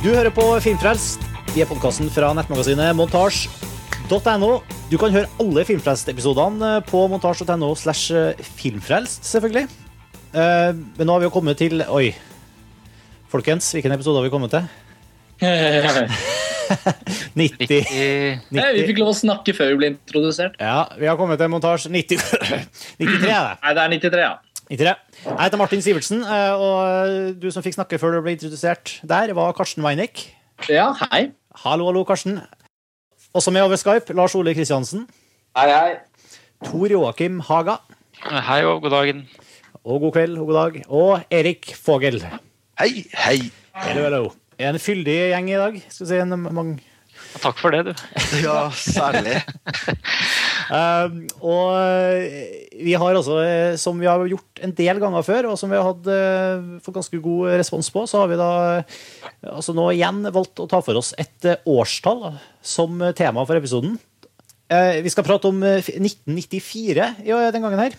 Du hører på Filmfrelst. Vi er podkasten fra nettmagasinet montasj.no. Du kan høre alle Filmfrelst-episodene på montasj.no slash filmfrelst, selvfølgelig. Eh, Men nå har vi jo kommet til Oi. Folkens, hvilken episode har vi kommet til? 90. 90 Nei, vi fikk lov å snakke før vi ble introdusert. Ja, vi har kommet til montasje 90. 93, er det. Nei, det er 93, ja. 93. Jeg heter Martin Sivertsen, eh, og du som fikk snakke før du ble introdusert der, var Karsten Weinik. Ja, hei. Hallo, hallo, Karsten. Også med over Skype, Lars Ole Kristiansen. Hei, hei. Tor Joakim Haga. Hei og god dagen. Og god kveld og god dag. Og Erik Fogel. Hei, hei. Hello, hello. En fyldig gjeng i dag. Skal vi si en mange Takk for det, du. Ja, særlig. Um, og eh, vi har altså, eh, som vi har gjort en del ganger før, og som vi har hatt uh, fått ganske god respons på, så har vi da altså nå igjen valgt å ta for oss et årstall da, som tema for episoden. Uh, vi skal prate om eh, 1994 i den gangen her.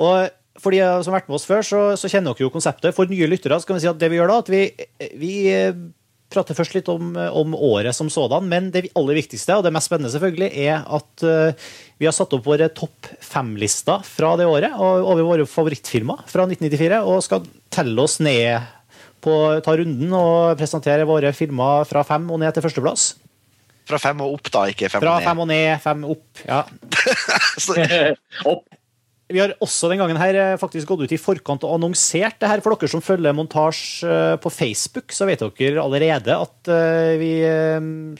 Og for de som har vært med oss før, så, så kjenner dere jo konseptet. For nye lyttere skal vi si at det vi gjør da, at vi, vi eh, prater først litt om, om året som sådan, men det aller viktigste, og det mest spennende selvfølgelig, er at uh, vi har satt opp våre topp fem-lister fra det året, og over våre favorittfilmer fra 1994, og skal telle oss ned på, ta runden og presentere våre filmer fra fem og ned til førsteplass. Fra fem og opp, da, ikke fem Fra og ned. Fra fem og ned, fem opp, ja. Opp. Vi har også den gangen her eh, faktisk gått ut i forkant og annonsert det her. For dere som følger montasje eh, på Facebook, så vet dere allerede at, eh, vi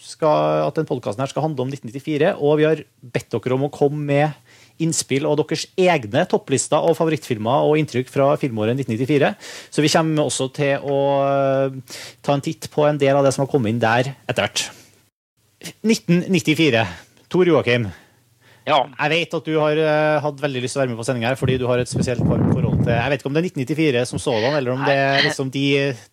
skal, at den podkasten her skal handle om 1994. Og vi har bedt dere om å komme med innspill og deres egne topplister og favorittfilmer og inntrykk fra filmåret 1994. Så vi kommer også til å ta en titt på en del av det som har kommet inn der etter hvert. 1994. Tor Joakim. Ja, Jeg vet at du har eh, hatt veldig lyst til å være med på sending her, fordi du har et spesielt varmt forhold til Jeg vet ikke om det er 1994 som sådan, eller om det er liksom de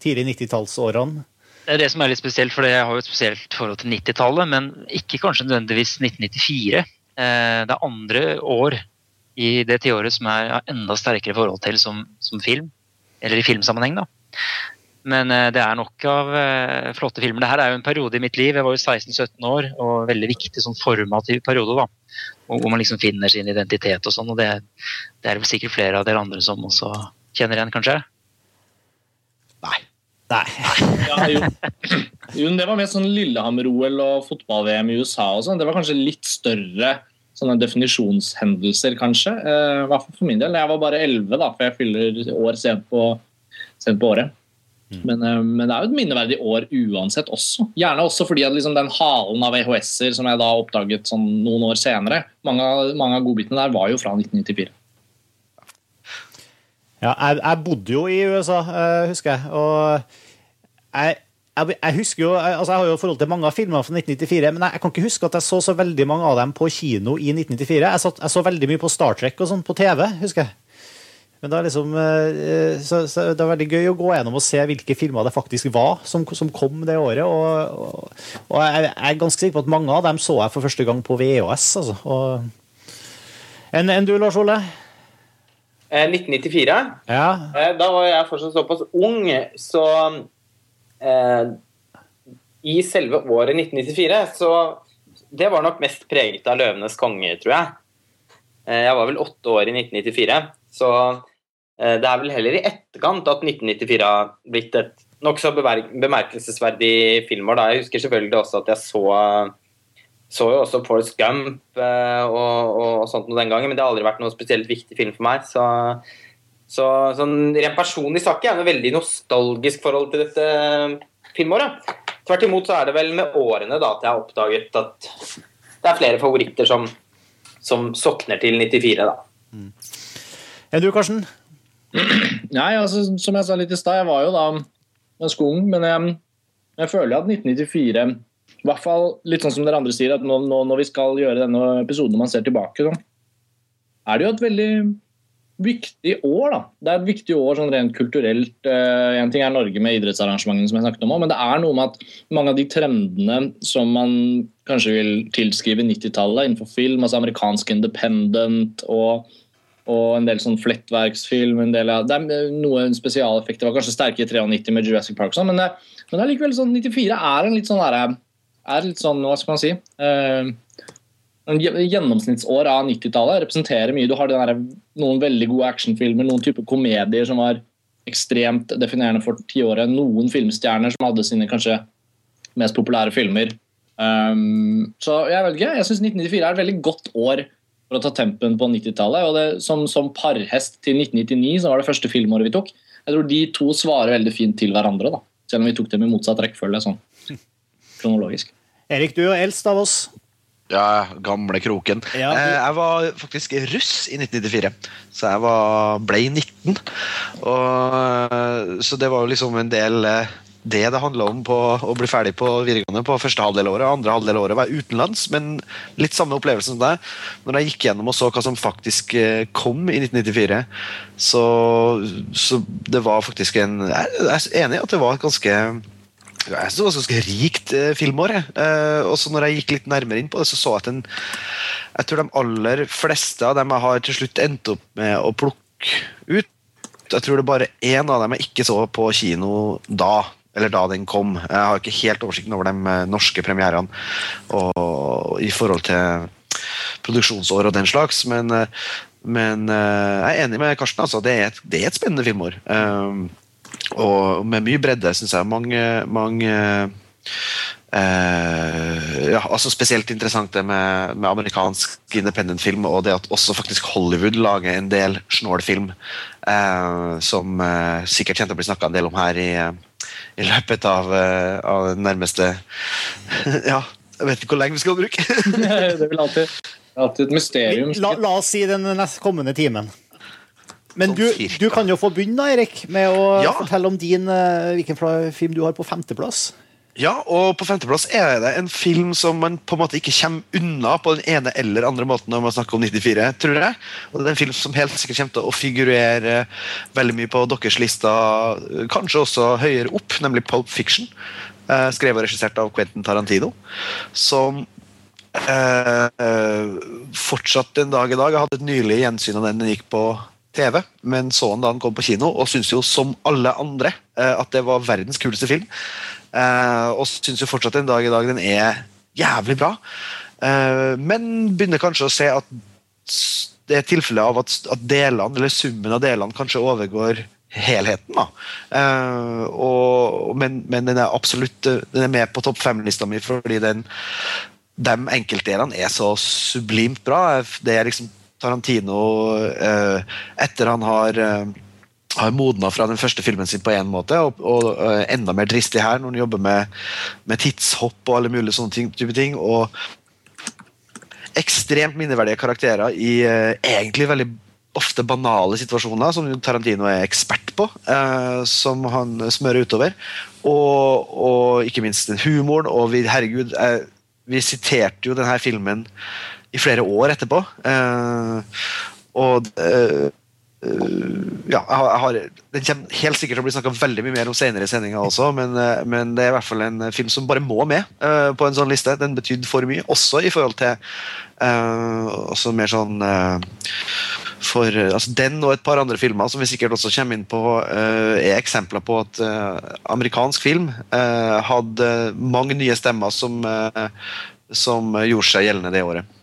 tidlige 90-tallsårene. det er det som er litt spesielt, for jeg har jo et spesielt forhold til 90-tallet, men ikke kanskje nødvendigvis 1994. Eh, Det er andre år i det tiåret som jeg har enda sterkere forhold til som, som film, eller i filmsammenheng, da. Men eh, det er nok av eh, flotte filmer. Det her er jo en periode i mitt liv. Jeg var jo 16-17 år, og veldig viktig sånn formativ periode, da. Og Hvor man liksom finner sin identitet og sånn. Og det, det er vel sikkert flere av dere andre som også kjenner igjen, kanskje? Nei. Ja, jo. jo, det var mer sånn Lillehammer-OL og fotball-VM i USA og sånn. Det var kanskje litt større sånne definisjonshendelser, kanskje. Eh, I hvert fall for min del. Jeg var bare 11, da, for jeg fyller år sent på, sent på året. Men, eh, men det er jo et minneverdig år uansett også. Gjerne også fordi at liksom den halen av VHS-er som jeg da oppdaget sånn noen år senere, mange, mange av godbitene der var jo fra 1994. Ja, jeg, jeg bodde jo i USA, eh, husker jeg. Og jeg, jeg, jeg husker jo altså jeg har jo forhold til mange av filmene fra 1994, men jeg, kan ikke huske at jeg så så veldig mange av dem på kino i 1994. Jeg, satt, jeg så veldig mye på Star Trek og sånn på TV, husker jeg. Men det er liksom eh, så, så det er veldig gøy å gå gjennom og se hvilke filmer det faktisk var som, som kom det året. Og, og, og jeg, er ganske sikker på at mange av dem så jeg for første gang på VHS. Altså. Og, enn en du, Lars Ole? Eh, 1994. Ja. Eh, da var jeg fortsatt såpass ung, så eh, I selve året 1994 så Det var nok mest preget av 'Løvenes konge', tror jeg. Eh, jeg var vel åtte år i 1994, så eh, det er vel heller i etterkant at 1994 har blitt et nokså bemerkelsesverdig filmår. Jeg husker selvfølgelig også at jeg så så jo også Forrest Gump eh, og, og, sånt noe den gangen, men det har aldri vært noe spesielt viktig film for meg. Så, så sånn rent personlig sak ikke jeg noe veldig nostalgisk forhold til dette filmåret. Tvert imot så er det vel med årene da at jeg har oppdaget at det er flere favoritter som, som sokner til 94, da. Enn du, Karsten? Nei, altså, som jeg sa litt i stad, jeg var jo da ganske ung, men jeg, jeg føler at 1994 I hvert fall litt sånn som dere andre sier, at nå, nå når vi skal gjøre denne episoden når man ser tilbake, så er det jo et veldig viktig år. da. Det er et viktig år sånn rent kulturelt. Én en ting er Norge med idrettsarrangementene, som jeg snakket om men det er noe med at mange av de trendene som man kanskje vil tilskrive 90-tallet innenfor film, altså amerikansk independent og, og en del sånn flettverksfilm en del av, Det er noen spesialeffekter var kanskje sterke i 93 med Jurassic Park, sånn, men, det, men allikevel er likevel sånn 94 er en litt sånn derre er litt sånn, hva skal man si uh, en gjennomsnittsår av 90-tallet representerer mye. Du har der, noen veldig gode actionfilmer, noen typer komedier som var ekstremt definerende for tiåret. Noen filmstjerner som hadde sine kanskje mest populære filmer. Um, så jeg vet ikke, jeg syns 1994 er et veldig godt år for å ta tempen på 90-tallet. og som, som, parhest til 1999, som var det første filmåret vi tok, jeg tror de to svarer veldig fint til hverandre. da, Selv om vi tok dem i motsatt rekkefølge sånn kronologisk. Erik, du er eldst av oss. Ja, gamle kroken. Ja, du- Eh, Jeg var faktisk russ i 1994, så jeg var, ble 19. Og, eh, så det var jo liksom en del eh, det det handla om på å bli ferdig på videregående på første halvdel året. Andre halvdel året var utenlands, men litt samme opplevelse som deg. Når jeg gikk gjennom og så hva som faktisk eh, kom i 1994, så, så det var faktisk en Jeg er enig i at det var et ganske jeg synes det var ganske rikt eh, filmår. Eh, og så når jeg gikk litt nærmere inn på det, så så jeg at den, jeg tror de aller fleste av dem jeg har til slutt endt opp med å plukke ut Jeg tror det bare én av dem jeg ikke så på kino da. Eller da den kom. Jeg har ikke helt oversikten over de eh, norske premierene og, i forhold til produksjonsår og den slags, men, eh, men eh, jeg er enig med Karsten. Altså, det, er et, det er et spennende filmår. Um, og med mye bredde, syns jeg. Mange, mange Uh, ja, altså Spesielt interessant det med, med amerikansk independent film, og det at også faktisk Hollywood lager en del snålfilm, uh, som uh, sikkert kommer til å bli snakka en del om her i, i løpet av, eh, av den nærmeste Ja, jeg vet ikke hvor lenge vi skal bruke. det vel alltid, alltid et mysterium. La, la oss si den neste kommende timen. Men Sånn du, du kan jo få begynne, Erik, med å Ja. fortelle om din, eh, hvilken film du har på femteplass. Ja, og på femteplass er det en film som man på en måte ikke kommer unna på den ene eller andre måten når man snakker om 94, tror jeg. Og det er en film som helt sikkert kommer til å figurere veldig mye på deres lister, kanskje også høyere opp, nemlig Pulp Fiction. eh, Skrevet og regissert av Quentin Tarantino. Som eh, eh, fortsatt en dag i dag Jeg hadde et nylig gjensyn av den den gikk på TV, men så den da den kom på kino, og syntes jo som alle andre eh, at det var verdens kuleste film. Eh, og syns jo fortsatt en dag i dag den er jævlig bra. Eh, men begynner kanskje å se at det er tilfellet av at, at delene, eller summen av delene kanskje overgår helheten. da. Eh, og, men, men den er absolutt den er med på topp fem-lista mi fordi den de enkeltdelene er så sublimt bra. Det er liksom Tarantino eh, etter han har eh, har modna fra den første filmen sin på en måte, og, og og, enda mer dristig her når han jobber med, med tidshopp og alle mulige sånne ting, type ting. Og ekstremt minneverdige karakterer i eh, egentlig veldig ofte banale situasjoner, som Tarantino er ekspert på, eh, som han smører utover. Og, og ikke minst den humoren, og vi, herregud, eh, vi siterte jo denne filmen i flere år etterpå. Eh, og eh, ja, jeg har, Den kommer helt sikkert til å bli snakka veldig mye mer om senere i sendinga også, men, eh, men det er i hvert fall en film som bare må med uh, på en sånn liste. Den betydde for mye, også i forhold til uh, også mer sånn uh, for altså Den og et par andre filmer som vi sikkert også kommer inn på, eh, er eksempler på at eh, amerikansk film eh, hadde mange nye stemmer som, eh, som gjorde seg gjeldende det året.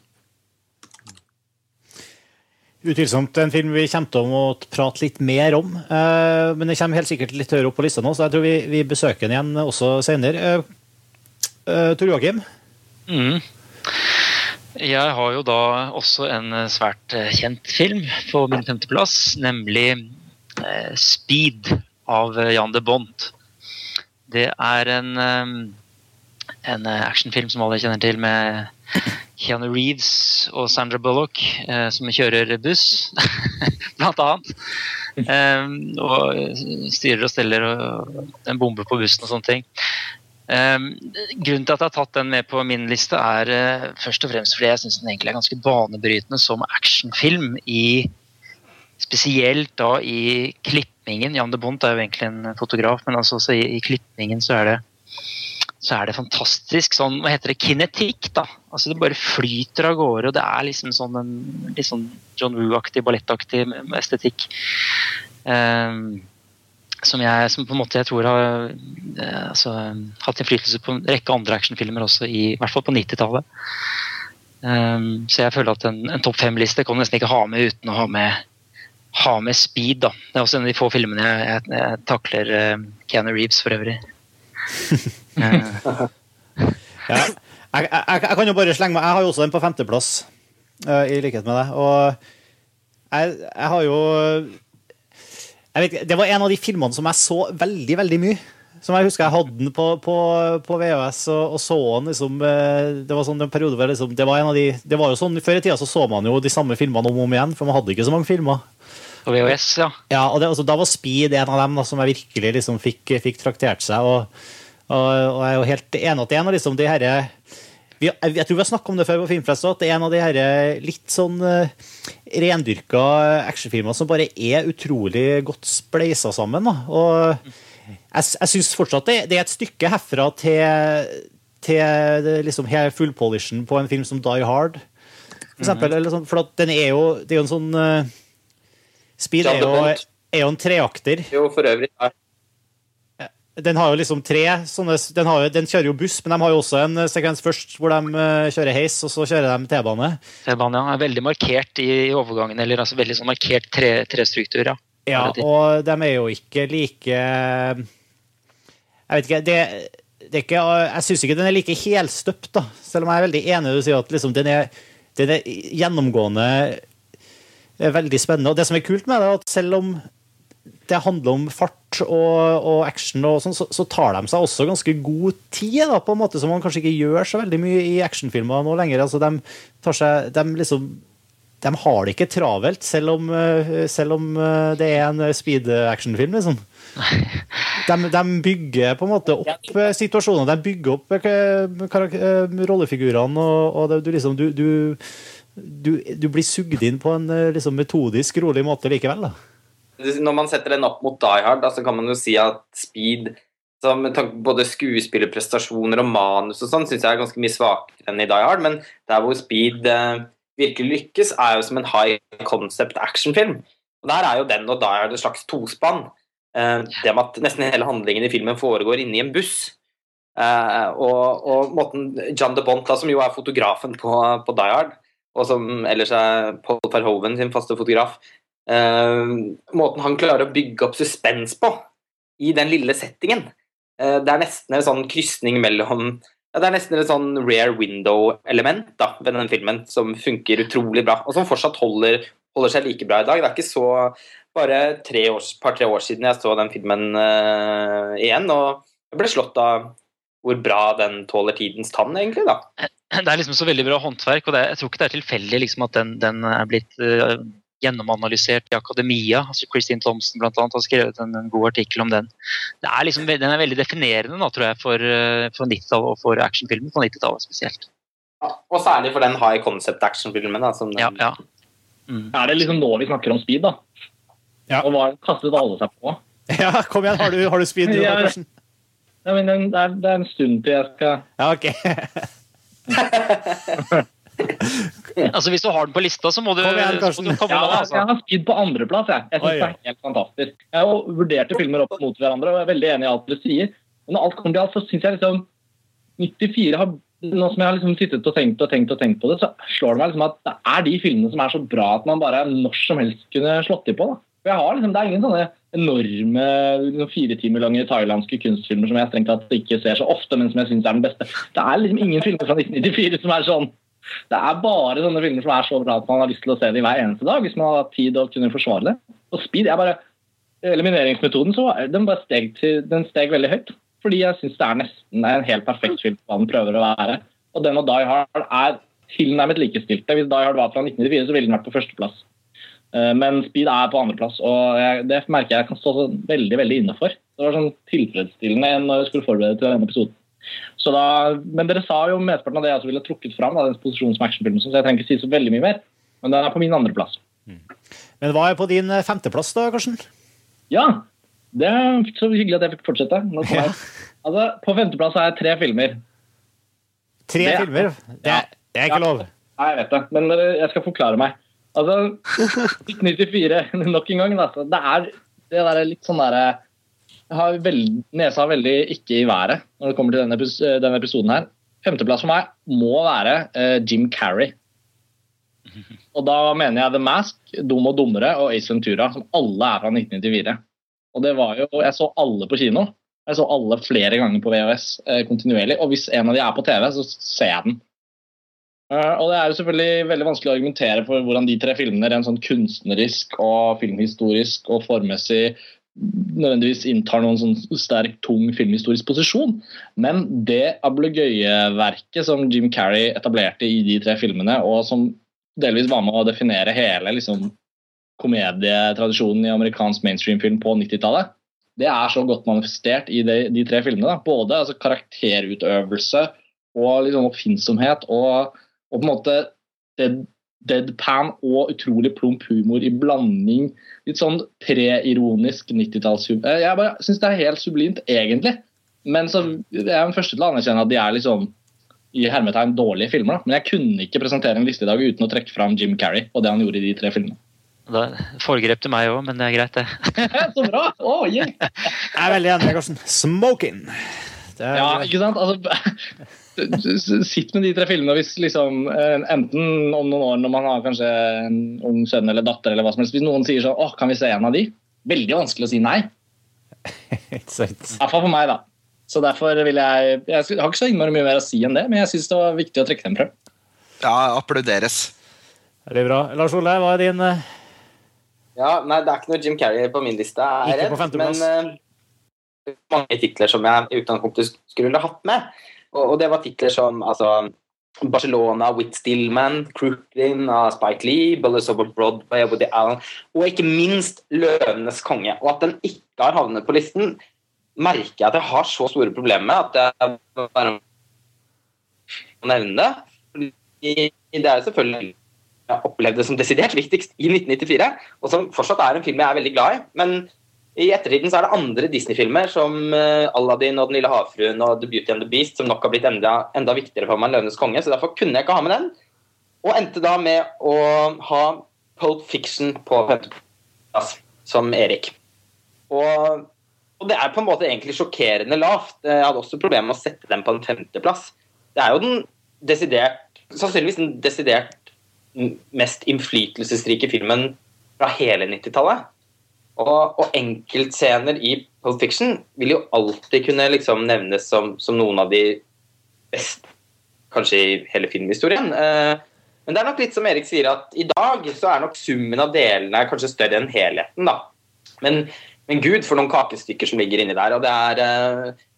Utvilsomt en film vi kommer til å prate litt mer om. eh, men det kommer helt sikkert litt høyere opp på lista nå, så jeg tror vi, vi besøker den igjen også senere. Uh, Tor Joakim? Mm. Jeg har jo da også en eh, svært eh, kjent film på min femteplass, nemlig eh, 'Speed' av eh, Jan de Bont. Det er en, eh, en eh, actionfilm som alle kjenner til, med Keanu Reeves og Sandra Bullock eh, som kjører buss, blant annet. Eh, og styrer og steller og en bombe på bussen og sånne ting. Um, grunnen til at jeg har tatt den med på min liste, er uh, først og fremst fordi jeg syns den egentlig er ganske banebrytende som actionfilm i spesielt da i klippingen Jan de Bont er jo egentlig en fotograf, men altså i, i klippingen så er det så er det fantastisk sånn, hva heter det, kinetikk. da, altså Det bare flyter av gårde, og det er liksom sånn en litt sånn John Woo-aktig, ballettaktig estetikk. Um, som jeg som på en måte jeg tror har eh, altså, hatt innflytelse på en rekke andre actionfilmer også, i, i hvert fall på 90-tallet. Um, så jeg føler at en, en topp fem-liste kan nesten ikke ha med uten å ha med, ha med speed. da. Det er også en av de få filmene jeg, jeg, jeg takler uh, Keanu Reeves for øvrig. ja. jeg, jeg, jeg, kan jo bare slenge meg Jeg har jo også den på femteplass, uh, i likhet med deg. Og jeg, jeg har jo vet, Det var en av de filmene som jeg så veldig, veldig mye. Som jeg husker jeg hadde den på, på, på VHS og, og, så den liksom eh, Det var sånn en periode hvor liksom, det var en av de Det var jo sånn Før i tida så så man jo de samme filmene om og om igjen, for man hadde ikke så mange filmer. På VHS, ja. Ja, og det, altså, Da var Speed en av dem da, som jeg virkelig liksom fikk, fikk traktert seg. og og, jeg er jo helt enig at det er en av liksom de herre jeg, tror vi har snakket om det før på Filmfest at det er en av de her litt sånn uh, rendyrka actionfilmer som bare er utrolig godt spleisa sammen. Da. Og jeg, jeg syns fortsatt det, det, er et stykke herfra til, til liksom fullpolishen på en film som Die Hard. For eksempel, -hmm. sånn, for den er jo, det er jo en sånn uh, Speed er jo, er jo en treakter. Jo, for øvrig. Ja. Den har jo liksom tre sånne den, jo, den, kjører jo buss, men de har jo også en eh, sekvens først hvor de uh, kjører heis, og så kjører de T-bane. T-bane ja, er veldig markert i, overgangen, eller altså veldig sånn markert tre, trestruktur. Ja. ja, og de er jo ikke like Jeg vet ikke det, det er ikke, Jeg syns ikke den er like helstøpt, da. Selv om jeg er veldig enig i du sier at liksom, den, er, den er gjennomgående er veldig spennende. Og det som er kult med det, er at selv om det handler om fart og, og action, og sånn, så, så, tar de seg også ganske god tid, da, på en måte som man kanskje ikke gjør så veldig mye i actionfilmer nå lenger. Altså, de, tar seg, de, liksom, de har det ikke travelt, selv om, eh, selv om eh, det er en speed actionfilm. Liksom. De, de, bygger på en måte opp eh, situasjoner, de bygger opp rollefigurene, og, og det, du, liksom, du, du, du, blir sugd inn på en liksom, metodisk, rolig måte likevel. da. Når man setter den opp mot Die Hard, da, så kan man jo si at Speed med tanke på både skuespillerprestasjoner og manus og sånn, syns jeg er ganske mye svakere enn i Die Hard. Men der hvor Speed eh, virkelig lykkes, er jo som en high concept actionfilm. Og Der er jo den og Die Hard et slags tospann. Eh, det med at nesten hele handlingen i filmen foregår inni en buss. Eh, og, og, måten John de Bont, da, som jo er fotografen på, på Die Hard, og som ellers er Paul Verhoeven sin faste fotograf, måten han klarer å bygge opp suspens på i den lille settingen. Uh, det er nesten en sånn krysning mellom ja, Det er nesten et sånn rare window-element da, ved den filmen som funker utrolig bra, og som fortsatt holder, holder seg like bra i dag. Det er ikke så bare tre år, par-tre år siden jeg så den filmen uh, igjen, og jeg ble slått av hvor bra den tåler tidens tann, egentlig. da. Det er liksom så veldig bra håndverk, og det, jeg tror ikke det er tilfeldig liksom, at den, den er blitt uh, gjennomanalysert i akademia. altså Christine Thompson blant annet, har skrevet en, en, god artikkel om den. Er liksom, den er veldig definerende da, tror jeg, for, eh, for 90-tallet og for actionfilmen på 90-tallet spesielt. Ja, og særlig for den high concept actionfilmen. Da, den... ja, ja. Mm. Er det liksom nå vi snakker om speed, da? Ja. Og hva kastet alle seg på? Ja, kom igjen, har du, har du speed? Ja, ja, men det, er, det er en stund til jeg skal Ja, ok. altså Hvis du har den på lista, så må du, Kom igjen, Karsten. du komme ja, altså. Jeg har Speed på andreplass. Jeg, jeg syns det er helt fantastisk. Jeg har vurderte filmer opp mot hverandre og jeg er veldig enig i alt du sier. Men når alt kommer til alt, så syns jeg liksom 94 har nå som jeg har liksom sittet og tenkt og tenkt og tenkt på det, så slår det meg liksom at det er de filmene som er så bra at man bare når som helst kunne slått de på. da. For jeg har liksom, Det er ingen sånne enorme liksom, fire timer lange thailandske kunstfilmer som jeg strengt tatt ikke ser så ofte, men som jeg syns er den beste. Det er liksom ingen filmer fra 1994 som er sånn det er bare sånne filmer som er så bra at man har lyst til å se dem hver eneste dag. hvis man har tid og kunne forsvare det. Og Speed er bare Elimineringsmetoden så den bare steg, til, den steg veldig høyt. Fordi jeg syns det er nesten en helt perfekt film hva den prøver å være. Og den og Die Hard er tilnærmet likestilte. Hvis Die Hard var fra 1994, så ville den vært på førsteplass. Eh, men Speed er på andreplass, og jeg, det merker jeg kan stå veldig veldig inne for. Det var sånn tilfredsstillende når jeg skulle forberede til denne episoden. Da, men dere sa jo mesteparten av det jeg også ville trukket fram. Da, den posisjonen som actionfilm, så jeg trenger ikke si så veldig mye mer. Men den er på min andreplass. Men hva er på din eh, femteplass, da, Karsten? Ja, det er så hyggelig at jeg fikk fortsette. Jeg. Altså, på femteplass har jeg tre filmer. Tre Det- filmer. Det, er- det er ikke Ja. lov. Nei, jeg vet det, men eh, jeg skal forklare meg. Altså, 1994, nok en gang. Altså, det er det der litt sånn derre Jeg har veld, nesa veldig ikke i været når det kommer til denne, eh, denne episoden her. Femteplass for meg må være uh, Jim Carrey. Og da mener jeg The Mask, Dum og dummere og Ace Ventura, som alle er fra 1994. Og det var jo, Jeg så alle på kino. Jeg så alle flere ganger på VHS eh, kontinuerlig. Og hvis en av de er på TV, så ser jeg den. Uh, og det er jo selvfølgelig veldig vanskelig å argumentere for hvordan de tre filmene rent sånn kunstnerisk og filmhistorisk og formmessig nødvendigvis inntar noen sånn sterk, tung filmhistorisk posisjon. Men det ablegøyeverket som Jim Carrey etablerte i de tre filmene, og som delvis var med å definere hele liksom, komedietradisjonen i amerikansk mainstream-film på 90-tallet, det er så godt manifestert i de, de tre filmene. Da. Både altså, karakterutøvelse og liksom, oppfinnsomhet og, og på en måte dead, deadpan og utrolig plump humor i blanding. Litt sånn preironisk 90-tallshumor. Jeg bare syns det er helt sublimt, egentlig. Men så jeg er den første til å anerkjenne at de er liksom i hermetegn dårlige filmer. Da. Men jeg kunne ikke presentere en liste i dag uten å trekke fram Jim Carrey og det han gjorde i de tre filmene. Da foregrep du meg òg, men det er greit, det. så bra! Oh, yeah. Jeg er veldig enig, Karsten. Smoking. Er, Ja, ikke sant? Altså, sitt med de tre filmene hvis liksom eh, Enten om noen år når man har kanskje en ung sønn eller datter, eller hva som helst. Hvis noen sier sånn Åh, kan vi se en av de? Veldig vanskelig å si nei. Ikke sant. I hvert fall for meg, da. Så derfor vil jeg Jeg har ikke så innmari mye mer å si enn det, men jeg syns det var viktig å trekke dem frem. Ja, applauderes. Veldig bra. Lars Ole, hva er din uh... Ja, nei, det er ikke noe Jim Carrey på min liste, er jeg Ikke redd. på femteplass. Men eh, mange titler som jeg i utgangspunktet skulle hatt med. Og, og det var titler som altså, Barcelona, Whit Stillman, Crooklyn av Spike Lee, Bullets Over Broadway Woody Allen, og ikke minst Løvenes konge. Og at den ikke har havnet på listen, merker jeg at jeg har så store problemer med at jeg bare må nevne det. Fordi det er selvfølgelig jeg opplevde som desidert viktigst i 1994, og som fortsatt er en film jeg er veldig glad i. Men i ettertiden så er det andre Disney-filmer som eh, Aladdin og Den lille havfruen og The Beauty and the Beast som nok har blitt enda, enda viktigere for meg enn Løvenes konge, så derfor kunne jeg ikke ha med den. Og endte da med å ha Pulp Fiction på femteplass, som Erik. Og, og det er på en måte egentlig sjokkerende lavt. Jeg hadde også problemer med å sette den på en femteplass. Det er jo den desidert Sannsynligvis den desidert mest innflytelsesrike filmen fra hele 90-tallet. Og, og enkeltscener i Pulp Fiction vil jo alltid kunne liksom nevnes som, som noen av de beste kanskje i hele filmhistorien. Eh, men det er nok litt som Erik sier, at i dag så er nok summen av delene kanskje større enn helheten. da. Men, men gud, for noen kakestykker som ligger inni der. og det er... Eh,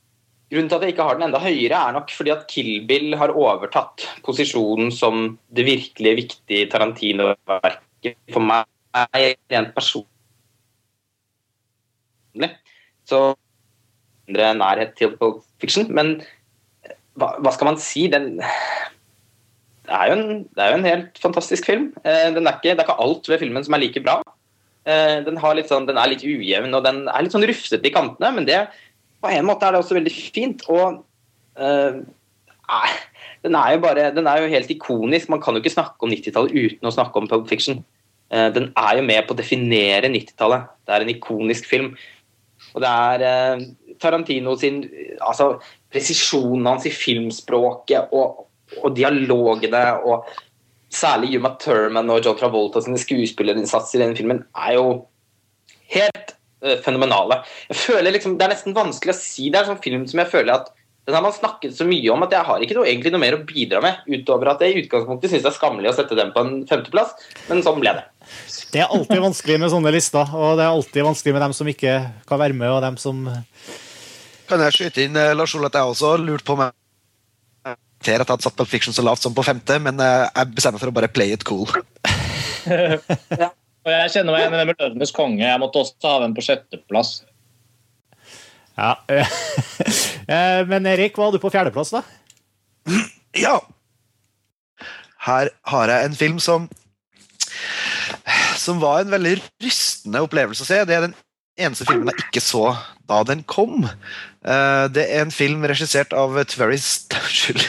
Grunnen til at jeg ikke har den enda høyere, er nok fordi at Kill Bill har overtatt posisjonen som det virkelig viktige Tarantino-verket for meg rent personlig. Så mindre nærhet til Pulp Fiction. Men hva, hva skal man si? Den det er, jo en, det er jo en helt fantastisk film. Eh, er ikke, det er ikke alt ved filmen som er like bra. Eh, den, sånn, den er litt ujevn og den er litt sånn rufsete i kantene, men det på en måte er det også veldig fint. Og eh, den er jo bare Den er jo helt ikonisk. Man kan jo ikke snakke om 90-tallet uten å snakke om Pulp Fiction. Uh, den er jo med på å definere 90-tallet. Det er en ikonisk film. Og det er uh, Tarantino sin altså, presisjonen hans i filmspråket og, og dialogene og særlig Yuma Thurman og John Travolta sine skuespillerinnsatser i den filmen er jo helt fenomenale. Jeg føler liksom, Det er nesten vanskelig å si. Det er en sånn film som jeg føler at den har man snakket så mye om at jeg har ikke noe, egentlig noe mer å bidra med, utover at jeg i utgangspunktet syns det er skammelig å sette den på en femteplass, men sånn ble det. Det er alltid vanskelig med sånne lister, og det er alltid vanskelig med dem som ikke kan være med, og dem som Kan jeg skyte inn eh, Lars Ole, at jeg også lurte på meg at jeg hadde satt Pulp Fiction så lavt som på femte, men eh, jeg bestemmer meg for å bare play it cool. Og jeg kjenner meg igjen i det med Løvenes konge. Jeg måtte også ha den på sjetteplass. Ja. Eh, Men Erik, hva hadde du på fjerdeplass, da? Ja! Her har jeg en film som som var en veldig rystende opplevelse å se. Det er den eneste filmen jeg ikke så da den kom. Eh, det er en film regissert av Terris,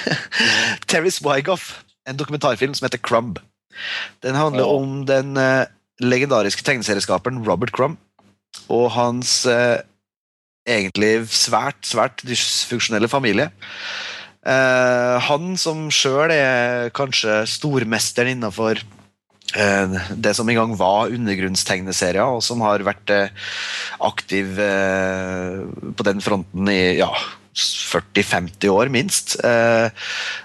Terris Wygoff. En dokumentarfilm som heter Crumb. Den handler om den eh, legendariske tegneserieskaperen Robert Crumb og hans egentlig svært, svært dysfunksjonelle familie. Eh, han som sjøl er kanskje stormesteren innafor eh, det som en gang var undergrunnstegneserier, og som har vært eh, aktiv eh, på den fronten i ja, 40-50 år, minst. Eh,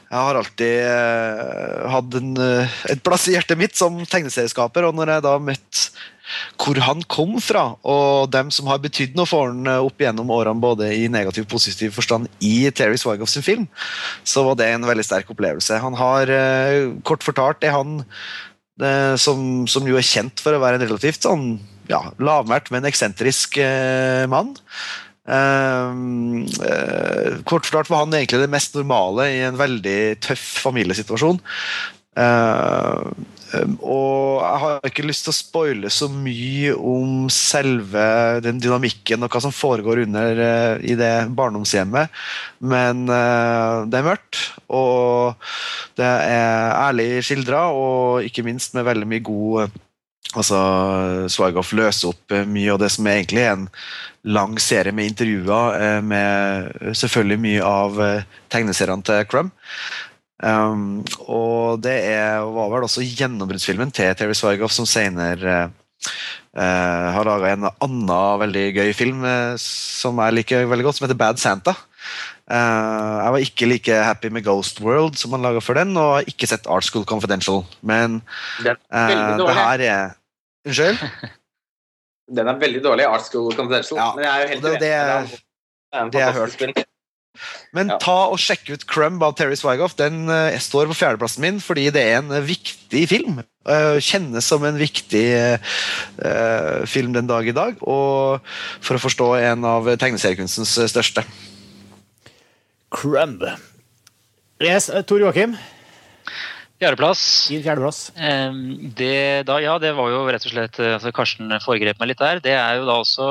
jeg har alltid eh, hatt en, et plass i hjertet mitt som tegneserieskaper, og når jeg da møtte hvor han kom fra, og dem som har betydd noe for han eh, opp gjennom årene, både i negativ og positiv forstand, i Terry Swagov sin film, så var det en veldig sterk opplevelse. Han har, eh, kort fortalt, er han eh, som, som jo er kjent for å være en relativt sånn ja, lavmælt, men eksentrisk eh, mann. Eh, kort fortalt var han egentlig det mest normale i en veldig tøff familiesituasjon. Um, og jeg har ikke lyst til å spoile så mye om selve den dynamikken og hva som foregår under eh, i det barndomshjemmet, men eh, det er mørkt, og det er ærlig skildra, og ikke minst med veldig mye god eh, Altså, Svargoff løser opp mye av det som egentlig er en lang serie med intervjuer med selvfølgelig mye av tegneseriene til Crumb. Um, og det er, var vel også gjennombruddsfilmen til Terry Swargoff som senere eh, har laga en annen veldig gøy film uh, som jeg liker veldig godt, som heter Bad Santa. Uh, jeg var ikke like happy med Ghost World som han laga før den, og har ikke sett Art School Confidential. Men eh, er det her er Unnskyld? Den er veldig dårlig, Art School Confidential. Ja, Men jeg er jo helt det- det Det er en det fantastisk film. Men Ja. ta og sjekk ut Crumb av Terry Swigoff. Den uh, står på fjerdeplassen min fordi det er en viktig film. Uh, kjennes som en viktig uh, film den dag i dag. Og for å forstå en av tegneseriekunstens største. Crumb. Yes, Tor Joakim, Fjerdeplass. din fjerdeplass. Ehm, Det, da, ja, det var jo rett og slett altså Karsten foregrep meg litt der. Det er jo da også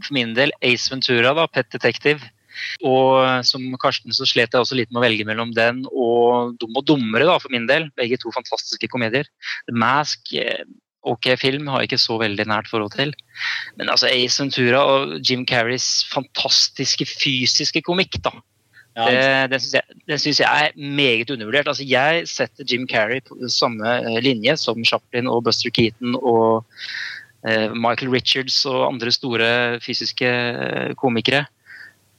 for min del Ace Ventura, da, Pet Detective. Og som Karsten så slet jeg også litt med å velge mellom den og Dum og dummere, da, for min del. Begge to fantastiske komedier. The Mask, eh, ok film, har jeg ikke så veldig nært forhold til. Men altså Ace Ventura og Jim Carreys fantastiske fysiske komikk, da. Ja, Det, det syns jeg, synes jeg er meget undervurdert. Altså, jeg setter Jim Carrey på samme eh, linje som Chaplin og Buster Keaton og eh, Michael Richards og andre store fysiske komikere.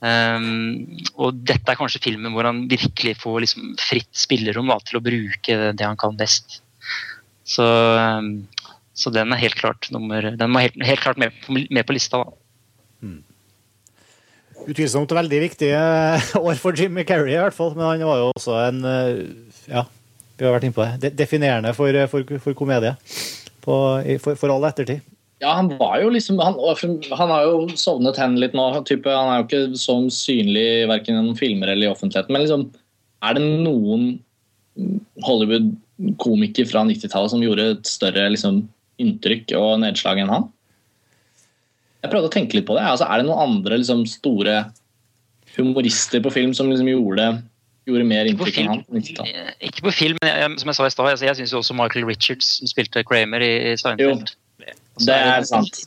Um, og dette er kanskje filmen hvor han virkelig får liksom, fritt spillerom da, til å bruke det han kan best. Så, um, så den er helt klart nummer Den må helt, helt klart med med på lista. da. Utvilsomt veldig viktig eh, år for Jimmy Carrey, i hvert fall. Men han var jo også en eh, Ja, vi har vært inne på det. Definerende for, eh, for, for komedie. På, for, for all ettertid. Ja, han var jo liksom Han, han har jo sovnet hen litt nå. Type, han er jo ikke så synlig verken gjennom filmer eller i offentligheten. Men liksom, er det noen Hollywood-komiker fra 90-tallet som gjorde et større liksom, inntrykk og nedslag enn han? Jeg prøvde å tenke litt på det. Altså, er det noen andre liksom, store humorister på film som liksom, gjorde, gjorde mer inntrykk enn han? på 90-tallet? Ikke på film men jeg, som jeg sa i stad, jeg, jeg syns også Michael Richards spilte Kramer i, i Steinfeld. Så Det er sant.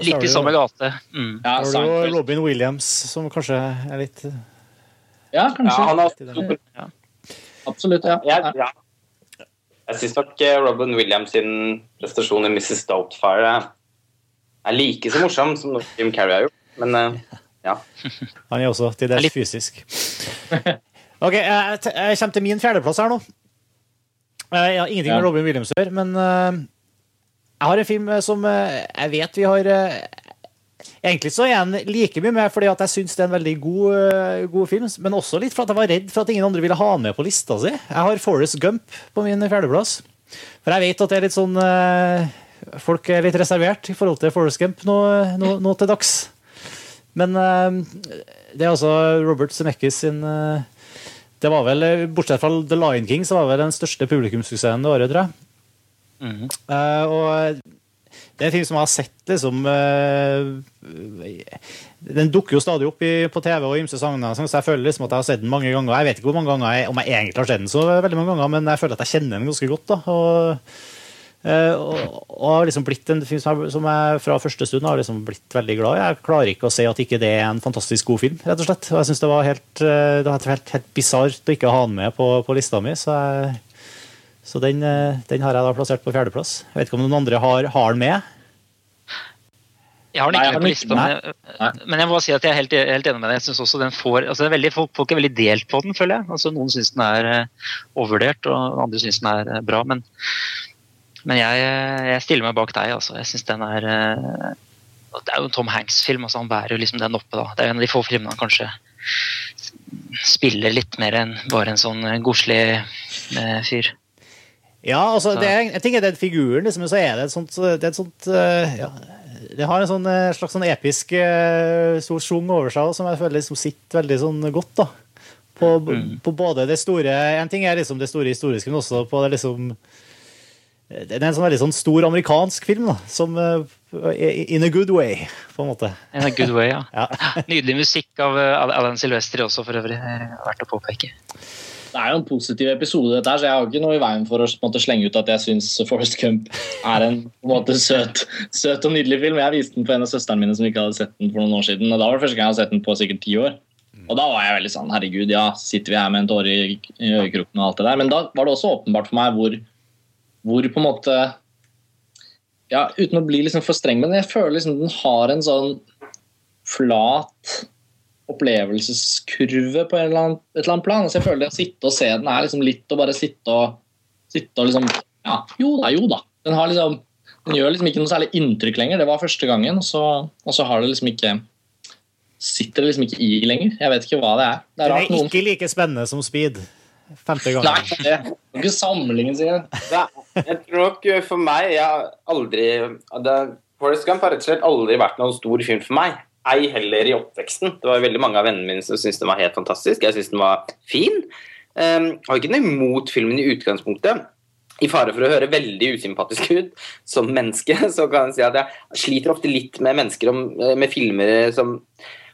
Litt i samme gate. Mm. Ja, Da har du Robin Williams, som kanskje er litt ja Ja, kanskje. han har ja. Absolutt. ja. Jeg, ja. jeg syns nok eh, Robin Williams sin prestasjon i Mrs. Doubtfire er- like så morsom som Jim Carrey har gjort. Men eh, ja. Han er også til dels Litt- fysisk. Ok, jeg, jeg kommer til min fjerdeplass her nå. Eh, Jeg har ingenting med Robin Williams å gjøre, men eh, jeg har en film eh, som eh, jeg vet vi har eh, Egentlig så er den like mye med fordi at jeg syns det er en veldig god, god film, men også litt fordi jeg var redd for at ingen andre ville ha med på lista si. Jeg har Forest Gump på min fjerdeplass. For jeg vet at det er litt sånn Folk er litt reservert i forhold til Forest Gump nå, nå, nå til dags. Men det er altså Robert Zemeckis sin Det var vel, bortsett fra The Lion King, så var vel den største publikumssuksessen det året, tror jeg. Eh, og det er en film som jeg har sett liksom uh, Den dukker jo stadig opp i, på TV og ymse sanger, så jeg føler liksom at jeg har sett den mange ganger. Jeg vet ikke hvor mange ganger jeg, om jeg egentlig har sett den så veldig mange ganger, men jeg føler at jeg kjenner den ganske godt. da, og, Uh, og, har liksom blitt en film som jeg, som jeg fra første stund har liksom blitt veldig glad i. Jeg klarer ikke å se at ikke det er en fantastisk god film, rett og slett. Og jeg synes det var helt, det helt, helt bisart å ikke ha den med på, på lista mi. så jeg så den, eh, den, har jeg da plassert på fjerdeplass. Jeg vet ikke om noen andre har, har den med? Jeg har den ikke med på lista, men jeg, men jeg må bare si at jeg er helt, helt enig med deg. Jeg synes også den får, altså er veldig, folk, folk, er veldig delt på den, føler jeg. Altså Noen syns den er uh, overvurdert, og andre syns den er uh, bra. Men, men jeg, jeg, stiller meg bak deg. altså. Jeg synes den er Det er jo en Tom Hanks-film. altså Han bærer jo liksom den oppe. da. Det er en av de få filmene han kanskje spiller litt mer enn bare en sånn godslig fyr. Ja, altså, det er, jeg tenker er figuren, liksom, så er det et sånt, det er et sånt ja, Det har en sånn, slags sånn episk stor schwung over seg som jeg føler liksom sitter veldig sånn godt. da. På, mm. på, både det store En ting er liksom det store historiske, men også på det liksom Det er en sånn veldig sånn stor amerikansk film, da, som In a good way, på en måte. In a good way, ja. ja. Nydelig musikk av Alan Silvestri også, for øvrig. Verdt å påpeke. Det er jo en positiv episode, dette her, så jeg har ikke noe i veien for å måte, slenge ut at jeg syns Forest Gump er en, en måte, søt, søt, og nydelig film. Jeg viste den på en av søstrene mine som ikke hadde sett den for noen år siden. og Da var det første gang jeg hadde sett den på sikkert ti år. Og da var jeg veldig sånn Herregud, ja, sitter vi her med en tåre i, i øyekroken og alt det der. Men da var det også åpenbart for meg hvor, hvor på en måte Ja, uten å bli liksom for streng, men jeg føler liksom den har en sånn flat opplevelseskurve på eller annen, et eller annet plan. Så jeg føler det å sitte og se den er liksom litt å bare sitte og, sitte og liksom Ja, jo da, jo da. Den, har liksom, den gjør liksom ikke noe særlig inntrykk lenger. Det var første gangen, og så, og så har det liksom ikke Sitter det liksom ikke i lenger. Jeg vet ikke hva det er. Det er, det er noen... ikke like spennende som Speed. Femte gangen. Nei, det er ikke samlingen sier Jeg tror nok for meg Jeg har aldri det, Forrest Gump har rett og slett aldri vært noen stor film for meg ei heller i oppveksten. Det var veldig mange av vennene mine som syntes den var helt fantastisk. Jeg syntes den var fin. Um, har ikke noe imot filmen i utgangspunktet. I fare for å høre veldig usympatisk ut som menneske, så kan jeg si at jeg sliter ofte litt med mennesker om, eh, med filmer som,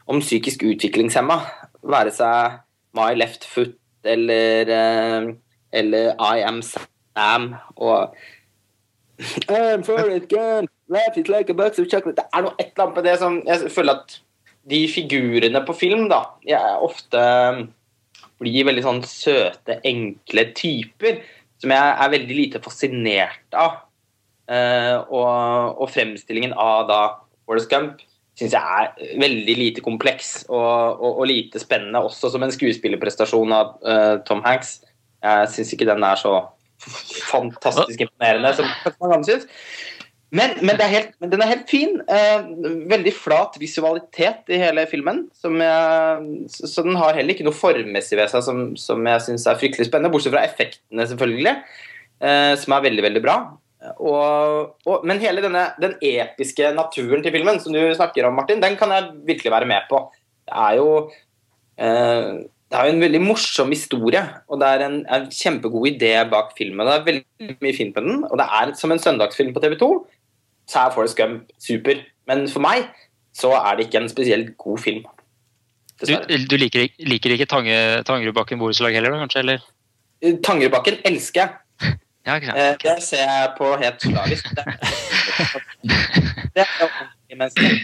om psykisk utviklingshemma. Være seg My Left Foot eller, uh, eller I Am Sam og I'm for it, gun. Life like a box of chocolate. Det er noe et eller annet med det som Jeg føler at de figurene på film da, jeg ofte blir veldig sånn søte, enkle typer som jeg er veldig lite fascinert av. Uh, og, og, fremstillingen av da Forrest Gump syns jeg er veldig lite kompleks og, og, og, lite spennende, også som en skuespillerprestasjon av uh, Tom Hanks. Jeg syns ikke den er så fantastisk imponerende som man kan syns. Men, men, er helt, men, den er helt fin. Eh, veldig flat visualitet i hele filmen. Jeg, så den har heller ikke noe formmessig ved seg som, som jeg syns er fryktelig spennende. Bortsett fra effektene, selvfølgelig, eh, som er veldig, veldig bra. Og, og, men hele denne, den episke naturen til filmen som du snakker om, Martin, den kan jeg virkelig være med på. Det er jo eh, det er jo en veldig morsom historie, og det er en, en kjempegod idé bak filmen. Det er veldig mye fint på den, og det er som en søndagsfilm på TV 2 så er Forest Gump super. Men for meg så er det ikke en spesielt god film. Du, du, liker, liker ikke Tange, Tangerudbakken borettslag heller, da, kanskje? eller? Eh, Tangerudbakken elsker jeg. Ja, ikke sant. Eh, det ser jeg på helt slavisk. Det er ordentlige mennesker.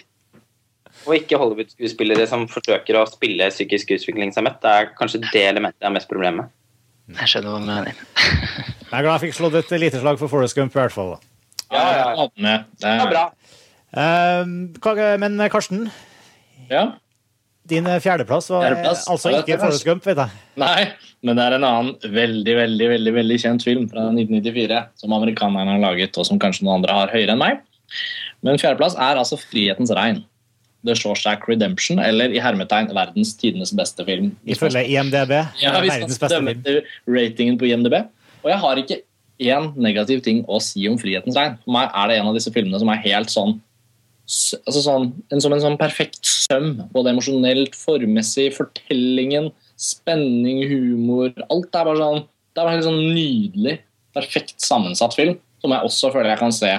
Og ikke Hollywood-skuespillere som forsøker å spille psykisk utviklingshemmet. Det er kanskje det elementet jeg har mest problemer med. Jeg skjønner hva du mener. Jeg er glad jeg fikk slått et lite slag for Forest Gump, i hvert fall. da. Ja, ja. Det, det er bra. Uh, men Karsten, ja? din fjerdeplass var fjerdeplass. altså ikke Forrest Gump, vet jeg. Nei, men det er en annen veldig veldig, veldig, veldig kjent film fra 1994 som amerikanerne har laget, og som kanskje noen andre har høyere enn meg. Men fjerdeplass er altså 'Frihetens regn'. The Shawshack Redemption, eller i hermetegn verdens tidenes beste film. Ifølge IMDb. Ja, hvis man til ratingen på IMDb. Og jeg har ikke én negativ ting å si om 'Frihetens regn'. For meg er det en av disse filmene som er helt sånn, altså sånn en, Som en sånn perfekt søm. Både emosjonelt, formmessig, fortellingen, spenning, humor. Alt er bare sånn Det er bare en sånn nydelig, perfekt sammensatt film som jeg også føler jeg kan se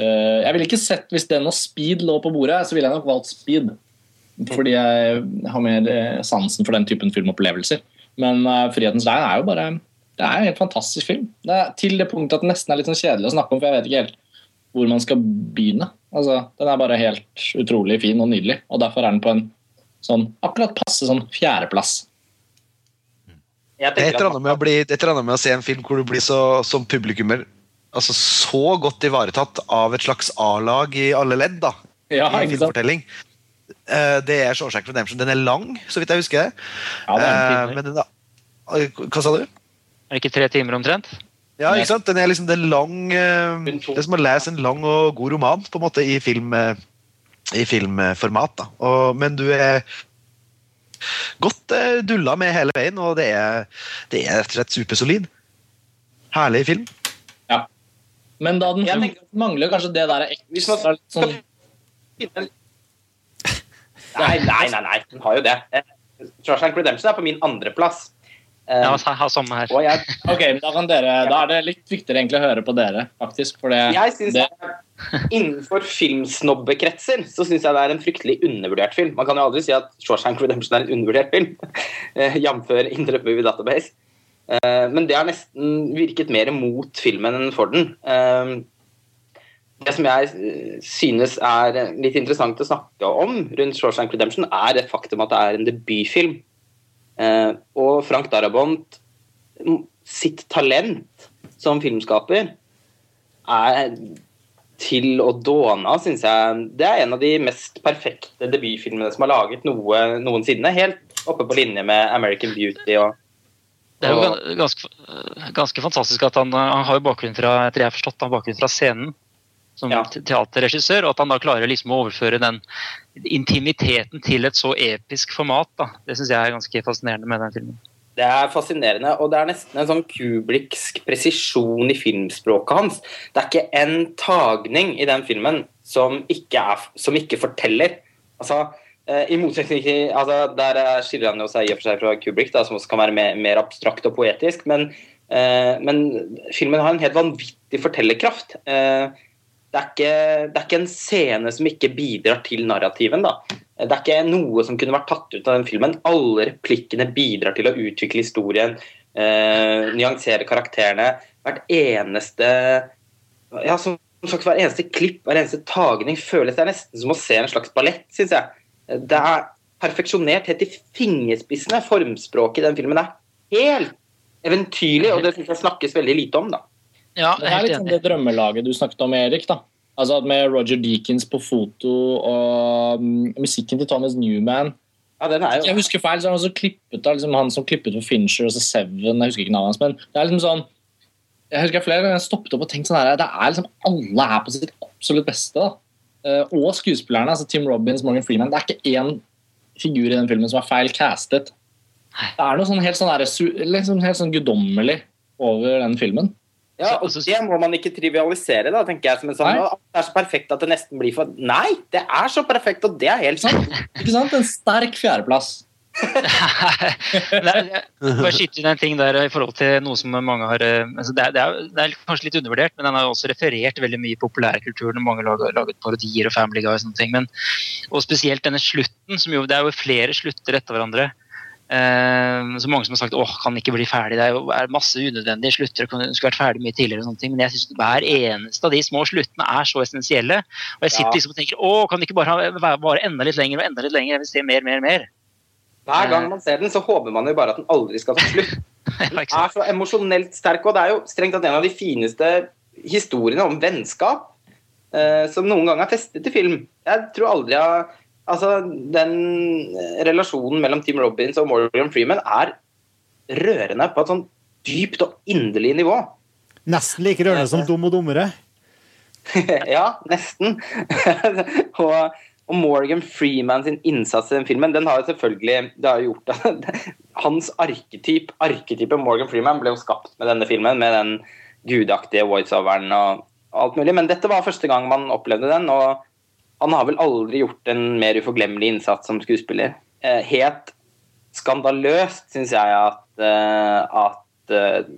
Uh, jeg ville ikke sett, Hvis den og Speed lå på bordet, så ville jeg nok valgt Speed. Fordi jeg har mer eh, sansen for den typen filmopplevelser. Men uh, 'Frihetens regn' er jo bare Det er en helt fantastisk film. Det er Til det punktet at den nesten er litt sånn kjedelig å snakke om, for jeg vet ikke helt hvor man skal begynne. Altså, Den er bare helt utrolig fin og nydelig, og derfor er den på en sånn akkurat passe sånn fjerdeplass. Det er et eller annet med å, er se en film hvor du blir så, som publikummer altså så godt ivaretatt av et slags A-lag i alle ledd. da, Ja, i en filmfortelling. Eh, Det er Shawshank Redemption. Den er lang, så vidt jeg husker. Ja, det er en Eh, timer. men den Hva sa du? Er det ikke tre timer omtrent? Ja, ikke sant? Den er liksom det lang eh. Det er som å lese en lang og god roman på en måte i, film, eh, i filmformat. da. Og, men du er godt eh, dulla med hele veien, og det er, det er rett og slett supersolid. Herlig film. Ja. Men da den Jeg tenker- mangler kanskje det der Hvis man skal sånn Nei, nei, nei, nei, den har jo det. Shawshank Redemption er på min andreplass. Eh, Ja, ha samme her. og jeg, Ok, da, kan dere, da er det litt viktigere egentlig å høre på dere, faktisk. For det, jeg synes det, Innenfor filmsnobbekretser så syns jeg det er en fryktelig undervurdert film. Man kan jo aldri si at Shawshank Redemption er en undervurdert film, eh, jf. Interrupt Movie Database. Eh, Men det har nesten virket mer mot filmen enn for den. Eh, Det som jeg eh, synes er litt interessant å snakke om rundt Shawshank Redemption, er det faktum at det er en debutfilm. Eh, Og Frank Darabont sitt talent som filmskaper er til å dåne av, syns jeg. Det er en av de mest perfekte debutfilmene som er laget noe, noensinne. Helt oppe på linje med American Beauty og Det er jo ganske, ganske fantastisk at han, han har bakgrunn fra etter jeg har forstått, han har bakgrunn fra scenen som Ja. teaterregissør, og at han da klarer liksom å overføre den intimiteten til et så episk format. Da. Det syns jeg er ganske fascinerende med den filmen. Det er fascinerende, og det er nesten en sånn kubliksk presisjon i filmspråket hans. Det er ikke en tagning i den filmen som ikke, er, som ikke forteller. Altså, eh, I motsetning til altså, Der eh, skiller han jo seg i og for seg fra Kubrick, da, som også kan være mer, mer abstrakt og poetisk. Men, eh, men filmen har en helt vanvittig fortellerkraft. Eh, det, er ikke, det er ikke en scene som ikke bidrar til narrativen. da. Det er ikke noe som kunne vært tatt ut av den filmen. Alle replikkene bidrar til å utvikle historien, eh, nyansere karakterene. Hvert eneste ja, som sagt, Hver eneste klipp, hver eneste tagning føles det er nesten som å se en slags ballett, syns jeg. Det er perfeksjonert helt til fingerspissene. Formspråket i den filmen er helt eventyrlig, og det syns jeg snakkes veldig lite om. da. Ja, det er sånn enig. det drømmelaget du snakket om, Erik. da. Altså at Med Roger Deakins på foto og mm, musikken til Thomas Newman Ja, den er Jeg husker feil, så han klippet liksom, han som klippet for Fincher og så Seven. jeg husker ikke navnet hans, men det er liksom sånn jeg husker flere ganger stoppet opp og tenkte sånn her, det er liksom Alle er på sitt absolutt beste. da. Eh, og skuespillerne. altså Tim Robbins, Morgan Freeman. Det er ikke én figur i den filmen som er feil castet. Det er noe sånn helt sånn, der, liksom helt sånn guddommelig over den filmen. Ja, og Så- Det må man ikke trivialisere, da, tenker jeg. som en sånn, Nei. Det er så perfekt at det nesten blir for Nei, det er så perfekt, og det er helt sant. Ikke sant? En sterk fjerdeplass. er, jeg- bare skyte inn en ting der i forhold til noe som mange har eh, altså det, er, det, er, det er kanskje litt undervurdert, men den har også referert veldig mye i populærkulturen. og Mange har laget parodier og Family Guy og sånne ting. Men, og spesielt denne slutten, som jo, det er jo flere slutter etter hverandre. Eh, så mange som har sagt åh, kan ikke bli ferdig, det er masse unødvendige slutter. skulle vært ferdig mye tidligere og sånne ting, Men jeg syns hver eneste av de små sluttene er så essensielle. Og jeg sitter liksom og tenker åh, kan det ikke bare vare enda litt lenger og enda litt lenger? Jeg vil se mer, mer, mer. Hver gang man ser den, så håper man jo bare at den aldri skal ta slutt. Den er så emosjonelt sterk, og det er jo strengt tatt en av de fineste historiene om vennskap eh, som noen gang er festet i film. Jeg tror aldri jeg Altså, den relasjonen mellom Tim Robbins og Morgan Freeman er rørende på et sånn dypt og inderlig nivå. Nesten like rørende som Dum og dummere. ja, nesten. og, og Morgan Freeman sin innsats i den filmen, den har jo selvfølgelig det har gjort at Hans arketyp, arketypen Morgan Freeman ble jo skapt med denne filmen, med den gudaktige voiceoveren og alt mulig. Men dette var første gang man opplevde den, og han har vel aldri gjort en mer uforglemmelig innsats som skuespiller. Eh, helt skandaløst syns jeg at, eh, at eh,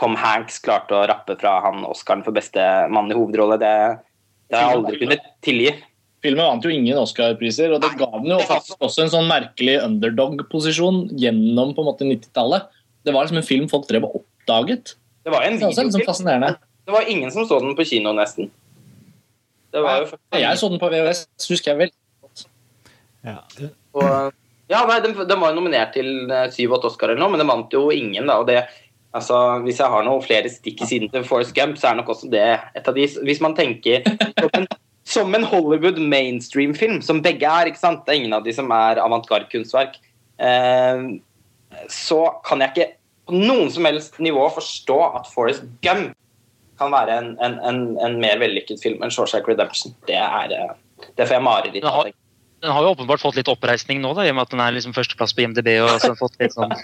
Tom Hanks klarte å rappe fra han Oscaren for beste mann i hovedrolle. Det, Det har jeg aldri kunnet tilgi. Filmen vant jo ingen Oscar-priser, og det ga den jo faktisk også en sånn merkelig underdog-posisjon gjennom på en måte 90-tallet. Det var liksom en film folk drev og oppdaget. Det var en sånn videofilm. fascinerende. Det var ingen som så den på kino, nesten. Det var jo Jeg så den på VHS, husker jeg vel. Ja. Og, ja, nei, den, den var jo nominert til eh, syv-åtte Oscar eller noe, men den vant jo ingen. da, og det altså, Hvis jeg har noen flere stikk i siden til Forrest Gump, så er nok også det et av de Hvis man tenker som en, som en Hollywood mainstream-film, som begge er, ikke sant? Det er ingen av de som er avantgarde-kunstverk, eh, så kan jeg ikke på noen som helst nivå forstå at Forrest Gump kan være en, en, en, en mer vellykket film enn Shawshank Redemption. Det er eh, det får jeg mareritt Den av. har, den har jo åpenbart fått litt oppreisning nå, da, i og med at den er liksom førsteplass på IMDb. og så har fått litt sånn...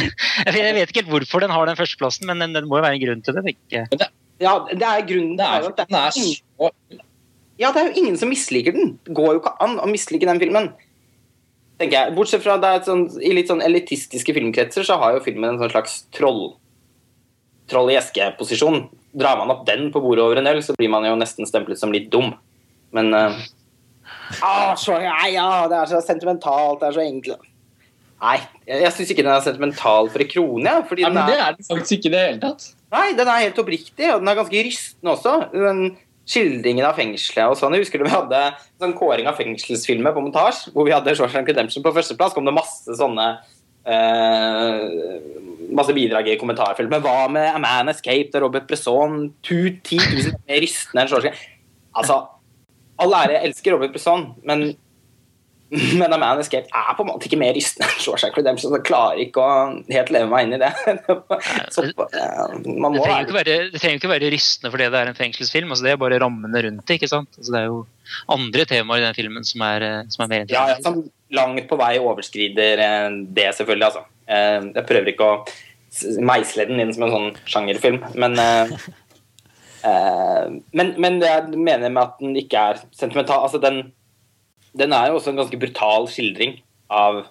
Jeg vet ikke helt hvorfor den har den førsteplassen, men den, den må jo være en grunn til det. tenker. Ja, det er grunnen Det er, jo at det den er ingen- så Ja, det er jo ingen som misliker den. Det går jo ikke an å mislike den filmen. tenker jeg. Bortsett fra det er et sånt I litt sånn elitistiske filmkretser så har jo filmen en sånn slags troll troll i eske-posisjon. Drar man opp den på bordet over en øl, så blir man jo nesten stemplet som litt dum. Men uh, ah, så, nei, ja, Det er så sentimentalt, det er så enkelt Nei, jeg, jeg syns ikke den er sentimental for en krone. Ja, fordi ja, den men Det er, er den faktisk ikke i det hele tatt. nei, den er helt oppriktig, og den er ganske rystende også. Den Skildringen av fengselet og sånn. Jeg husker du vi hadde en sånn kåring av fengselsfilmer på montasje, hvor vi hadde Shortland Redemption på førsteplass. kom det masse sånne eh, masse bidrag i kommentarfelt, Men hva med A Man Escaped og Robert Bresson? 10 000 mer rystende enn Shawshank. Altså, all ære, jeg elsker Robert Bresson, men men A Man Escaped er på en måte ikke mer rystende enn Shawshank Redemption. Så jeg klarer ikke å helt leve meg inn i det. Så, man må Det trenger, være det trenger ikke være rystende fordi det er en fengselsfilm. altså Det er bare rammene rundt det. ikke sant? Altså Det er jo andre temaer i den filmen som er, eh, som er mer Ja, ja, som langt på vei overskrider eh, det, selvfølgelig. Altså. Eh, Jeg prøver ikke å meisle den inn som en sånn sjangerfilm, men eh, eh, men, men jeg mener med at den ikke er sentimental altså den, den er jo også en ganske brutal skildring av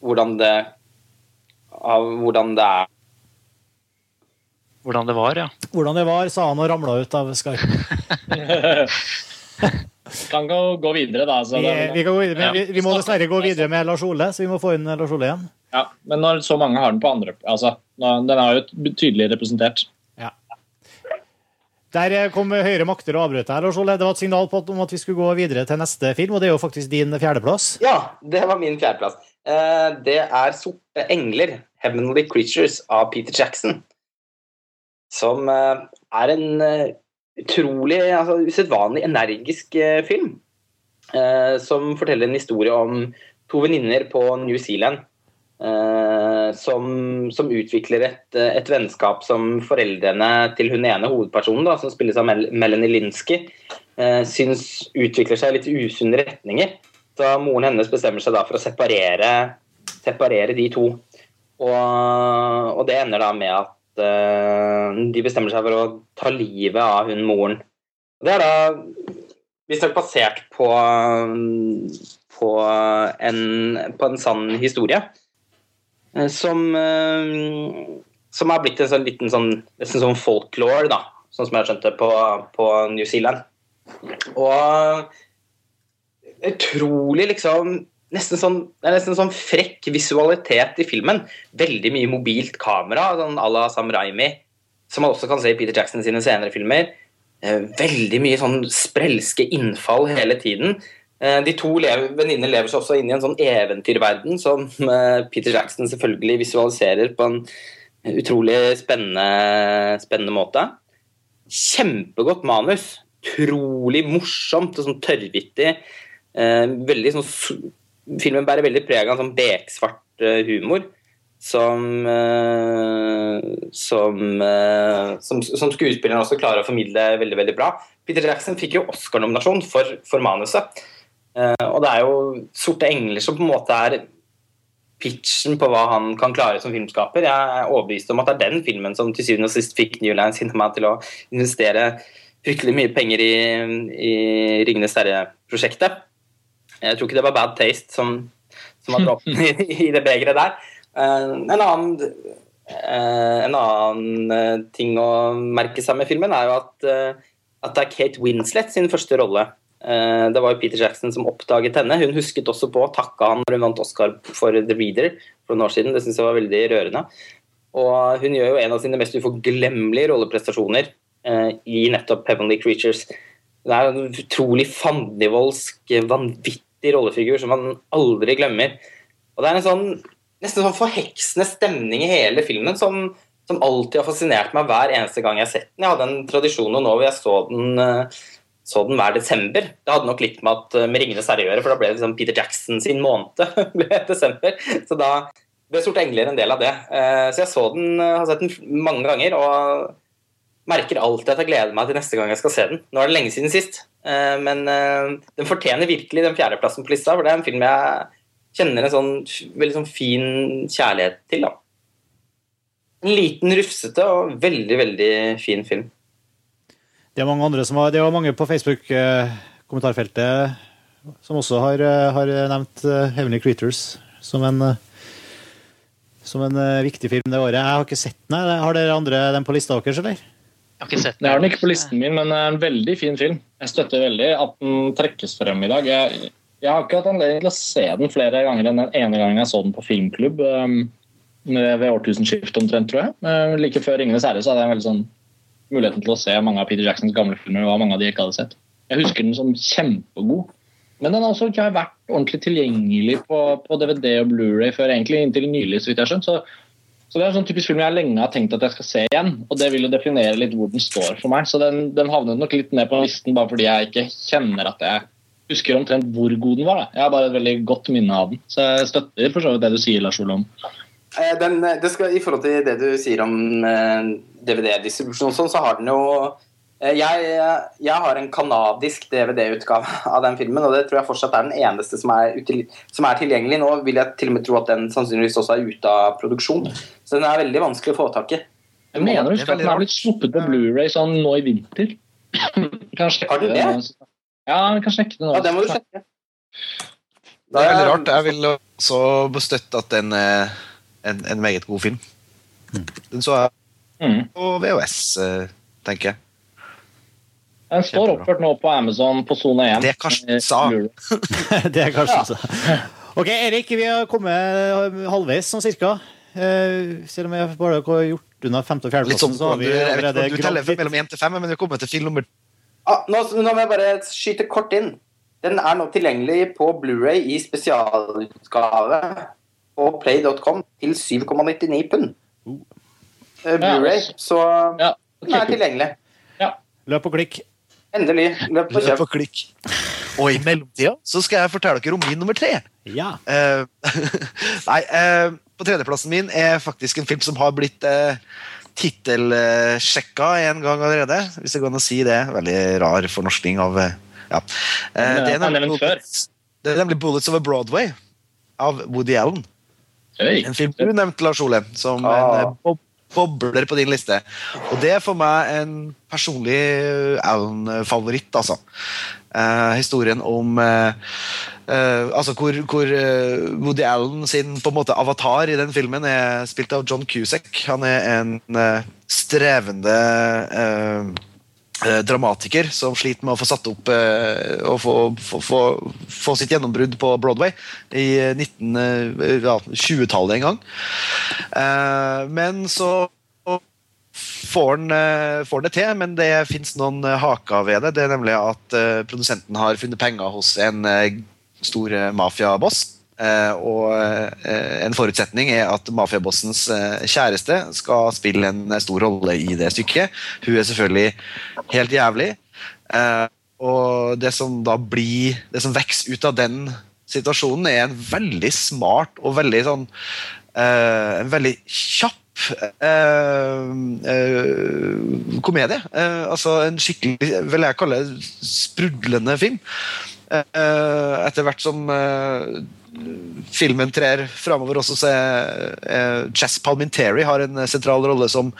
hvordan det av hvordan det er Hvordan det var, ja. Hvordan det var, sa han og ramla ut av skarpen. Kan gå, gå videre, da. Så Vi, vi, kan gå videre, men vi, Ja. vi må dessverre gå videre med Lars Ole, så vi må få inn Lars Ole igjen. ja, men når så mange har den på andre altså, Den er jo tydelig representert. Ja. Der eh, kom høyere makter og avbrøt deg, Lars Ole. Det var et signal på at, om at vi skulle gå videre til neste film, og det er jo faktisk din fjerdeplass. Ja, det var min fjerdeplass. Eh, Det er 'Sorte engler', 'Heavenly Creatures' av Peter Jackson. Som eh, er en utrolig, altså usedvanlig energisk eh, film. eh, Som forteller en historie om to venninner på New Zealand. eh, Som, som utvikler et, et vennskap som foreldrene til hun ene hovedpersonen, da, som spilles av Mel Melanie Linsky, eh, syns utvikler seg i litt usunne retninger. Så moren hennes bestemmer seg da for å separere, separere de to. Og, og det ender da med at eh, de bestemmer seg for å ta livet av hun moren. Det er da visstnok basert på, på, en, på en sann historie. eh, Som, eh, som har blitt en sånn liten sånn, nesten sånn folklore, da, sånn som jeg har skjønt det, på, på New Zealand. Og utrolig liksom nesten sånn, Det er nesten sånn frekk visualitet i filmen. Veldig mye mobilt kamera, sånn à la Sam Raimi, som man også kan se i Peter Jackson sine senere filmer. Eh, Veldig mye sånn sprelske innfall hele tiden. Eh, De to venninnene lever seg også inn i en sånn eventyrverden som eh, Peter Jackson selvfølgelig visualiserer på en utrolig spennende, spennende måte. Kjempegodt manus. Utrolig morsomt og sånn tørrvittig. Veldig sånn, filmen bærer veldig preg av sånn beksvart eh, humor. Som, eh, som, eh, som, som skuespilleren også klarer å formidle veldig veldig bra. Peter Jackson fikk jo Oscar-nominasjon for, for manuset. Og det er jo 'Sorte engler' som på en måte er pitchen på hva han kan klare som filmskaper. Jeg er overbevist om at det er den filmen som til syvende og sist fikk New Line Cinema til å investere fryktelig mye penger i, i 'Ringenes herre'-prosjektet. Jeg tror ikke det var Bad Taste som, som var dråpen i, i det begeret der. Eh, en annen, eh, en annen eh, ting å merke seg med filmen er jo at at det er Kate Winslet sin første rolle. Det var jo Peter Jackson som oppdaget henne. Hun husket også på å takke han når hun vant Oscar for The Reader for noen år siden. Det syns jeg var veldig rørende. Og hun gjør jo en av sine mest uforglemmelige rolleprestasjoner eh, i nettopp Heavenly Creatures. Det er en utrolig fandenivoldsk, vanvittig rollefigur som man aldri glemmer. Og det er en sånn nesten sånn forheksende stemning i hele filmen som, som alltid har fascinert meg hver eneste gang jeg har sett den. Jeg hadde en tradisjon nå hvor jeg så den, eh, så den hver desember. Det hadde nok litt med, at, eh, med 'Ringenes herre' å gjøre, for da ble det liksom Peter Jackson sin måned. ble desember. Så da ble 'Sorte engler' en del av det. Eh, så jeg så den, har sett den mange ganger. og merker alltid at jeg gleder meg til neste gang jeg skal se den. Nå er det lenge siden sist, men den fortjener virkelig den fjerdeplassen på lista. For det er en film jeg kjenner en sånn veldig sånn fin kjærlighet til. da. En liten, rufsete og veldig, veldig fin film. Det er mange har, det er mange på Facebook-kommentarfeltet som også har, eh, har nevnt eh, Heavenly Creatures som en, eh, som en viktig film det året. Jeg har ikke sett den. Har dere andre den på lista deres, eller? Jeg har ikke sett den. Jeg har den ikke på listen min, men det er en veldig fin film. Jeg støtter veldig at den trekkes frem i dag. Jeg, jeg har ikke hatt anledning til å se den flere ganger enn den ene gangen jeg så den på filmklubb. Um, ved årtusenskiftet omtrent, tror jeg. Like før 'Ringenes herre' så hadde jeg en veldig sånn muligheten til å se mange av Peter Jacksons gamle filmer. og mange av de jeg ikke hadde sett. Jeg husker den som kjempegod. Men den har også ikke vært ordentlig tilgjengelig på, på DVD og Blu-ray før egentlig inntil nylig. så vidt jeg har skjønt. Så, så, det er en sånn typisk film jeg lenge har tenkt at jeg skal se igjen. Og det vil jo definere litt hvor den står for meg. Så den, den havnet nok litt ned på listen bare fordi jeg ikke kjenner at jeg husker omtrent hvor god den var. Da. Jeg har bare et veldig godt minne av den. Så jeg støtter for så vidt det du sier, Lars Olom. Eh, den, det skal, I forhold til det du sier om eh, DVD-distribusjon, sånn, så har den jo eh, jeg, jeg, har en kanadisk DVD-utgave av den filmen, og det tror jeg fortsatt er den eneste som er, util, som er, tilgjengelig. Nå vil jeg til og med tro at den sannsynligvis også er ute av produksjon. Så den er veldig vanskelig å få tak i. Jeg mener du at den er blitt sluppet på Blu-ray sånn nå i vinter. Kanskje har du det? Ja, vi kan sjekke det nå. Ja, det må du sjekke. Det er veldig rart. Jeg vil også bestøtte at den er en, en meget god film. Den så jeg Mm. på VHS, eh, tenker jeg. Den står oppført nå på Amazon på sone 1. Det Karsten sa. det er kanskje sa. Ok, Erik, vi har kommet halvveis, sånn cirka. Uh, selv om vi bare har gjort unna femte- og sånn, fjerdeplassen, så har du, vi jeg vet ikke allerede du teller mellom 1 til 5, men vi kommer til film nummer Ah, nå, nå må jeg bare skyte kort inn. Den er nå tilgjengelig på Blu-ray i spesialutgave på play.com til 7,99 pund. Eh, Blu-ray, så Ja, den er tilgjengelig. Løp og klikk. Endelig. Løp og Løp og klikk. Og i mellomtida så skal jeg fortelle dere om min nummer tre. Ja. Uh, nei, uh, på tredjeplassen min er faktisk en film som har blitt uh, tittelsjekka en gang allerede. Hvis det går an å si det. Veldig rar fornorskning av eh, ja. Eh, det, er nemlig, det er nemlig 'Bullets Over Broadway' av Woody Allen. En film du nevnte, Lars Ole, som Ah. en eh, bobler på din liste. Og det er for meg en personlig eh, Allen-favoritt, altså. Eh, historien om eh, eh, Altså hvor, hvor eh, Woody Allen sin på en måte avatar i den filmen er spilt av John Cusack. Han er en eh, strevende dramatiker som sliter med å få satt opp eh, og få, få, få, få sitt gjennombrudd på Broadway i 19, eh, 20-tallet en gang. Eh, men så får han, eh, får han det til, men det fins noen eh, haker ved det. Det er nemlig at eh, produsenten har funnet penger hos en eh, stor eh, mafiaboss. Eh, og eh, en forutsetning er at mafiabossens eh, kjæreste skal spille en stor rolle i det stykket. Hun er selvfølgelig helt jævlig. Og det som da blir Det som vokser ut av den situasjonen, er en veldig smart og veldig sånn En veldig kjapp komedie. Altså en skikkelig, vil jeg kalle det, sprudlende film. Etter hvert som filmen trer framover også, så eh, Jazz Palminteri har en sentral rolle som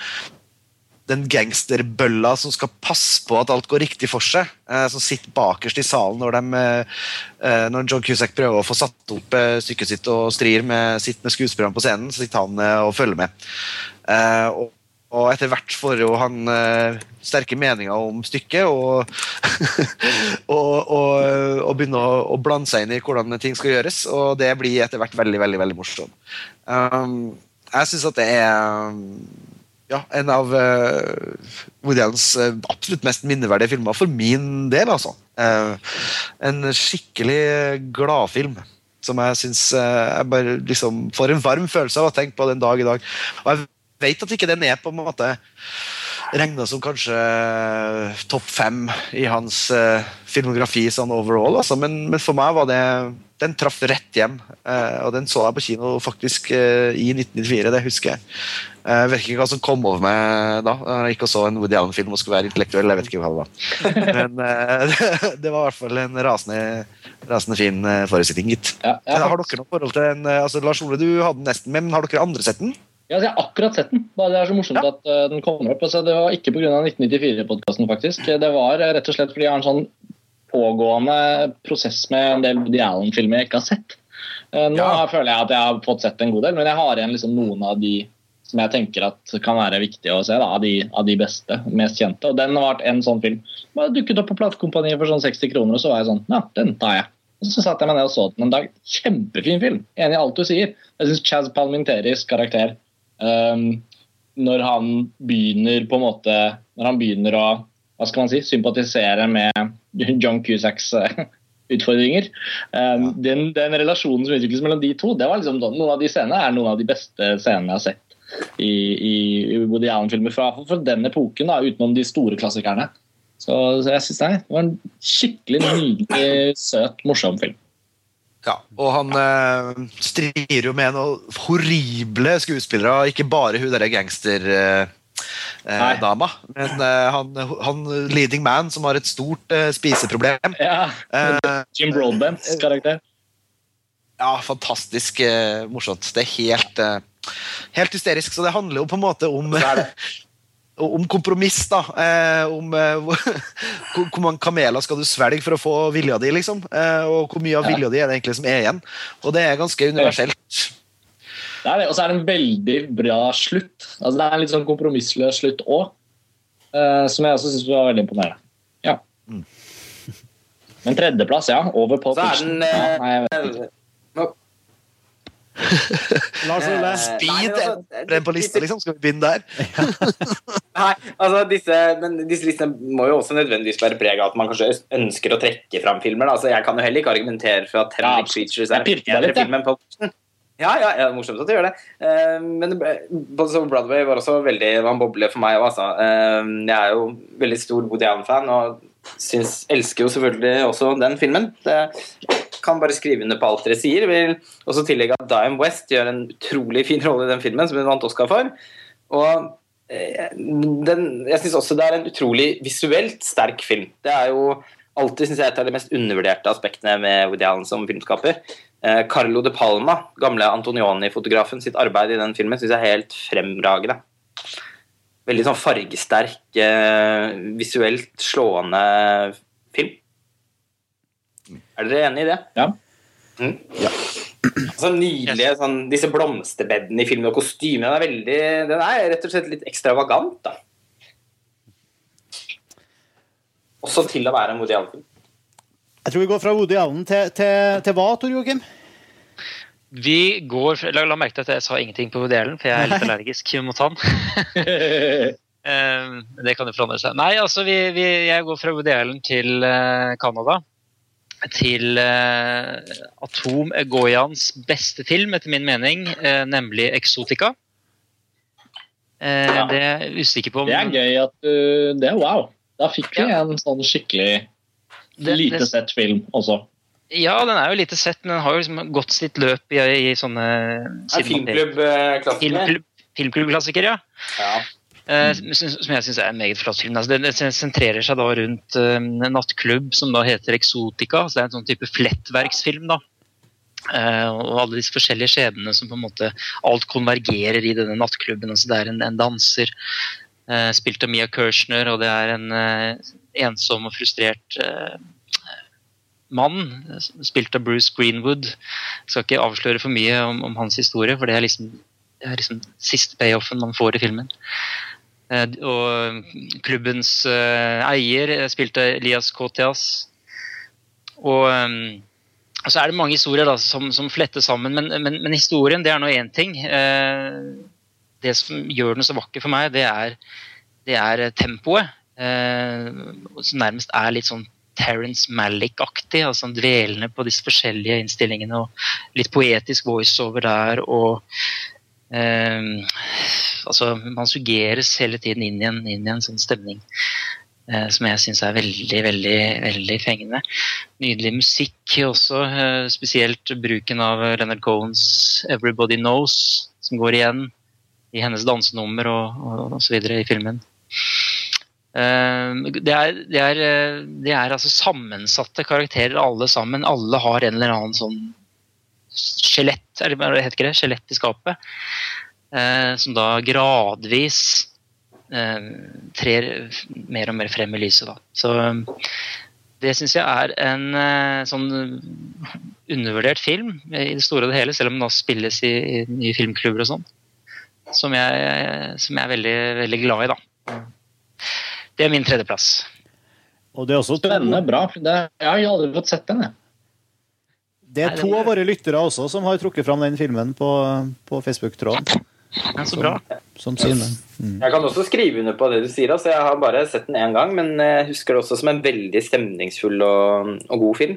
den gangsterbølla som skal passe på at alt går riktig for seg. Eh, som sitter bakerst i salen når, de, eh, når John Cusack prøver å få satt opp eh, stykket sitt og strir med, sitter med på scenen, så sitter han eh, og følger med. Eh, og, og etter hvert får jo han eh, sterke meninger om stykket, og, og, og, og begynner å, å blande seg inn i hvordan ting skal gjøres, og det blir etter hvert veldig, veldig, veldig morsomt. Um, jeg syns at det er ja, en av uh, Woody Allens uh, absolutt mest minneverdige filmer for min del, altså. Uh, en skikkelig gladfilm som jeg syns uh, jeg bare liksom får en varm følelse av å tenke på den dag i dag. Og jeg vet at ikke den er på en måte regna som kanskje topp fem i hans uh, filmografi sånn overall, altså. men, men, for meg var det Den traff rett hjem, uh, og den så jeg på kino faktisk uh, i 1994, det husker jeg. Jeg vet ikke hva som kom over meg da. Jeg gikk og så en Woody Allen-film og skulle være intellektuell. jeg vet ikke hva det var. Men det var i hvert fall en rasende, rasende fin forestilling, gitt. Ja, Har dere noe forhold til den? altså Lars Ole, du hadde den nesten med, men har dere andre sett den? Ja, jeg har akkurat sett den. Det er så morsomt Ja. at uh, den kommer opp. Altså, det var ikke pga. 1994-podkasten, faktisk. Det var uh, rett og slett fordi jeg har en sånn pågående prosess med en del Woody Allen-filmer jeg ikke har sett. Uh, nå Ja. føler jeg at jeg har fått sett en god del, men jeg har igjen liksom noen av de som jeg tenker at kan være viktige å se, da, av, de, av de beste, mest kjente. Og den har vært en sånn film. Bare dukket opp på platekompaniet for sånn 60 kroner, og så var jeg sånn Ja, den tar jeg. Og så satte jeg meg ned og så den en dag. Kjempefin film. Enig i alt du sier. Jeg syns Chaz Palminteris karakter um, Når han begynner på en måte Når han begynner å hva skal man si, sympatisere med John Cusacks eh, utfordringer. Um, den, den relasjonen som utvikles mellom de to, det var liksom noen av de scenene er noen av de beste scenene jeg har sett i, i, i Woody Allen-filmer fra, fra den epoken, da, utenom de store klassikerne. Så, så jeg synes det var en skikkelig nydelig, søt, morsom film. Ja, og han eh, strir jo med noen horrible skuespillere, ikke bare hun derre gangsterdama, eh, dama, men eh, han, han leading man som har et stort eh, spiseproblem. Ja, Eh, Jim Broadbents karakter. ja, fantastisk eh, morsomt. Det er helt, eh, helt hysterisk. Så det handler jo på en måte om. om kompromiss, da. Eh, om eh, hvor, mange kameler skal du svelge for å få vilja di, liksom. Eh, og hvor mye av vilja di er det egentlig som er igjen. Og det er ganske universelt. Det er det, Og så er det en veldig bra slutt. Altså, det er en litt sånn kompromissløs slutt òg, som jeg også syns var veldig imponerende. Ja. Men tredjeplass, ja. Over på Så er den eh, Ja, nei, jeg vet ikke. nå- Lars Ole. Eh, Speed er altså, den på lista, liksom. Skal vi begynne der? Nei, altså disse, men disse listene må jo også nødvendigvis bære preg av at man kanskje ønsker å trekke fram filmer. Da. Altså, jeg kan jo heller ikke argumentere for at Ten Ja, Big Creatures er bedre film enn Poltersen. Ja, ja, ja, morsomt at du gjør det. Uh, men Bodies of Broadway var også veldig var en boble for meg òg, altså. Uh, jeg er jo veldig stor Woody Allen-fan og syns, elsker jo selvfølgelig også den filmen. Det kan bare skrive under på alt dere sier. Vil også tillegge at Dime West gjør en utrolig fin rolle i den filmen, som hun vant Oscar for. Og eh, den, jeg syns også det er en utrolig visuelt sterk film. Det er jo alltid synes jeg, et av de mest undervurderte aspektene med Woody Allen som filmskaper. Eh, Carlo De Palma, gamle Antonioni-fotografen, sitt arbeid i den filmen syns jeg er helt fremragende. Veldig sånn fargesterk, eh, visuelt slående film. Er dere enig i det? Ja. Mm. Altså Nydelige sånn, disse blomsterbedene i filmen og kostymene er veldig Den er rett og slett litt ekstravagant, da. Også til å være en Woody Allen-film. Jeg tror vi går fra Woody Allen til, til, til hva, Tor Joakim? Vi går La, la merke til at jeg sa ingenting på Woody for jeg er litt allergisk mot han. Eh, det kan jo forandre seg. Nei, altså, vi, vi, jeg går fra Woody til eh, Canada. Til uh, Atom Egoyans beste film, etter min mening, uh, nemlig 'Exotica'. Uh, Ja. Det er jeg usikker på om Det er gøy at du Det er wow. Da fikk vi Ja. en sånn skikkelig Det- lite det- sett film også. Ja, den er jo lite sett, men den har jo liksom gått sitt løp i, i sånne Er filmklubb-klassiker. Filmklubb, filmklubbklassiker, ja. Ja. Eh, som, jeg syns er en meget flott film. Altså, det, sentrerer seg da rundt eh, en nattklubb som da heter Exotica. Så det er en sånn type flettverksfilm. da. Eh, og alle disse forskjellige skjebnene som på en måte Alt konvergerer i denne nattklubben. altså Det er en, en danser eh, spilt av Mia Kirshner, og det er en eh, ensom og frustrert mann spilt av Bruce Greenwood. Jeg skal ikke avsløre for mye om, om hans historie, for det er liksom, det er liksom siste payoffen man får i filmen. Eh, og klubbens eh, eier eh, spilte Elias Kotias. Og eh, og så er det mange historier da, som, som fletter sammen, men, men, men historien det er nå én ting. Det som gjør den så vakker for meg, det er, det er tempoet. Som nærmest er litt sånn Terence Malick-aktig. altså Dvelende på disse forskjellige innstillingene. og Litt poetisk voiceover der. og eh, altså Man suggeres hele tiden inn i en, inn i en sånn stemning eh, som jeg syns er veldig, veldig, veldig fengende. Nydelig musikk også, eh, spesielt bruken av Leonard Cohens 'Everybody Knows', som går igjen i hennes dansenummer og, og, og så videre i filmen. Eh, det er, det, er, eh, det er altså sammensatte karakterer alle sammen. Alle har en eller annen sånn skjelett, eller hva heter det, skjelett i skapet. Eh, som da gradvis trer mer og mer frem i lyset. Da. Så det syns jeg er en sånn undervurdert film i det store og det hele, selv om den da spilles i, i nye filmklubber og sånn. Som jeg, som jeg er veldig, veldig glad i, da. Det er min tredjeplass. Og det er også Spennende, bra. Det, jeg har aldri fått sett den. Jeg. Det er to av våre lyttere også som har trukket fram den filmen på, på Facebook-tråden. Ja, så bra. Som sine. Mm. Jeg kan også skrive under på det du sier. Altså, jeg har bare sett den én gang, men jeg husker det også som en veldig stemningsfull og, og god film.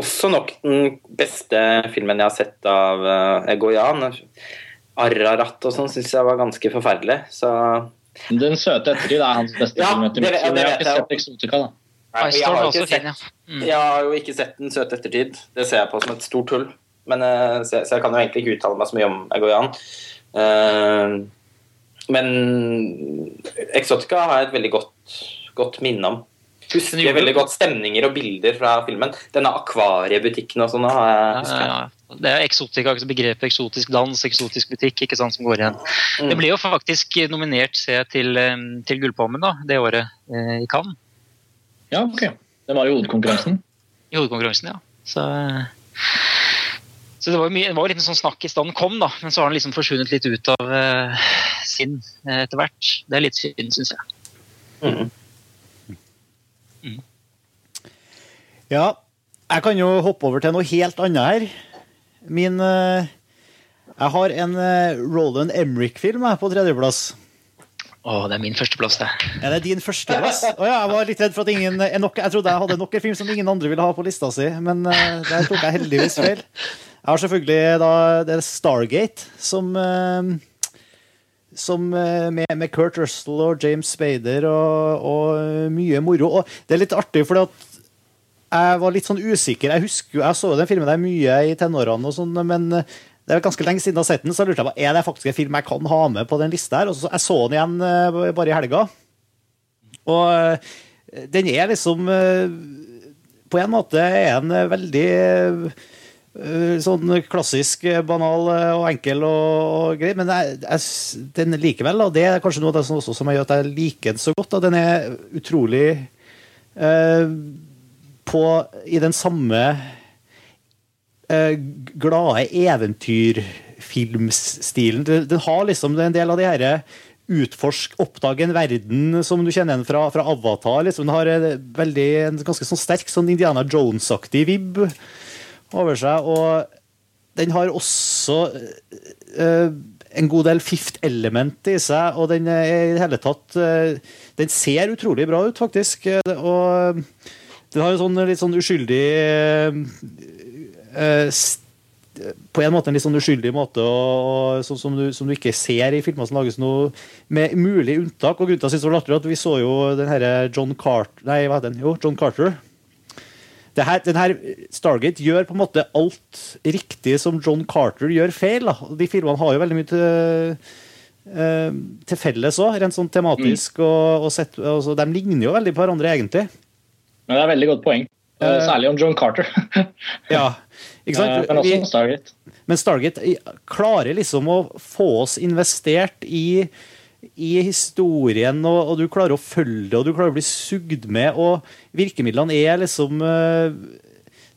Også nok den beste filmen jeg har sett av uh, Egoyan. Ararat og sånn syns jeg var ganske forferdelig. Så Den søte ettertid er hans beste Ja, film. det- det jeg har ikke sett Exotica, da. Nei, jeg, har er ikke sett. Mm. jeg har jo ikke sett Den søte ettertid. Det ser jeg på som et stort hull. Men, uh, så, jeg, så jeg kan jo egentlig ikke uttale meg så mye om Egoyan. Uh, men Exotica har jeg et veldig godt, godt minne om. Det Husker veldig godt stemninger og bilder fra filmen. Denne akvariebutikken og sånn. har jeg Ja, ja, ja. Det er eksotika, begrepet eksotisk dans, eksotisk butikk, ikke sant, som går igjen. Mm. Det ble jo faktisk nominert se, til, til Gullpalmen da, det året eh, i Cannes. Ja, ok. Det var i hovedkonkurransen. I hovedkonkurransen, ja. Så, så det var jo mye, det var litt sånn snakk i stand kom, da, men så har den liksom forsvunnet litt ut av eh, sinn eh, etter hvert. Det er litt synd, syns jeg. Mm. Ja, jeg kan jo hoppe over til noe helt annet her. Min eh, Jeg har en eh, Roland Emrik-film på tredjeplass. Å, det er min førsteplass, det. Er det din førsteplass? Oh, ja, jeg var litt redd for at ingen er nok, Jeg trodde jeg hadde nok en film som ingen andre ville ha på lista si, men eh, der tok jeg heldigvis feil. Jeg har selvfølgelig da det er Stargate, som eh, som eh, med, med Kurt Russell og James Spader og, og mye moro. Og det er litt artig, for jeg var litt sånn usikker. Jeg husker jo, jeg så den filmen der mye i tenårene, og sånn, men det er ganske lenge siden jeg har sett den, så jeg lurte på er det faktisk en film jeg kan ha med på den lista. her, og så Jeg så den igjen eh, bare i helga. Og eh, den er liksom eh, På en måte er eh, veldig eh, sånn klassisk, eh, banal eh, og enkel og, og grei, men jeg, jeg, den likevel, og det er kanskje noe av det som, også, som gjør at jeg liker den så godt. Da. Den er utrolig eh, på I den samme eh, glade eventyrfilmstilen. Den, den har liksom en del av de herre utforsk, oppdage en verden som du kjenner igjen fra, fra Avatar. Liksom. Den har en, veldig, en ganske sånn sterk sånn Indiana Jones-aktig vibb over seg. Og den har også eh, en god del fifth element i seg, og den er i det hele tatt eh, Den ser utrolig bra ut, faktisk. Eh, Og den har en sånn litt sånn uskyldig eh, eh, På en måte en litt sånn uskyldig måte og, og, sånn som, du, som du ikke ser i filmer som lages nå, med mulig unntak. Og grunnen til at jeg synes det var latterlig, at vi så jo den herre John Carter Nei, hva heter den? Jo, John Carter. Det her, den her Stargate gjør på en måte alt riktig som John Carter gjør feil. Da. De filmene har jo veldig mye til, eh, til felles òg, rent sånn tematisk. Og, og sett, altså, de ligner jo veldig på hverandre, egentlig. Men det er et veldig godt poeng. Eh, Særlig om John Carter. Ja, ikke sant? Eh, Men også om Stargate. Men Stargate klarer liksom å få oss investert i, i historien, og, og du klarer å følge det, og du klarer å bli sugd med. Og virkemidlene er liksom eh,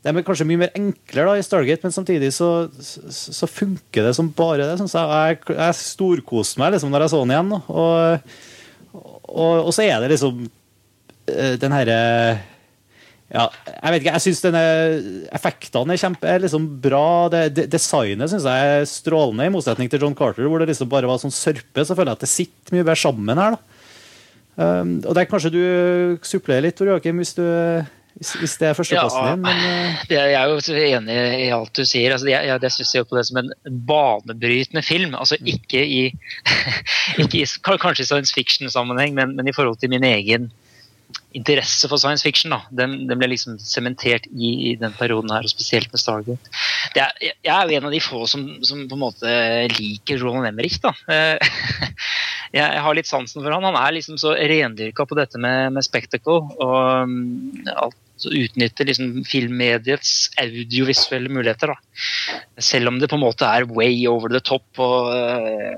De er kanskje mye mer enklere da, i Stargate, men samtidig så, så, funker det som bare det. Jeg jeg, jeg storkoste meg liksom når jeg så den igjen. Og, og, og så er det liksom eh, den herre ja, jeg vet ikke, jeg syns effektene er kjempe, er liksom bra. Det, det, designet syns jeg er strålende, i motsetning til John Carter, hvor det liksom bare var sånn sørpe. Så føler jeg at det sitter mye bedre sammen her. Um, og der kanskje du supplerer litt, Tor Joakim, hvis, hvis, hvis, det er førsteplassen ja, din. Men, uh... det, jeg er jo enig i alt du sier. Altså, jeg, jeg, jeg jo på det som en banebrytende film. altså Ikke i, ikke i kanskje i science fiction-sammenheng, men, men, i forhold til min egen interesse for science fiction. da, Den, den ble liksom sementert i, i, den perioden her, og spesielt med Stargate. Jeg er jo en av de få som, som, på en måte liker Roland Emmerich. da. Eh, jeg har litt sansen for han. Han er liksom så rendyrka på dette med, med spectacle. og um, alt utnytter liksom filmmediets audiovisuelle muligheter. Da. Selv om det på en måte er way over the top. og uh,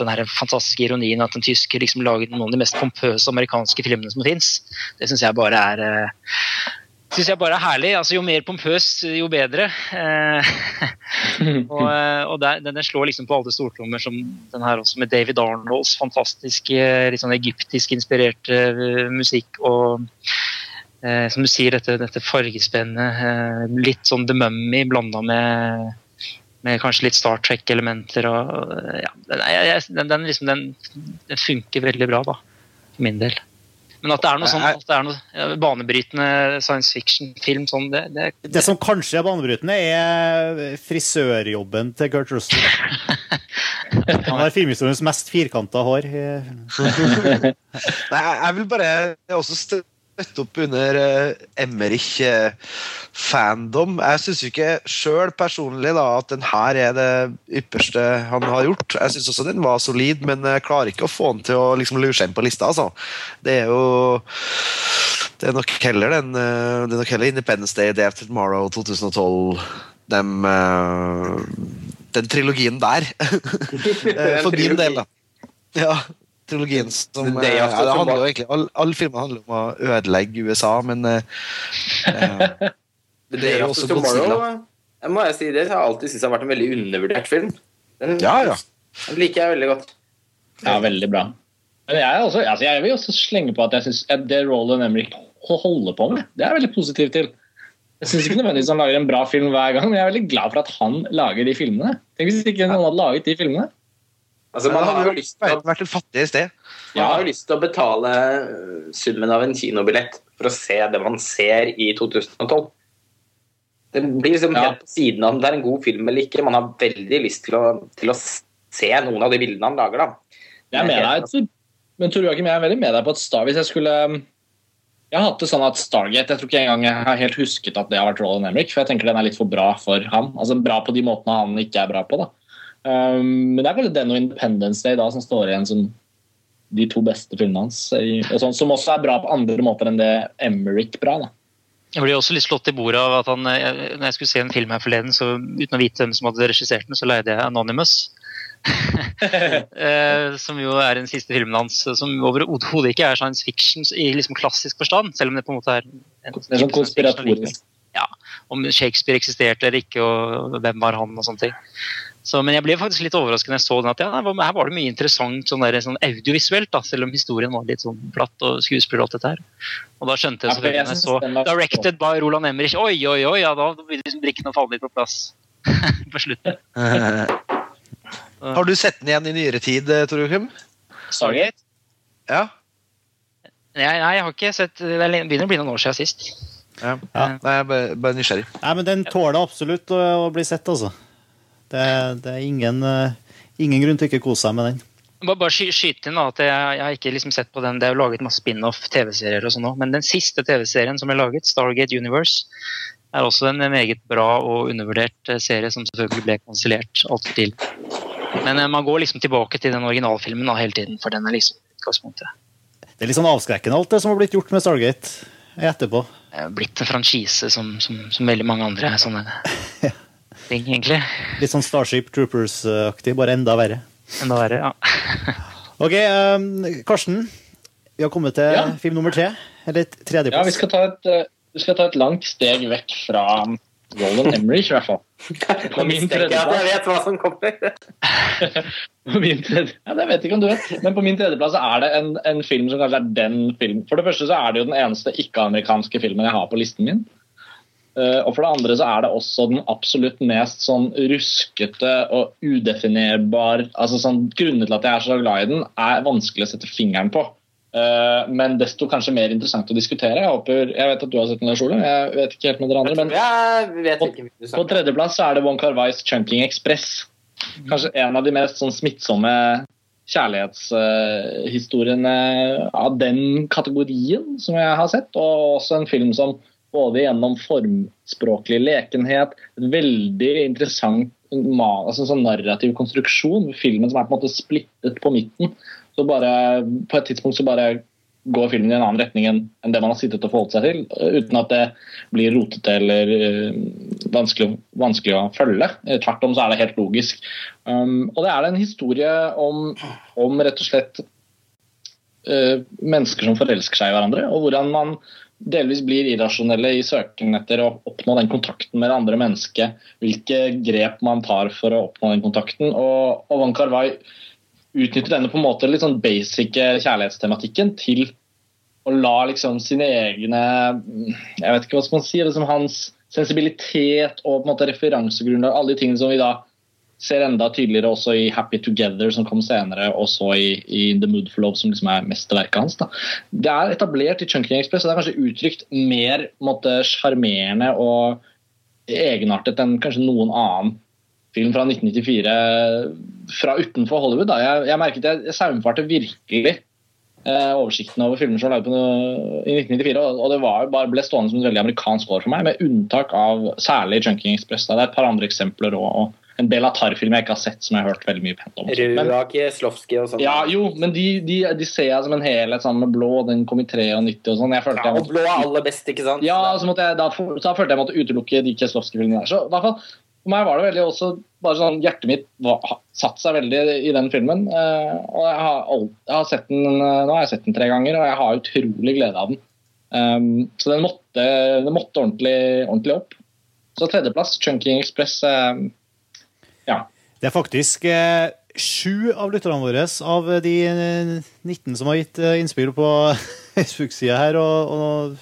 den her fantastiske ironien at en tysker liksom laget noen av de mest pompøse amerikanske filmene som fins. Det syns jeg bare er uh, synes jeg bare er herlig. Altså, jo mer pompøs, jo bedre. Eh, og, eh, og den, slår liksom på alle stortrommer, som den her også, med David Arnolds fantastiske, litt sånn egyptisk inspirerte musikk. Og eh, som du sier, dette, dette fargespennet. litt sånn The Mummy blanda med med kanskje litt Star Trek-elementer. og ja, den, den, liksom, den, den, funker veldig bra, da, for min del. Men at det er noe sånn, at det er noe banebrytende science fiction-film sånn, det, det, det, som kanskje er banebrytende, er frisørjobben til Gert Russell. Han har filmhistoriens mest firkanta hår. Nei, jeg vil bare også støtte opp under uh, Emmerich-fandom. Uh, jeg syns ikke sjøl personlig da, at den her er det ypperste han har gjort. Jeg syns også den var solid, men jeg klarer ikke å få den til å liksom, lure seg inn på lista. Altså. Det er jo det er nok heller den uh, det er nok heller Independence Day, Day After Tomorrow 2012 dem, Den trilogien der. For min del, da. Ja trilogien som det, ja, det handler jo egentlig Alle all filmer handler om å ødelegge USA, men uh, det er jo også Godzilla. Må jeg si det, jeg har alltid syntes det har vært en veldig undervurdert film. Den, ja, ja. den liker jeg veldig godt. Ja, veldig bra. Men jeg, også, altså jeg vil også slenge på at jeg synes det Roland Emmerich holder på med, det er jeg veldig positiv til. Jeg syns ikke nødvendigvis han lager en bra film hver gang, men jeg er veldig glad for at han lager de filmene. Tenk hvis ikke noen hadde laget de filmene. Altså, man har jo lyst til å, vært et fattig sted. Man har jo lyst til å betale øh, summen av en kinobillett for å se det man ser i 2012. Det blir liksom ja. helt på siden av om det er en god film eller ikke. Man har veldig lyst til å, til å se noen av de bildene han lager. da. Jeg er med deg, men Tor Joakim, jeg er veldig med deg på at Star, hvis jeg skulle jeg har hatt det sånn at Stargate jeg tror ikke engang jeg har helt husket at det har vært Roland Emrik, for jeg tenker den er litt for bra for han. Altså Bra på de måtene han ikke er bra på. da. Um, men det er vel den og Independence Day da som står igjen som de to beste filmene hans. Sånn, som også er bra på andre måter enn det Emmerich bra. da. Jeg ble også litt slått i bordet av at han, jeg, når jeg skulle se en film her forleden, så uten å vite hvem som hadde regissert den, så leide jeg Anonymous. Eh, som jo er den siste filmen hans, som overhodet ikke er science fiction i liksom klassisk forstand. Selv om det på en måte er en, det er sånn konspiratorisk. Ja, Om Shakespeare eksisterte eller ikke, og hvem var han og sånne ting. Så, men jeg ble faktisk litt overrasket når jeg så den at ja, her var det mye interessant sånn der, sånn audiovisuelt, da, selv om historien var litt sånn platt og skuespill og alt dette her. Og da skjønte jeg selvfølgelig når jeg så 'Directed by Roland Emmerich', oi, oi, oi, ja, da begynte liksom brikkene å falle litt på plass på slutten. Har du sett den igjen i nyere tid, eh, Tor Joakim? Stargate? Ja. Nei, nei, jeg har ikke sett Det begynner å bli noen år siden sist. Ja. ja. Nei, jeg er bare nysgjerrig. Nei, men Den tåler absolutt å, å bli sett, altså. Det, det er ingen, uh, ingen, grunn til ikke å kose seg med den. Bare, bare skyte inn da, at jeg, jeg, har ikke liksom sett på den. Det er jo laget masse spin-off TV-serier og sånn òg, men den siste TV-serien som er laget, Stargate Universe, er også en meget bra og undervurdert eh, serie som selvfølgelig ble kansellert altfor tidlig. Men uh, man går liksom tilbake til den originalfilmen da, hele tiden, for den er liksom utgangspunktet. Det er litt sånn avskrekkende alt det som har blitt gjort med Stargate etterpå. Det er blitt en franchise som, som, som veldig mange andre sånne ting, egentlig. Litt sånn Starship Troopers-aktig, bare enda verre. Enda verre, ja. ok, um, Karsten. Vi har kommet til ja. film nummer tre. Eller tredjeplass. Ja, vi skal, ta et, uh, vi skal ta et langt steg vekk fra Roland Emmerich, i hvert fall. På min tredjeplass jeg vet hva som kommer. På min tredje, ja, det vet ikke om du vet, men på min tredjeplass er det en, en film som kanskje er den filmen. For det første så er det jo den eneste ikke-amerikanske filmen jeg har på listen min. Eh, og for det andre så er det også den absolutt mest sånn ruskete og udefinerbar altså sånn Grunnen til at jeg er så glad i den, er vanskelig å sette fingeren på. Eh, men desto kanskje mer interessant å diskutere. Jeg, håper, jeg vet at du har sett den, Lars Ole. Jeg vet ikke helt med dere andre. men på, på tredjeplass så er det Wong Kar-Wais 'Chunking Express'. Kanskje en av de mest sånn smittsomme kjærlighetshistoriene av den kategorien som jeg har sett. Og også en film som både gjennom formspråklig lekenhet, et veldig interessant altså altså sånn narrativ konstruksjon, filmen som er på en måte splittet på midten. Så bare, på et tidspunkt så bare går filmen i en annen retning enn det man har sittet og forholdt seg til, uten at det blir rotete eller eh, vanskelig, vanskelig å følge. Eh, Tvert om så er det helt logisk. Um, og det er en historie om, om rett og slett uh, mennesker som forelsker seg i hverandre, og hvordan man delvis blir irrasjonelle i søken etter å oppnå den kontakten med det andre mennesket. Hvilke grep man tar for å oppnå den kontakten. Og, og Kar-wai utnytter denne på en måte litt sånn basic kjærlighetstematikken til å la liksom sine egne Jeg vet ikke hva skal man si. liksom Hans sensibilitet og på en måte referansegrunnlag, alle de tingene som vi da ser enda tydeligere også i Happy Together, som kom senere, og så i, i The Mood for Love, som liksom er mesterverket hans. da. Det er etablert i Chunking Express, og det er kanskje uttrykt mer sjarmerende og egenartet enn kanskje noen annen film fra 1994 fra utenfor Hollywood. Da. Jeg, jeg merket jeg, jeg saumfarte virkelig eh, oversikten over filmer som var laget i 1994, og, og det var bare ble stående som et veldig amerikansk år for meg, med unntak av særlig Chunking Express. Da. Det er et par andre eksempler og, en Belatar-film jeg ikke har sett, som jeg har hørt veldig mye pent om. Rua Kieslowski og sånn. ja, jo, men de, de, de ser jeg som en helhet sammen med Blå, den kom i 93 og sånn. Ja, og blå er aller best, ikke sant? ja, så måtte jeg, da, da følte jeg måtte utelukke de Kieslowski-filmene der. Så i hvert fall, for meg var det veldig også bare sånn, Hjertet mitt var, satt seg veldig i den filmen. eh, og jeg har, alt, jeg har sett den, eh, Nå har jeg sett den tre ganger, og jeg har utrolig glede av den. Um, så den måtte, den måtte ordentlig, ordentlig opp. Så tredjeplass, Chunking Express. eh. Det er faktisk eh, sju av lytterne våre av de eh, 19 som har gitt eh, innspill på Facebook-sida her, og, og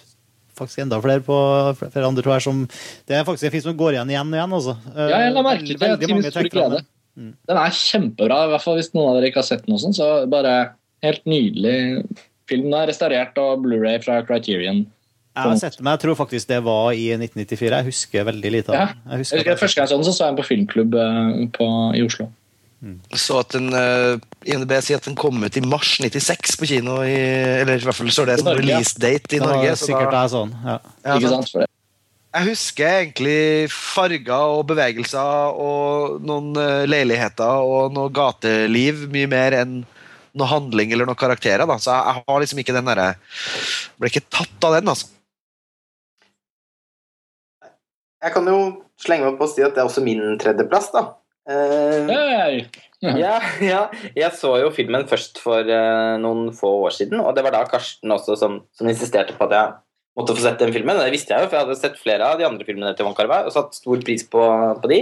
faktisk enda flere på flere andre, tror jeg, som Det er faktisk en film som går igjen igjen og igjen, altså. Eh, Ja, jeg la merke til veldig til min mange store trekker. Den er kjempebra, i hvert fall hvis noen av dere ikke har sett den. sånn, så bare helt nydelig film. Den er restaurert og Blu-ray fra Criterion. Jeg har sett den, men jeg tror faktisk det var i 1994. Jeg husker veldig lite av Ja. den. Jeg Jeg husker husker Første gang jeg så den, så så jeg den på filmklubb eh, på, i Oslo. Så at den, uh, INB sier at den kom ut i mars 96 på kino, i, eller i hvert fall står det som release date i Norge. så sikkert da- er sånn. Ja. Ja, ikke sant. sant? For det. Jeg husker egentlig farger og bevegelser og noen eh, leiligheter og noe gateliv mye mer enn noe handling eller noen karakterer. da, Så jeg, jeg har liksom ikke den derre Ble ikke tatt av den, altså. Jeg kan jo slenge meg på å si at det er også min tredjeplass, da. Uh, Hey! ja, ja. Jeg så jo filmen først for uh, noen få år siden, og det var da Karsten også som, som insisterte på at jeg måtte få sett den filmen. Det visste jeg jo, for jeg hadde sett flere av de andre filmene til Wong Kar-wai og satt stor pris på, på de.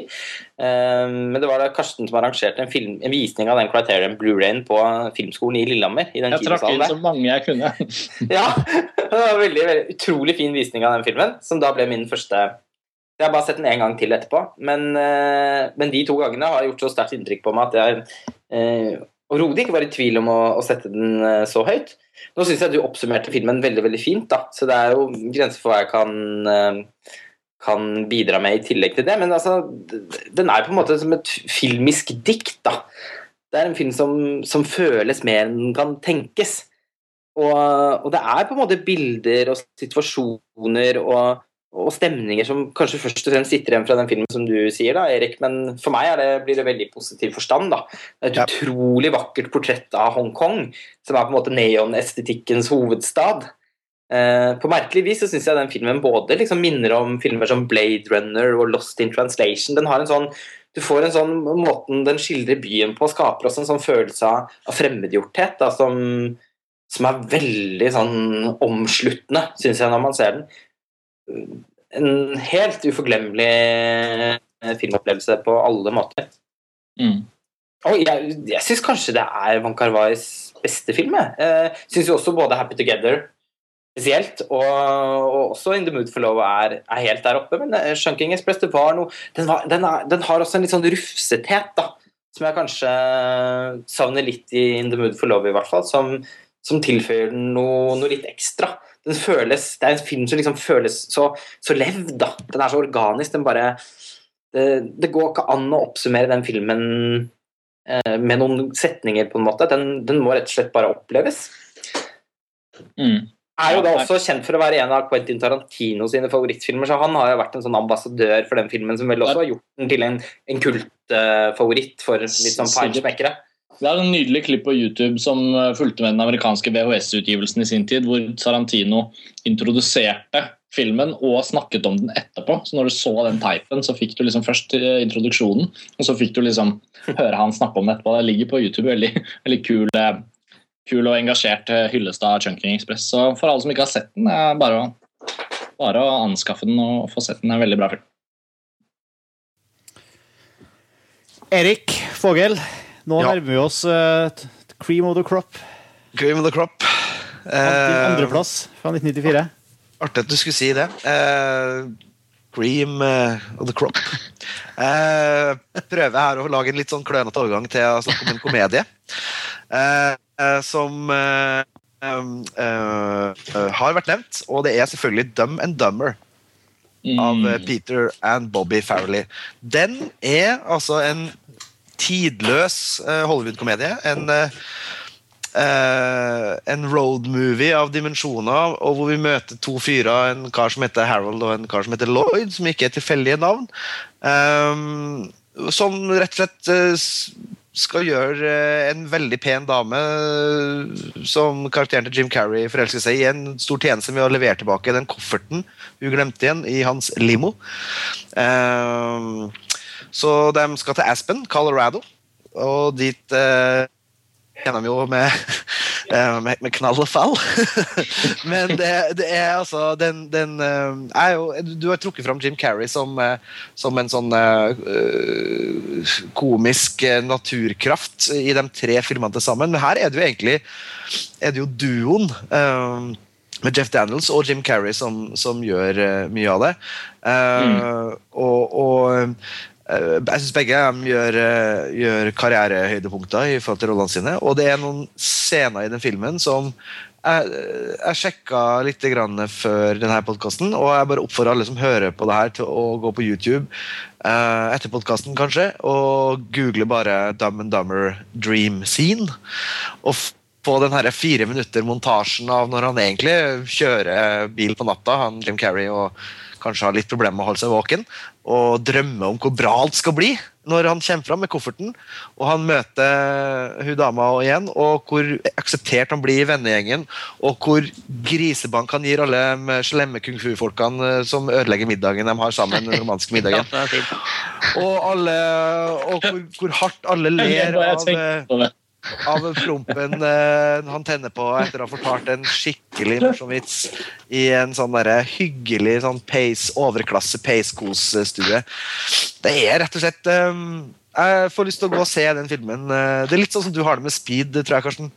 Uh, men det var da Karsten som arrangerte en, film, en visning av den Criterion Blu-rayen på filmskolen i Lillehammer. i den Jeg trakk inn så mange jeg kunne. Ja, det var en veldig, veldig utrolig fin visning av den filmen, som da ble min første Jeg har bare sett den en gang til etterpå, men, eh, men de to gangene har gjort så sterkt inntrykk på meg at jeg eh, overhodet ikke var i tvil om å, å sette den eh, så høyt. Nå syns jeg du oppsummerte filmen veldig veldig fint, da, så det er jo grenser for hva jeg kan eh, kan bidra med i tillegg til det, men altså, den er på en måte som et filmisk dikt, da. Det er en film som, som føles mer enn den kan tenkes. Og, og det er på en måte bilder og situasjoner og, og stemninger som kanskje først og fremst sitter igjen fra den filmen, som du sier, da, Erik. Men for meg det, blir det veldig positiv forstand. da. Det er et Ja. utrolig vakkert portrett av Hongkong, som er på en måte neon-estetikkens hovedstad. Eh, på merkelig vis så syns jeg den filmen både liksom minner om filmer som Blade Runner og Lost in Translation. Den har en sånn du får en sånn Måten den skildrer byen på, skaper også en sånn følelse av, av fremmedgjorthet da, som, som er veldig sånn omsluttende, syns jeg, når man ser den. En helt uforglemmelig eh, filmopplevelse på alle måter. Mm. Og jeg, jeg syns kanskje det er Van Carvais beste film. jeg. Eh, syns jo også både Happy Together spesielt, og, og også In the Mood for Love er, er helt der oppe. Men eh, Shunking Express det var noe den, var, den, er, den har også en litt sånn rufsethet, da. Som jeg kanskje savner litt i In the Mood for Love, i hvert fall. Som, som tilføyer den noe, noe litt ekstra. Den føles, det er en film som liksom føles så, så levd, da. Den er så organisk. Den bare det, det går ikke an å oppsummere den filmen eh, med noen setninger, på en måte. Den, den må rett og slett bare oppleves. Mm. Er jo da også kjent for å være en av Quentin Tarantino sine favorittfilmer, så han har jo vært en sånn ambassadør for den filmen, som vel også har gjort den til en, en kultfavoritt for litt sånn feinschmeckere. Det er en nydelig klipp på YouTube som eh, fulgte med den amerikanske VHS-utgivelsen i sin tid, hvor Sarantino introduserte filmen og snakket om den etterpå. Så når du så den teipen, så fikk du liksom først eh, introduksjonen, og så fikk du liksom høre han snakke om det etterpå. Det ligger på YouTube. Veldig, veldig kul, eh, kul og engasjert hyllest av Chunking Express. Så for alle som ikke har sett den, er bare å, bare å anskaffe den og få sett den. Det er en veldig bra film. Erik Fogel, nå Ja. nærmer vi oss uh, Cream of the Crop. Cream of the crop. Uh, andreplass fra 1994. Artig at du skulle si det. Uh, cream of the crop. Uh, prøver her å lage en litt sånn klønete overgang til å snakke om en komedie. Som har vært nevnt, og det er selvfølgelig Dumb and Dumber av eh, Peter and Bobby Farrelly. Den er altså en tidløs eh, Hollywood-komedie. En en road-movie av dimensjoner, og hvor vi møter to fyrer, en kar som heter Harold og en kar som heter Lloyd, som ikke er tilfeldige navn. Um, som rett og slett eh, skal gjøre eh, en veldig pen dame, eh, som karakteren til Jim Carrey forelsker seg i, en stor tjeneste med å levere tilbake den kofferten hun glemte igjen i hans limo. Um, så de skal til Aspen, Colorado, og dit eh, de jo med, eh, med, med knall og fall. Men det, det er altså den, den eh, er jo, Du har trukket fram Jim Carrey som, eh, som en sånn komisk naturkraft i de tre filmene til sammen. Men her er det jo egentlig er det jo duoen. med Jeff Daniels og Jim Carrey som, som gjør mye av det. Mm. Og, og jeg syns begge gjør, eh, gjør karrierehøydepunkter i forhold til rollene sine. Og det er noen scener i den filmen som jeg, jeg sjekka litt før denne podkasten, og jeg bare oppfordrer alle som hører på det her, til å gå på YouTube eh, etter podkasten, kanskje, og google bare Dumb and Dumber Dream Scene. Og få den her fire minutter-montasjen av når han egentlig kjører bil på natta, han Jim Carrey, og kanskje har litt problemer med å holde seg våken, og drømmer om hvor bra alt skal bli når han kommer fram med kofferten, og han møter hun dama igjen, og hvor akseptert han blir i vennegjengen, og hvor grisebank han gir alle de slemme kung fu-folkene eh, som ødelegger middagen de har sammen, den romanske middagen. Og, alle, og hvor, hvor hardt alle ler av av prompen eh, han tenner på etter å ha fortalt en skikkelig morsom vits i en sånn der, hyggelig sånn pace, overklasse peiskos-stue. Det er rett og slett um, Jeg får lyst til å gå og se den filmen. Eh, Det er litt sånn som du har det med Speed, tror jeg, Karsten.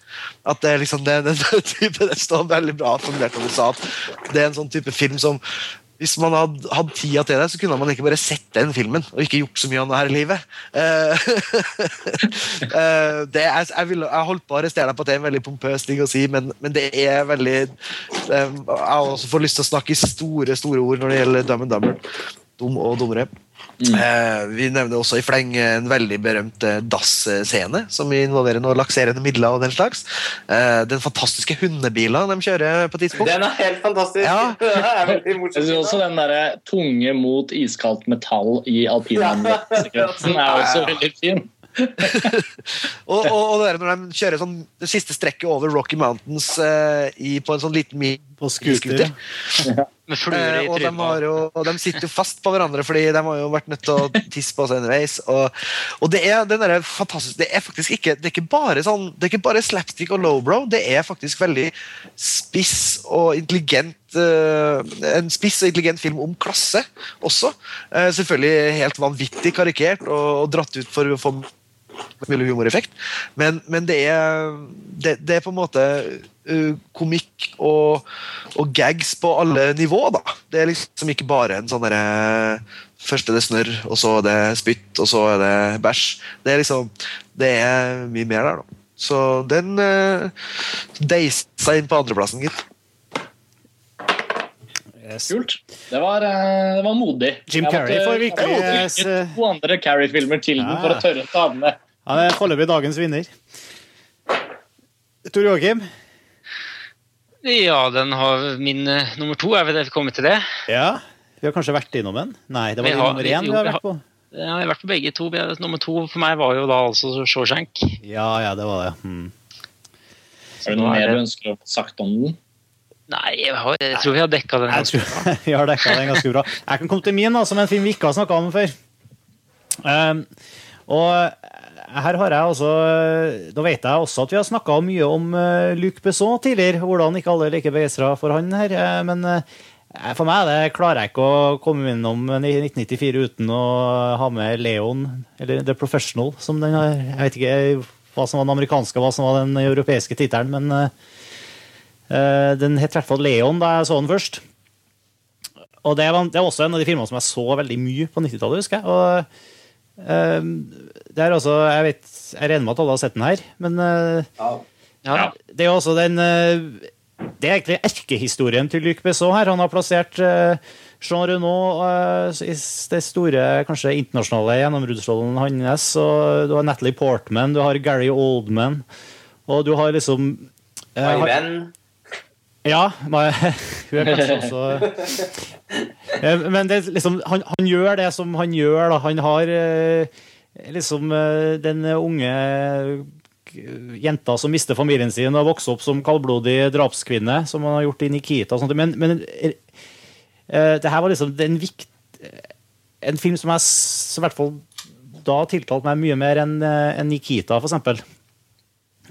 At det er liksom det, det, type, det står veldig bra formulert om du sa at det er en sånn type film som hvis man hadde hatt tida til det, så kunne man ikke bare sett den filmen og ikke gjort så mye annet her i livet. Eh, det er, jeg, vil, jeg holdt på å arrestere deg på at det er en veldig pompøs ting å si, men, men det er veldig um, Jeg også får lyst til å snakke i store store ord når det gjelder Dumb and Dumber. Dum og dummere. Eh, vi nevner også i fleng en veldig berømt eh, dass-scene som involverer noe lakserende midler og den slags. Eh, den fantastiske hundebila de kjører på tidspunkt. Den er helt fantastisk. Ja. Det er Jeg synes også den der tunge mot iskaldt metall i alpinsekvensen er også veldig fin. Og, og, og når de kjører sånn, det siste strekket over Rocky Mountains eh, i, på en sånn liten mi På scooter. Ja. Med fluer i Eh, og, de trynet. jo, og de sitter jo fast på hverandre, fordi de har jo vært nødt til å tisse på seg underveis. Og, og det er den derre fantastisk Det er faktisk ikke Det er ikke bare sånn Det er ikke bare slapstick og lowbrow, det er faktisk veldig spiss og intelligent eh, En spiss og intelligent film om klasse også. Eh, selvfølgelig helt vanvittig karikert og, og dratt ut for å få mulig humoreffekt, men, men det, er, det, det er på en måte komikk og, og gags på alle nivåer, da. Det er liksom ikke bare en sånn derre Først er det snørr, og så er det spytt, og så er det bæsj. Det er liksom Det er mye mer der, da. Så den uh, seg inn på andreplassen, gitt. Yes. Kult. Det var, eh, det var modig. Jim Carrey måtte- får virkelig jeg måtte s- legge to andre Carrey-filmer til den for å tørre å ta den med. Han er foreløpig dagens vinner. Tor Joakim? Ja, den har min uh, nummer to. Er vi det kommet til det? Ja. Vi har kanskje vært innom den? Nei, det var har- nummer vi- én vi jo, har vært på. Ja, Jeg har vært på begge to. Nummer to for meg var jo da altså Shawshank. Ja, ja, det var det. Mm. Er det noe er mer det- du ønsker å få sagt om den? Nei, jeg, har, jeg tror vi har dekka den. Jeg ganske tror vi har dekka den ganske bra. Jeg kan komme til min, da, som en film vi ikke har snakka om før. Um, og her har jeg også Da vet jeg også at vi har snakka mye om uh, Luc Besson tidligere. Hvordan ikke alle er like begeistra for han her. eh, Men eh, for meg det klarer jeg ikke å komme innom 1994 uten å ha med Leon, eller The Professional, som den har. Jeg vet ikke hva som var den amerikanske hva som var den europeiske tittelen, men eh, eh, den het i hvert fall Leon da jeg så den først. Og det var, det var også en av de filmene som jeg så veldig mye på 90-tallet, husker jeg. Og eh, det er altså, jeg vet, jeg regner med at alle har sett den her, men eh, Ja. Ja, det er også den eh, Det er egentlig erkehistorien til Luc Besson her. Han har plassert eh, Jean Renault i det store, kanskje internasjonale gjennombruddsrollen hans. Og du har Natalie Portman, du har Gary Oldman, og du har liksom Ivan. Ja, men- hun er kanskje også Eh, Men det, liksom, han, han gjør det som han gjør. Da. Han har eh, liksom eh, den unge jenta som mister familien sin og vokser opp som kaldblodig drapskvinne, som han har gjort i Nikita. Men, men det her var liksom en, vikt, en film som jeg i hvert fall da tiltalte meg mye mer enn Nikita, for eksempel.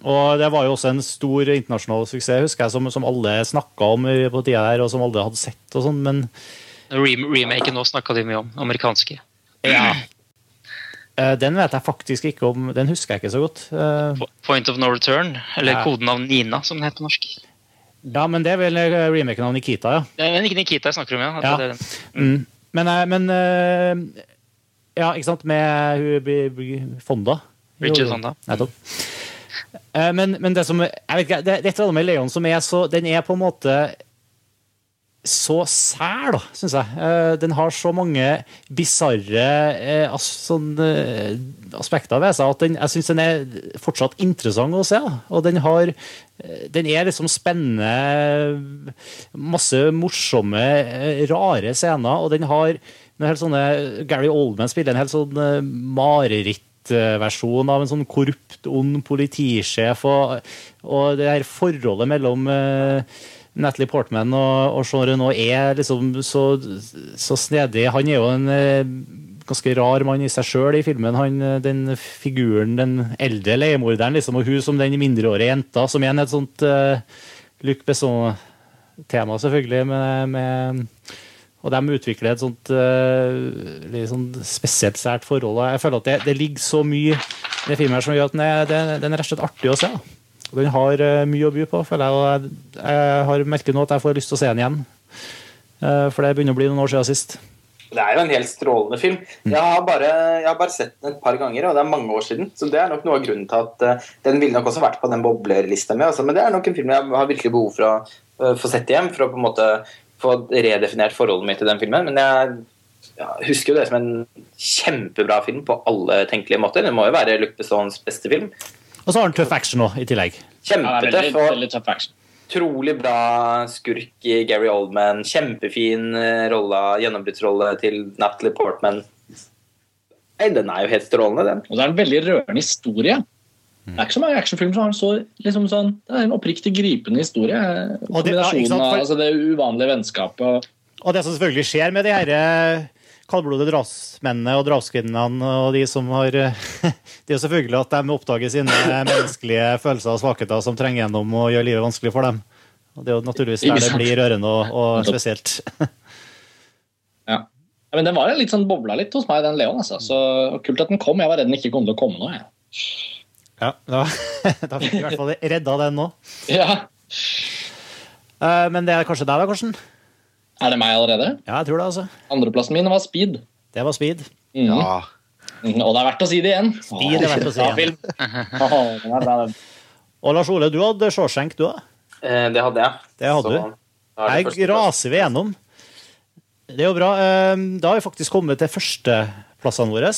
Og det var jo også en stor internasjonal suksess, husker jeg, som, som alle snakka om på tida der, og som alle hadde sett og sånn, men Rem Remaken nå snakka de mye om. Amerikanske. ja. Eh, Den vet jeg faktisk ikke om. Den husker jeg ikke så godt. Eh, Point of no return, eller Ja. Koden av Nina, som den heter på norsk. Ja, men det er vel eh, remaken av Nikita, ja. Det er ikke Nikita jeg snakker om, ja. Ja. det er den. Mm. Men, men Ja, ikke sant, med Fonda. Richard Fonda. Nettopp. Eh, Men, men det som jeg vet ikke, det, det er et eller annet med Leon som er så Den er på en måte så sær, da, syns jeg. Eh, Den har så mange bisarre eh, sånn, eh, aspekter ved seg at den, jeg syns den er fortsatt interessant å se. Da. Og den har eh, Den er liksom spennende, masse morsomme, eh, rare scener, og den har Gary Oldman spiller en helt sånn eh, marerittversjon av en sånn korrupt, ond politisjef, og, og det her forholdet mellom uh, Natalie Portman og, og Jean Renault er liksom så, så snedig. Han er jo en eh, ganske rar mann i seg sjøl i filmen. Han, eh, den figuren, den eldre leiemorderen, liksom, og hun som den mindreårige jenta, som igjen er et sånt uh, Luc Besson-tema, selvfølgelig, med, med og de utvikler et sånt uh, litt sånn spesielt sært forhold. Jeg føler at det, det ligger så mye i den filmen som gjør at den er, den, er rett og slett artig å se. Og Den har eh, mye å by på, føler jeg. og Jeg, jeg har merket nå at jeg får lyst til å se den igjen. Eh, for det begynner å bli noen år siden sist. Det er jo en helt strålende film. Jeg har, bare, jeg har bare sett den et par ganger, og det er mange år siden. Så det er nok noe av grunnen til at uh, den ville nok også vært på den boblerlista mi. Altså. Men det er nok en film jeg har virkelig behov for å uh, få sett igjen, for å på en måte få redefinert forholdet mitt til den filmen. Men jeg ja, husker jo det som en kjempebra film på alle tenkelige måter. Det må jo være Luc Bessons beste film. Og så har han Tøff Action nå, i tillegg. Ja, det er veldig, veldig action. utrolig bra skurk i Gary Oldman. Kjempefin eh, rolle, gjennombruddsrolle til Natalie Portman. Nei, den er jo helt strålende, den. Og det er en veldig rørende historie. Det er ikke så mange actionfilmer som har en så liksom sånn, Det er en oppriktig gripende historie. Og det- ja, Kombinasjonen sant, for- av altså det uvanlige vennskapet og Og det som selvfølgelig skjer med de her eh, kaldblodige drapsmennene og drapskvinnene og de som har Det er selvfølgelig at de oppdager sine menneskelige følelser og svakheter som trenger gjennom og gjør livet vanskelig for dem. Og Det er jo naturligvis der det blir rørende og, og spesielt. Ja. Ja, Men den var litt sånn bobla litt hos meg, den Leon. Altså. Så kult at den kom. Jeg var redd den ikke kom til å komme nå. Jeg. Ja, da, da fikk vi i hvert fall redda den nå. Ja. Eh, Men det er kanskje deg, da, Karsten? Er det meg allerede? Ja, jeg tror det, altså. Andreplassen min var Speed. Det var speed. Mm. Ja. Mm, Og det er verdt å si det igjen. Speed er verdt å si igjen. Og Lars Ole, du hadde Shawshank, du òg? Eh, det hadde jeg. Det hadde Så du. er Her raser vi gjennom. Det er jo bra. Eh, Da har vi faktisk kommet til førsteplassene våre.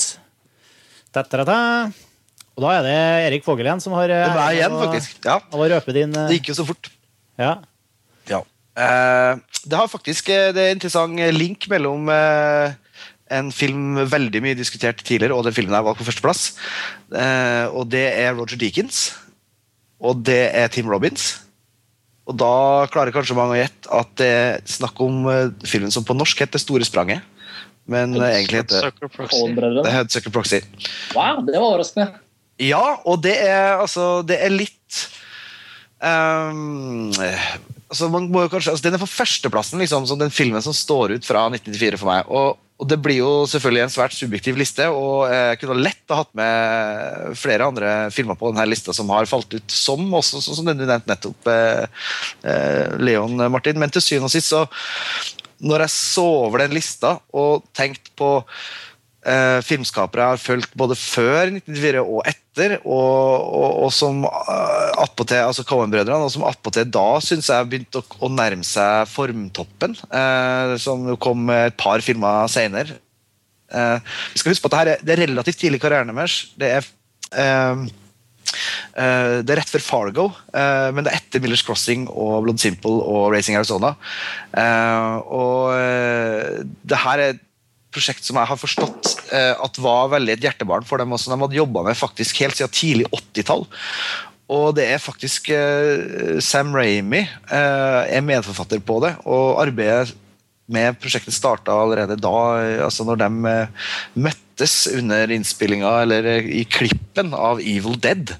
Ta-ta-ta. Og da er det Erik Fogel igjen som har eh, Det var igjen, faktisk. Ja, å røpe din eh, Det gikk jo så fort. Ja. Ja. Eh, det har faktisk det er en interessant link mellom en film veldig mye diskutert tidligere, og den filmen jeg valgte på førsteplass. Eh, og det er Roger Deakins. Og det er Tim Robins. Og da klarer kanskje mange å gjette at det er snakk om filmen som på norsk heter Store spranget. Men egentlig heter det Hudsucker Proxy. Wow, det var overraskende. Ja, og det er altså Det er litt um, altså man må jo kanskje, altså Den er på førsteplassen, liksom, som den filmen som står ut fra 1994 for meg. Og, og det blir jo selvfølgelig en svært subjektiv liste, og jeg kunne lett ha hatt med flere andre filmer på denne lista som har falt ut, som også sånn som den du nevnte nettopp, eh, eh, Leon Martin. Men til syvende og sist, så når jeg så over den lista og tenkte på eh, filmskapere jeg har fulgt både før 1994 og etter, og, og, og som uh, attpåtil, altså Cohen-brødrene, og som attpåtil da syns jeg begynte å, å nærme seg formtoppen, eh, som kom et par filmer senere. Eh, vi skal huske på at det, er, det er relativt tidlig i karrieren deres. Det er eh, Eh, det er rett før Fargo, eh, men det er etter Millers Crossing og Blood Simple og Racing Arizona. Eh, og eh, det her er prosjekt som jeg har forstått eh, at var veldig et hjertebarn for dem. Også. De hadde jobba med faktisk helt siden tidlig 80-tall. Og det er faktisk eh, Sam Ramy eh, er medforfatter på det. Og arbeidet med prosjektet starta allerede da, altså når de møttes under innspillinga, eller i klippen av Evil Dead.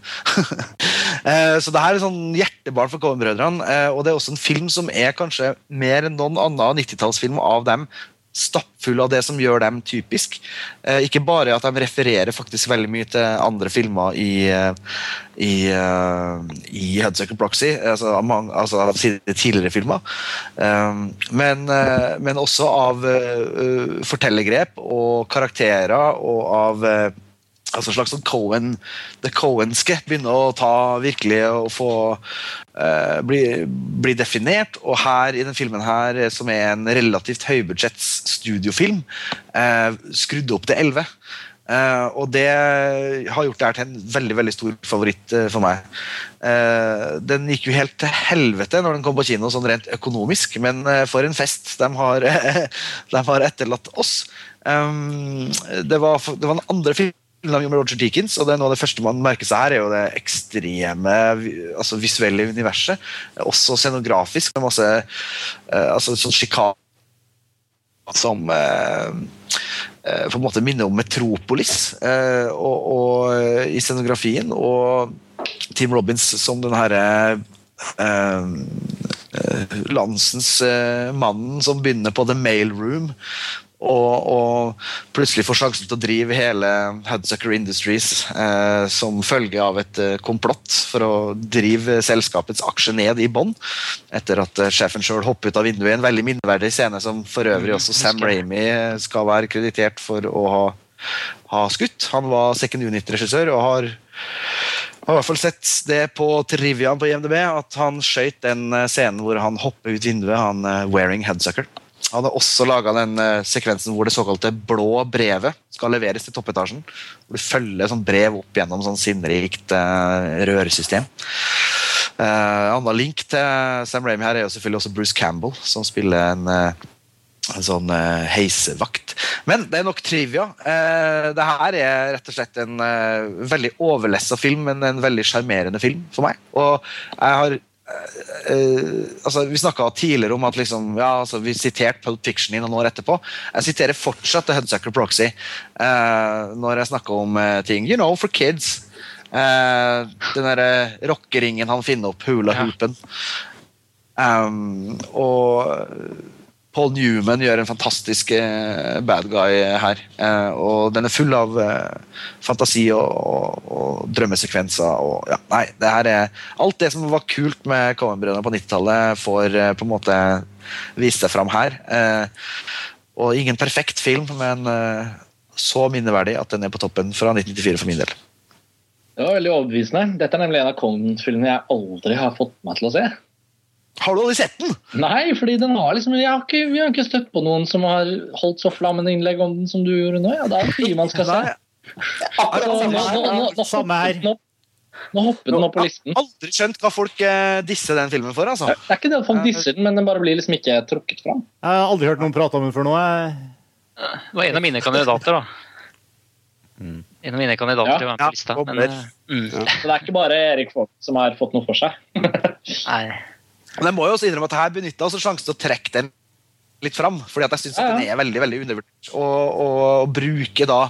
Så det her er sånn hjertebarn for Coen-brødrene, og det er også en film som er kanskje mer enn noen annen 90-tallsfilm av dem stappfull av det som gjør dem typisk. Eh, ikke bare at de refererer faktisk veldig mye til andre filmer i, eh, i, uh, i Hudsucker Proxy, altså, av altså av sine tidligere filmer, eh, men, eh, men også av eh, fortellergrep og karakterer og av altså slags sånn Cohen, det Cohenske begynner å ta virkelig og få eh, bli, bli definert. Og her i den filmen her, eh, som er en relativt høybudsjetts studiofilm, eh, skrudd opp til 11. Uh, og det har gjort det her til en veldig veldig stor favoritt uh, for meg. Uh, den gikk jo helt til helvete når den kom på kino, sånn rent økonomisk, men eh, for en fest de har, de har etterlatt oss. Um, det, var, det var den andre filmen med Roger Deakins, og det er noe av det første man merker seg her, er jo det ekstreme altså visuelle universet. Også scenografisk, med masse uh, altså sånn sjikane som uh, uh, på en måte minner om Metropolis og, og, i scenografien. Og Tim Robins som den herre landsens mannen som begynner på The Mail Room. Og, og plutselig får sjansen til å drive hele Hudsucker Industries eh, som følge av et eh, komplott for å drive selskapets aksje ned i bånn. Etter at eh, sjefen sjøl hopper ut av vinduet i en veldig minneverdig scene som for øvrig også Sam Ramy skal være kreditert for å ha, ha skutt. Han var second unit-regissør og har har i hvert fall sett det på triviaen på IMDb at han skøyt den eh, scenen hvor han hopper ut vinduet, han eh, wearing headsucker. Han har også laga den eh, sekvensen hvor det såkalte blå brevet skal leveres til toppetasjen. Hvor du følger sånn brev opp gjennom sånn sinnrikt eh, rørsystem. Uh, Annen link til Sam Ramy her er jo selvfølgelig også Bruce Campbell, som spiller en eh, en sånn uh, heisevakt. Men det er nok trivia. Uh, det her er rett og slett en uh, veldig overlessa film, men en veldig sjarmerende film for meg. Og jeg har eh, altså, Vi snakka tidligere om at liksom, ja, altså, vi siterte Pulp Fiction i noen år etterpå. Jeg siterer fortsatt The Hudsucker Proxy eh, når jeg snakker om eh, ting. You know, for kids. Eh, den derre rockeringen han finner opp, hula-hoopen. Um, og Paul Newman gjør en fantastisk eh, bad guy her. Eh, og den er full av eh, fantasi og, og, og drømmesekvenser. Og, ja, nei, det her er Alt det som var kult med Cohen-brødrene på 90-tallet, får på en måte vist seg fram her. Og ingen perfekt film, men så minneverdig at den er på toppen fra 1994 for min del. Det var veldig overbevisende. Dette er nemlig en av Conan-filmene jeg aldri har fått meg til å se. Har du aldri sett den? Nei, fordi den har liksom, jeg har ikke, vi har ikke støtt på noen som har holdt så flammende innlegg om den som du gjorde nå. Ja, det er mye man skal se. Nå, nå, nå, Samme her. nå hopper den opp på listen. Jeg har aldri skjønt hva folk eh, disser den filmen for. altså. Det er ikke det at folk disser den, men den bare blir liksom ikke trukket fram. Jeg har aldri hørt noen prate om den før nå. Det var en av mine kandidater, da. En av mine kandidater Ja. til å være med på lista. Men, mm. eh, mm, Så det er ikke bare Erik Folk som har fått noe for seg. nei. Men jeg må jo også innrømme at her benytta en sjansen til å trekke den litt fram. fordi at jeg syns Ja, ja. den er veldig veldig undervurdert. Å bruke da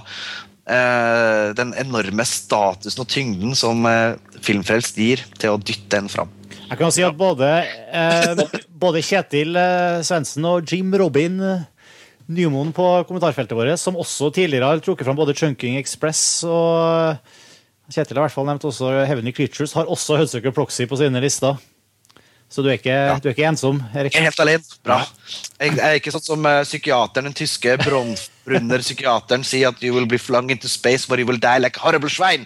eh, den enorme statusen og tyngden som eh, Filmfrelst gir, til å dytte den fram. Jeg kan si at både, eh, både Kjetil eh, Svendsen og Jim Robin eh, Nymoen på kommentarfeltet vårt, som også tidligere har trukket fram både Chunking Express og Kjetil har i hvert fall nevnt også Heavenly Creatures, har også Hudsucker Proxy på sine lister. Så du er ikke, du er ikke ensom, Erik. Jeg er helt alene. Bra. Jeg, jeg er ikke sånn som eh, psykiateren, den tyske Bronfbrunner psykiateren sier at you will be flung into space where you will die like horrible swine.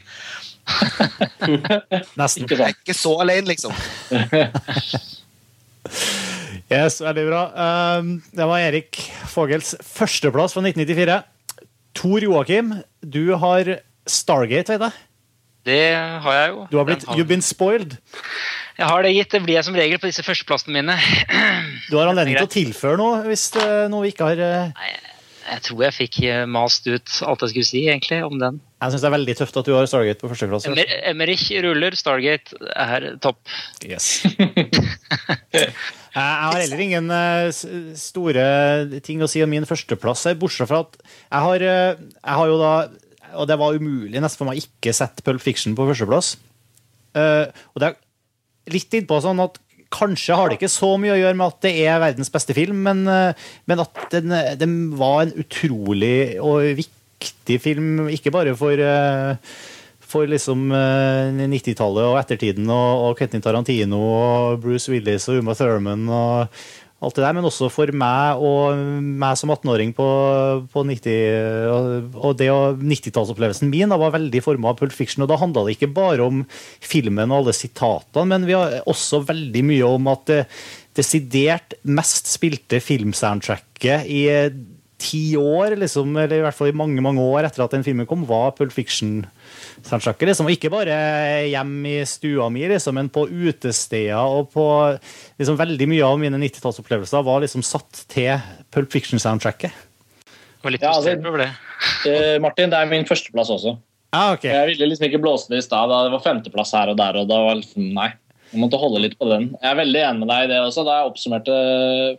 Nesten. Jeg er ikke så alene, liksom. Yes, veldig bra. Um, det var Erik Fogels førsteplass fra 1994. Tor Joakim, du har Stargate, vet jeg. Det har jeg jo. Du har blitt har- You've been spoiled. Jeg har det gitt. Det blir jeg som regel på disse førsteplassene mine. Du har anledning til å tilføre noe hvis det er noe vi ikke har Nei, Jeg tror jeg fikk eh, mast ut alt jeg skulle si egentlig om den. Jeg syns det er veldig tøft at du har Stargate på førsteplass. Emer Emerich ruller, Stargate er topp. Yes. jeg har heller ingen eh, store ting å si om min førsteplass, eh, bortsett fra at jeg har, eh, jeg har jo da Og det var umulig nesten for meg å ikke sette Pulp Fiction på førsteplass. Uh, og det er litt innpå sånn at Kanskje har det ikke så mye å gjøre med at det er verdens beste film, men, uh, men at den, den var en utrolig og viktig film, ikke bare for uh, for liksom eh, 90-tallet og ettertiden og, og Quentin Tarantino og Bruce Willis og Uma Thurman og alt det der, men også for meg og meg som 18-åring på, på 90 og, det og 90-tallsopplevelsen min da, var veldig forma av Pulp Fiction, og da handla det ikke bare om filmen og alle sitatene, men vi har også veldig mye om at det desidert mest spilte filmsoundtracket i eh, ti år, liksom, eller i hvert fall i mange mange år etter at den filmen kom, var Pulp Fiction soundtracket. Liksom. Og ikke bare hjemme i stua mi, liksom, men på utesteder og på liksom, Veldig mye av mine 90-tallsopplevelser var liksom satt til Pulp Fiction-soundtracket. Ja, altså-. Eh, Martin, det er min førsteplass også. Ah, okay. Jeg ville liksom ikke blåse det i stad. Det var femteplass her og der. og da var liksom, Nei, jeg måtte holde litt på den. Jeg er veldig enig med deg i det også. Da jeg oppsummerte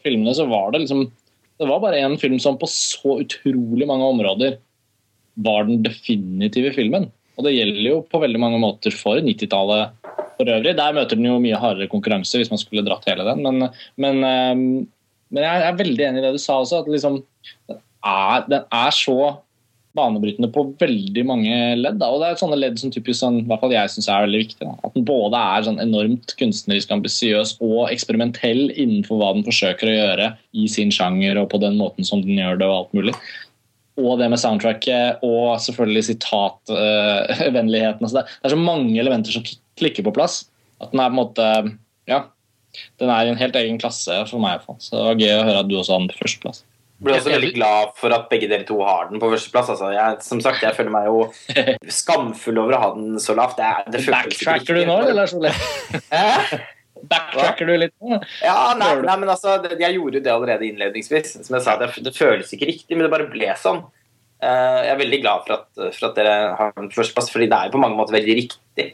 filmene, så var det liksom Det var bare en film som på så utrolig mange områder var den definitive filmen. Og det gjelder jo på veldig mange måter for 90-tallet for øvrig. Der møter den jo mye hardere konkurranse hvis man skulle dratt hele den. Men, men, ehm, men jeg er veldig enig i det du sa også, at liksom, den, er, den er så banebrytende på veldig mange ledd. Da. Og det er sånne ledd som typisk sånn, hvert fall jeg synes er veldig viktig. At den både er sånn enormt kunstnerisk ambisiøs og eksperimentell innenfor hva den forsøker å gjøre i sin sjanger og på den måten som den gjør det og alt mulig. Og det med soundtracket og selvfølgelig sitatvennligheten. Uh, det, det er så mange elementer som klikker på plass. At den er på en måte Ja. Den er i en helt egen klasse for meg. Så det var gøy å høre at du også hadde den på førsteplass. Blir også veldig glad for at begge dere to har den på førsteplass. Altså, jeg, som sagt, jeg føler meg jo skamfull over å ha den så lavt. Det, det Backtracker du nå, eller Backtracker du litt nå? Ja, nei, nei, men altså, det- jeg gjorde jo det allerede innledningsvis. Som jeg sa, det, det føles ikke riktig, men det bare ble sånn. Eh, jeg er veldig glad for at, for at dere har den på førsteplass, fordi det er jo på mange måter veldig riktig.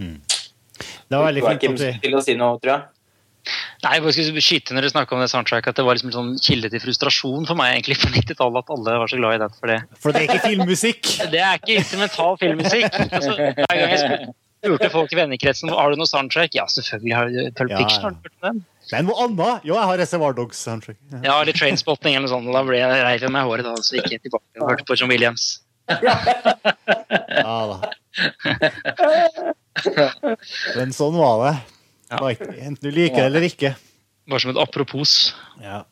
Det var veldig Du har ikke fint at vi til å si noe, tror jeg. Nei, jeg skulle skyte når du snakket om det soundtracket, at det var liksom en sånn kilde til frustrasjon for meg egentlig på 90-tallet at alle var så glad i den. For det, For det er ikke filmmusikk. det er ikke instrumental filmmusikk. Altså, hver gang jeg spurte- folk i vennekretsen har du noe soundtrack, ja, selvfølgelig har du Pulp Ja, Fiction. ja. Har du hørt den? Men noe annet? Jo, jeg har Reservoir Dogs soundtrack. Ja. Ja, eller Trainspotting eller noe sånt. og Da ble jeg reiv meg i håret da, så gikk jeg tilbake og hørte på John Williams. Ja da. Men sånn var det. Enten du liker det eller ikke. Bare som et apropos. Ja.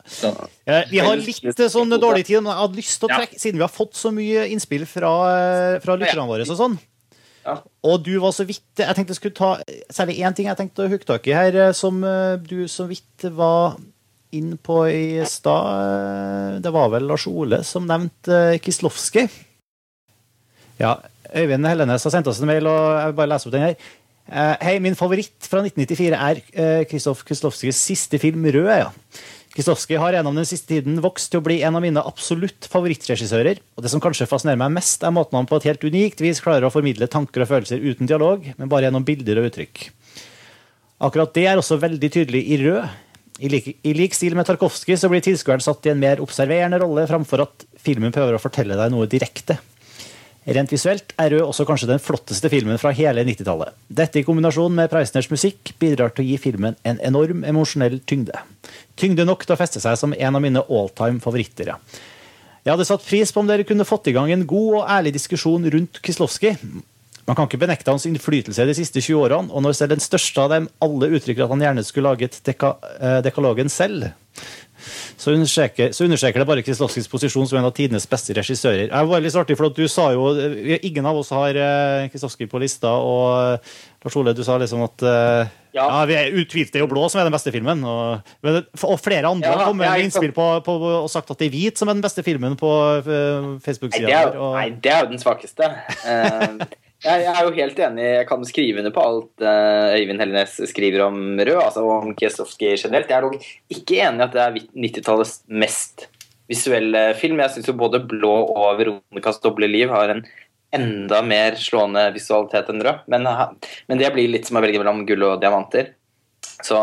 Eh, Vi har litt eh, sånn dårlig tid, men jeg hadde lyst til å trekke, siden vi har fått så mye innspill fra, eh, fra lytterne våre og sånn. Og du var så vidt Jeg tenkte jeg skulle ta særlig én ting jeg tenkte å hooke tak i her, eh, som eh, du så vidt var inn på i stad. Eh, Det var vel Lars Ole som nevnte Kislovskij. Ja, Øyvind Hellenes har sendt oss en mail, og jeg vil bare lese opp den her. Eh, Hei, min favoritt fra 1994 er eh, Kristoff Kislovskijs siste film, 'Rød'. ja. Kislovskij har gjennom den siste tiden vokst til å bli en av mine absolutt favorittregissører. Og det som kanskje fascinerer meg mest, er måten han på et helt unikt vis klarer å formidle tanker og følelser uten dialog, men bare gjennom bilder og uttrykk. Akkurat det er også veldig tydelig i Rød. I lik, I lik stil med Tarkovskij blir tilskueren satt i en mer observerende rolle framfor at filmen prøver å fortelle deg noe direkte. Rent visuelt er Rød også kanskje den flotteste filmen fra hele 90-tallet. Dette i kombinasjon med Preisners musikk bidrar til å gi filmen en enorm emosjonell tyngde. Tyngde nok til å feste seg som en av mine all-time favoritter. Jeg hadde satt pris på om dere kunne fått i gang en god og ærlig diskusjon rundt Kislovskij. Man kan ikke benekte hans innflytelse de siste 20 årene, og når selv den største av dem alle uttrykker at han gjerne skulle laget deka, eh, dekalogen selv, så understreker, så understreker det bare Kislovskijs posisjon som en av tidenes beste regissører. Jeg var litt artig, for du sa jo eh, Ingen av oss har eh, på lista, og eh, Lars Ole, du sa liksom at ja. Ja. vi er det er jo blå som er den beste filmen. Og, og flere andre Ja, har kommet med innspill på, på, og sagt at det er hvit som er den beste filmen på uh, Facebook-sida. det og- nei, det er jo den svakeste. Eh, jeg, er jo helt enig. Jeg kan skrive under på alt eh, Øyvind Hellenes skriver om Rød, altså om Kiesowski generelt. Jeg er dog ikke enig i at det er 90-tallets mest visuelle film. Jeg syns jo både Blå og Veronicas doble liv har en enda mer slående visualitet enn Rød. Men, men det blir litt som å velge mellom gull og diamanter. Så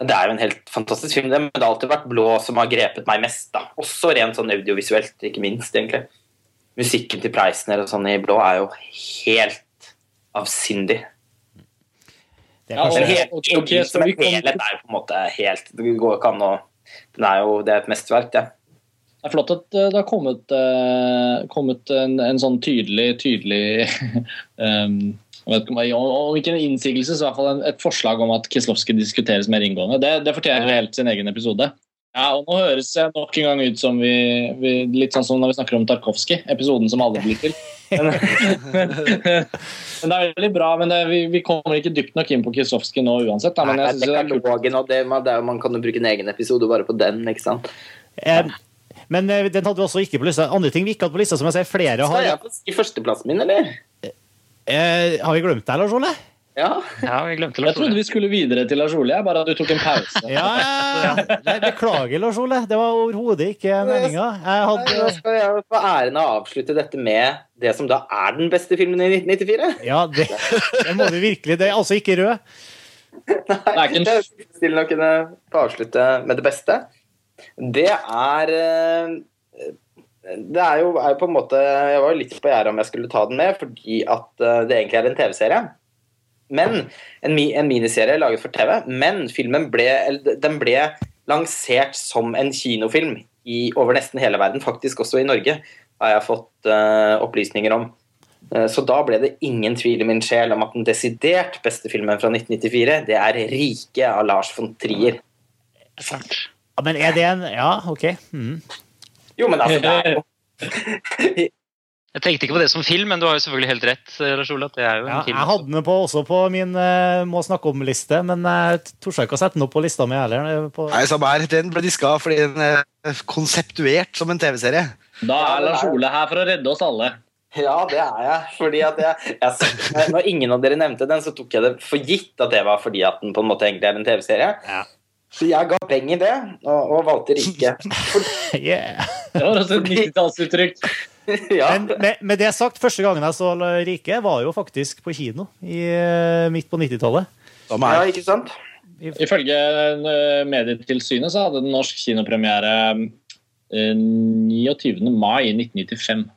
det er jo en helt fantastisk film, det, men det har alltid vært Blå som har grepet meg mest. da. Også rent sånn audiovisuelt, ikke minst, egentlig. Musikken til Preisner og sånn i Blå er jo helt avsindig. det er Ja, kanskje, og- Helt, ok, trilogien som en helhet er på en måte helt Det går ikke an å Den er jo Det er et mesterverk, det. Det er flott at eh, det har kommet, eh, kommet en, en sånn tydelig, tydelig um, vet ikke om, om ikke en innsigelse, så i hvert fall en, et forslag om at Kislovskij diskuteres mer inngående. Det, det fortjener helt sin egen episode. Ja, og Nå høres det nok en gang ut som vi, vi Litt sånn som når vi snakker om Tarkovskij, episoden som alle blir til. Men, men, men det er veldig bra. men det, vi, vi kommer ikke dypt nok inn på Kislovskij nå uansett. Da, men Nei, jeg synes det er kult. Og det, man, det er, man kan jo bruke en egen episode bare på den, ikke sant. Eh, men eh, den hadde vi også ikke på lista. Andre ting vi ikke hadde på lista, som jeg ser flere har Skal jeg på førsteplassen min, eller? eh, Har vi glemt deg, Lars Ole? Ja. Ja, jeg, glemte Jeg trodde vi skulle videre til Lars Ole, bare at du tok en pause. Ja, ja, ja. Beklager, Lars Ole. Det var overhodet ikke meninga. Jeg Nå skal jeg få æren av å avslutte dette med det som da er den beste filmen i 1994. Ja, det, det må du virkelig. Det er altså ikke rød. Det er ikke stille Det er tilfredsstillende å kunne få avslutte med det beste. Det er eh, Det er jo, er jo på en måte Jeg var jo litt på gjerdet om jeg skulle ta den med, fordi at eh, det egentlig er en TV-serie. Men en, en miniserie laget for TV. Men filmen ble, eller, den ble lansert som en kinofilm i, over nesten hele verden, faktisk også i Norge, har jeg fått uh, opplysninger om. Eh, Så da ble det ingen tvil i min sjel om at den desidert beste filmen fra 1994, det er 'Rike' av Lars von Trier. Ja, men er det en Ja, OK. Mm. Jo, men altså, det er jo Jeg tenkte ikke på det som film, men du har jo selvfølgelig helt rett. Lars Ole, at det er jo en Ja, film. jeg hadde den på, også på min uh, må snakke om-liste, men jeg torde ikke å sette den opp på lista mi heller. eh, På, Nei, samme her. Den ble diska fordi den er konseptuert som en TV-serie. Da er Lars Ole her for å redde oss alle. Ja, det er jeg. Fordi at jeg, jeg, Når ingen av dere nevnte den, så tok jeg det for gitt at det var fordi at den på en måte egentlig er en TV-serie. Ja. Så jeg ga penger i det, og, og valgte 'Rike'. For, Yeah. Det var også et 90-tallsuttrykk. ja. Men med, med det sagt, første gangen jeg så Rike, var jo faktisk på kino i, eh, midt på 90-tallet. Ja, ikke sant? Ifølge eh, Medietilsynet så hadde den norsk kinopremiere eh, 29. mai 1995.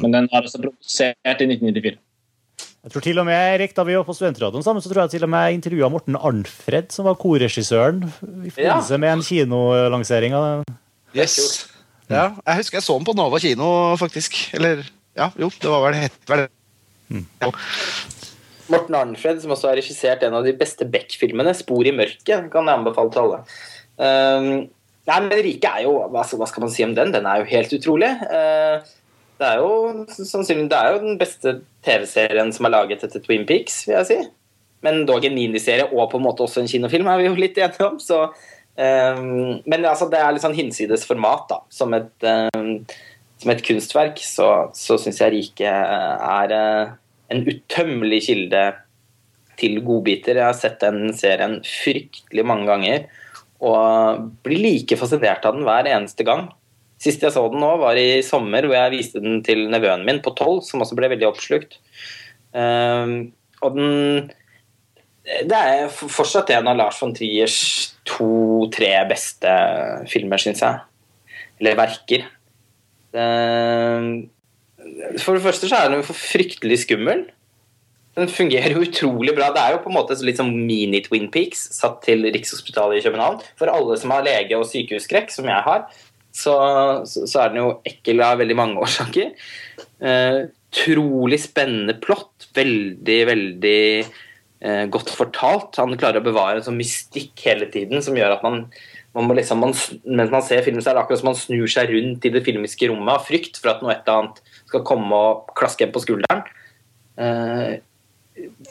Men den var altså produsert i 1994. Jeg tror til og med, Erik, Da vi var på Studentradioen sammen, så tror jeg til og med jeg intervjua Morten Arnfred, som var korregissøren i forbindelse med en kinolansering. av Yes. Ja, jeg husker jeg så den på Nova kino, faktisk. Eller ja, jo, det var vel det. Ja. Morten Arnfred, som også har regissert en av de beste Beck-filmene, 'Spor i mørket', kan jeg anbefale til alle. Um, nei, men 'Rike' er jo hva hva skal man si om den? Den er jo helt utrolig. Uh, det er jo sannsynlig det er jo den beste TV-serien som er laget etter Twin Peaks, vil jeg si. Men dog en miniserie og på en måte også en kinofilm, er vi jo litt enige om. Så, um, men altså, det er litt sånn hinsides format, da. Som et, um, som et kunstverk, så, så syns jeg 'Rike' er uh, en utømmelig kilde til godbiter. Jeg har sett den serien fryktelig mange ganger og blir like fascinert av den hver eneste gang. Sist jeg så den nå, var i sommer, hvor jeg viste den til nevøen min på tolv, som også ble veldig oppslukt. Um, og den Det er fortsatt en av Lars von Triers to-tre beste filmer, syns jeg. Eller verker. Ehm, for det første så er den fryktelig skummel. Den fungerer jo utrolig bra. Det er jo på en måte litt som mini-Twin Peaks satt til Rikshospitalet i København. For alle som har lege- og sykehusskrekk, som jeg har, så, så, så er den jo ekkel av veldig mange årsaker. Eh, Utrolig spennende plott. Veldig, veldig godt fortalt. Han klarer å bevare en sånn mystikk hele tiden som gjør at man, man liksom, man, mens man ser filmen, så er det akkurat som man snur seg rundt i det filmiske rommet av frykt for at noe et eller annet skal komme og klaske en på skulderen. Eh,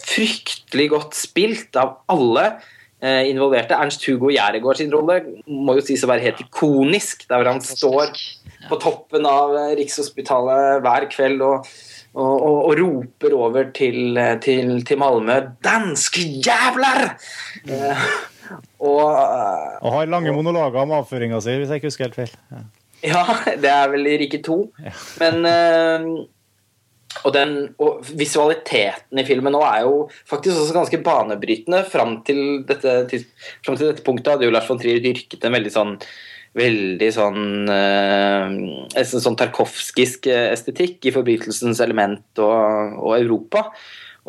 fryktelig godt spilt av alle eh, involverte. Ernst Hugo Gjerdegård sin rolle må jo sies å være helt ikonisk, der hvor han står på toppen av eh, Rikshospitalet hver kveld og, og, og, og roper over til, eh, til, til Malmö 'Danske jævler!' Eh, og eh, Og har lange monologer om avføringa si, hvis jeg ikke husker helt feil. Ja. ja, det er vel i Rike 2. Men eh, og, den, og visualiteten i filmen nå er jo faktisk også ganske banebrytende. Fram til dette, til, fram til dette punktet hadde jo Lars von Trier dyrket en veldig sånn veldig sånn eh, sånn tarkovskisk estetikk i forbrytelsens element og, og Europa.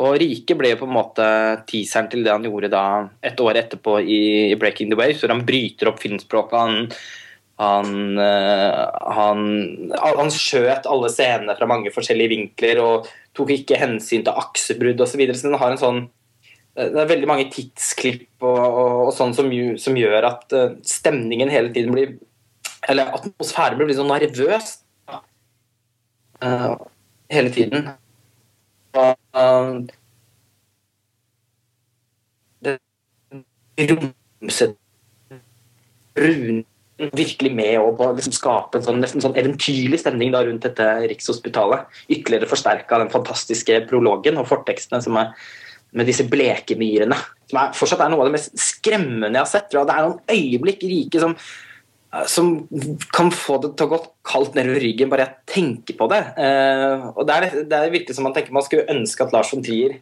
Og Rike ble på en måte teaseren til det han gjorde da et år etterpå i 'Breaking the Waves', hvor han bryter opp filmspråket. Han, han, eh, han, han skjøt alle scenene fra mange forskjellige vinkler og tok ikke hensyn til aksebrudd osv. Så, videre. så den har en sånn det er veldig mange tidsklipp og, og, og sånn som, som gjør at eh, stemningen hele tiden blir Eller atmosfæren blir sånn nervøs uh, hele tiden. Og, uh, det romset Rune virkelig med å liksom skape en sånn, nesten sånn eventyrlig stemning da rundt dette Rikshospitalet. Ytterligere forsterka den fantastiske prologen og fortekstene som er med disse blekemyrene. Som er, fortsatt er noe av det mest skremmende jeg har sett. Det er noen øyeblikk rike som, som kan få det til å gå kaldt nedover ryggen bare jeg tenker på det. Eh, og det er, det er virkelig som man tenker man skulle ønske at Lars von Trier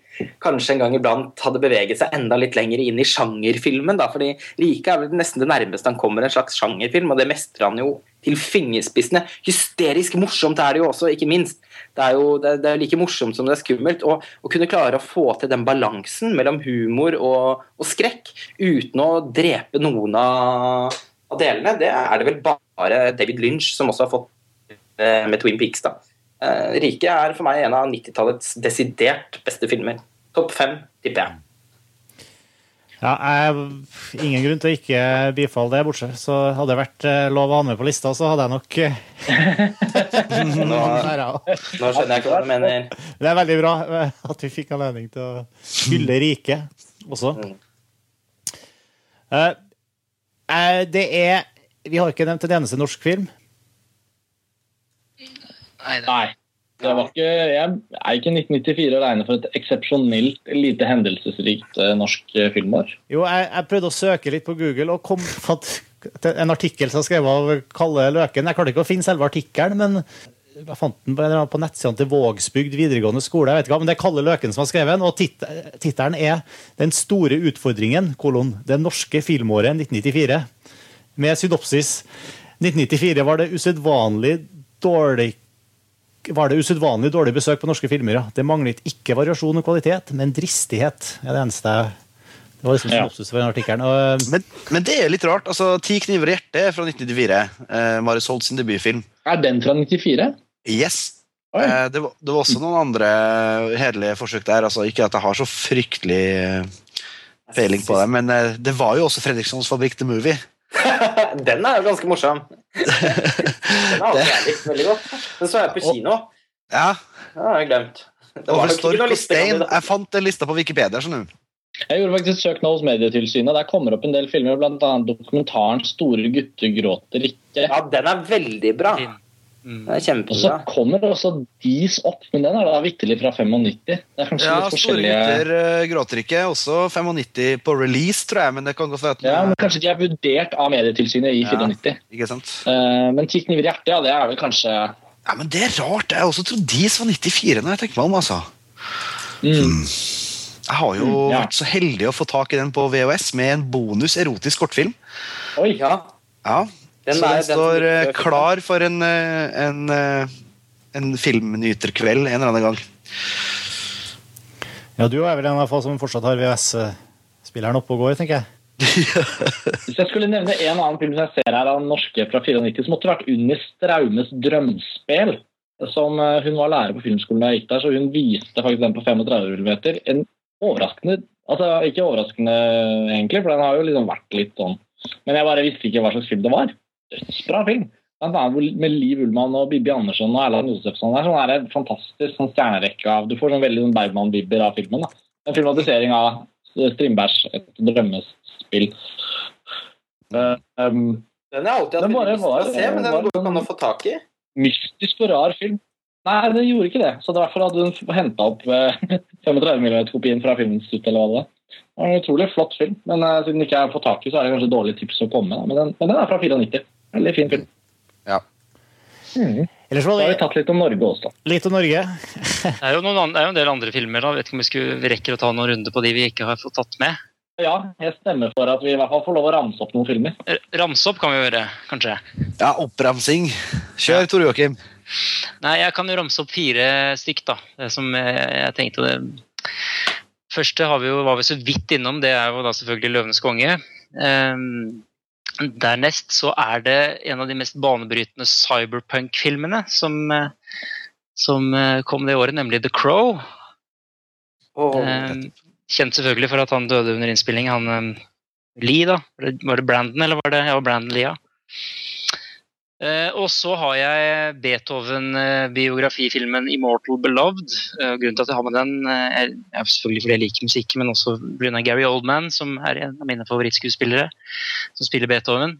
kanskje en gang iblant hadde beveget seg enda litt lenger inn i sjangerfilmen. Da, fordi 'Rike' er vel nesten det nærmeste han kommer en slags sjangerfilm, og det mestrer han jo til fingerspissene. Hysterisk morsomt er det jo også, ikke minst. Det er jo det, det er like morsomt som det er skummelt. Og å kunne klare å få til den balansen mellom humor og, og skrekk uten å drepe noen av, av delene, det er det vel bare David Lynch som også har fått eh, med Twin Peaks. da. Eh, 'Rike' er for meg en av 90-tallets desidert beste filmer. Topp fem, tipper jeg. Ja, jeg, ingen grunn til å ikke bifalle det, bortsett. Så hadde det vært eh, lov å ha med på lista, så hadde jeg nok Nå, nå skjønner jeg ikke hva du mener. Det er veldig bra at vi fikk anledning til å hylle riket også. Mm. Eh, det er Vi har ikke nevnt en eneste norsk film. Nei, det, Nei. Det var ikke, jeg er ikke 1994 å regne for et eksepsjonelt lite hendelsesrikt eh, norsk eh, filmår. Jo, jeg, jeg prøvde å søke litt på Google og kom, til en artikkel som er skrevet av Kalle Løken. Jeg klarte ikke å finne selve artikkelen, men jeg fant den på, på nettsidene til Vågsbygd videregående skole. jeg vet ikke hva, men Det er Kalle Løken som har skrevet den, og tit- tittelen er 'Den store utfordringen', kolon, 'Det norske filmåret 1994', med synopsis. 1994 var det usedvanlig dårlig var det usedvanlig dårlig besøk på norske filmer. ja. Det manglet ikke variasjon og kvalitet, men dristighet. er det eneste Det var liksom synopsis for den artikkelen. Og, Men, men det er litt rart. altså Ti kniver i hjertet er fra 1994. Eh, Marius Holt sin debutfilm. Er den fra 94? Yes. Eh, det, var, det var også noen andre hederlige forsøk der. altså Ikke at jeg har så fryktelig eh, peiling på det, men eh, det var jo også Fredrikssons Fabrikk The Movie. Den er jo ganske morsom. Den har jeg likt veldig godt. Den så jeg på kino. Ja, Det har jeg glemt. Over Stork og stein. Jeg fant den lista på Wikipedia. Sånn. Jeg gjorde faktisk søk nå hos Medietilsynet. Der kommer opp en del filmer, bl.a. dokumentaren 'Store gutter gråter ikke'. Ja, den er veldig bra. Mm. Den er Og så kommer også Dis opp, men den er da vitterlig fra 95. Det er kanskje Ja, litt Store gutter eh, gråter ikke. Også 95 på release, tror jeg. Men det kan godt være at Ja, men Kanskje de er vurdert av Medietilsynet i Ja. 94. Ikke sant? Eh, men 'Ti kniver i hjertet', ja, det er vel kanskje Ja, men Det er rart. Jeg også tror Dis var 94 når jeg tenker meg om. altså. mm. Jeg har jo Mm, ja. vært så heldig å få tak i den på VHS med en bonus erotisk kortfilm. Oi, Ja, Ja, Den Så den den står eh, filmen. klar for en, eh, en, eh, en filmnyterkveld en eller annen gang. ja, du er vel en av få som fortsatt har VHS-spilleren oppe og går, tenker jeg. Hvis jeg skulle nevne en annen film som jeg ser her av den norske fra 94, så måtte det vært Unni Straumes 'Drømspel'. Som Hun var lærer på filmskolen da jeg gikk der, så hun viste faktisk den på 35 mm. En overraskende Altså ikke overraskende, egentlig, for den har jo liksom vært litt sånn Men jeg bare visste ikke hva slags film det var. Dødsbra film. Blant annet med Liv Ullmann og Bibi Andersson og Erland Josefsson. Det er sånn her fantastisk sånn stjernerekke av Du får sånn veldig sånn Bergman-vibber av filmen. da. En filmatisering av Strindbergs Et drømmespill. Eh, um, Den har jeg alltid hatt veldig lyst til å se, men den går an å få tak i. mystisk og rar film. Nei, den gjorde ikke det. Så derfor hadde hun henta opp eh, 35 mm-kopien fra Filmens Stutt, eller hva det var. En utrolig flott film, men uh, siden ikke jeg fått tak i, så er det kanskje dårlig tips å komme med. Men den, men den er fra 94. Veldig fin film. Ja. Mm. Ellers var det... Da har vi tatt litt om Norge også. litt om Norge. Det er jo, noen, det er jo en del andre filmer. da. Vet ikke om vi, skulle, vi rekker å ta noen runder på de vi ikke har fått tatt med. Ja, jeg stemmer for at vi i hvert fall får lov å ramse opp noen filmer. R- Ramse opp kan vi gjøre, kanskje. Ja, oppramsing. Kjør, Tor Joakim. Nei, jeg kan jo ramse opp fire stykk, da. Det som jeg, jeg tenkte det Første har vi jo, var vi så vidt innom, det er jo da selvfølgelig 'Løvenes konge'. Ehm, dernest så er det en av de mest banebrytende cyberpunk-filmene som, eh, som eh, kom det året, nemlig 'The Crow'. Ehm, kjent selvfølgelig for at han døde under innspilling. Han Lee, da. Var det, var det Brandon, eller var det ja, Brandon Lee? Ja. Eh, og så har jeg Beethoven-biografifilmen 'Immortal Beloved'. Eh, grunnen til at jeg har med den, eh, er, er selvfølgelig fordi jeg liker musikk, men også pga. Gary Oldman, som er en av mine favorittskuespillere, som spiller Beethoven.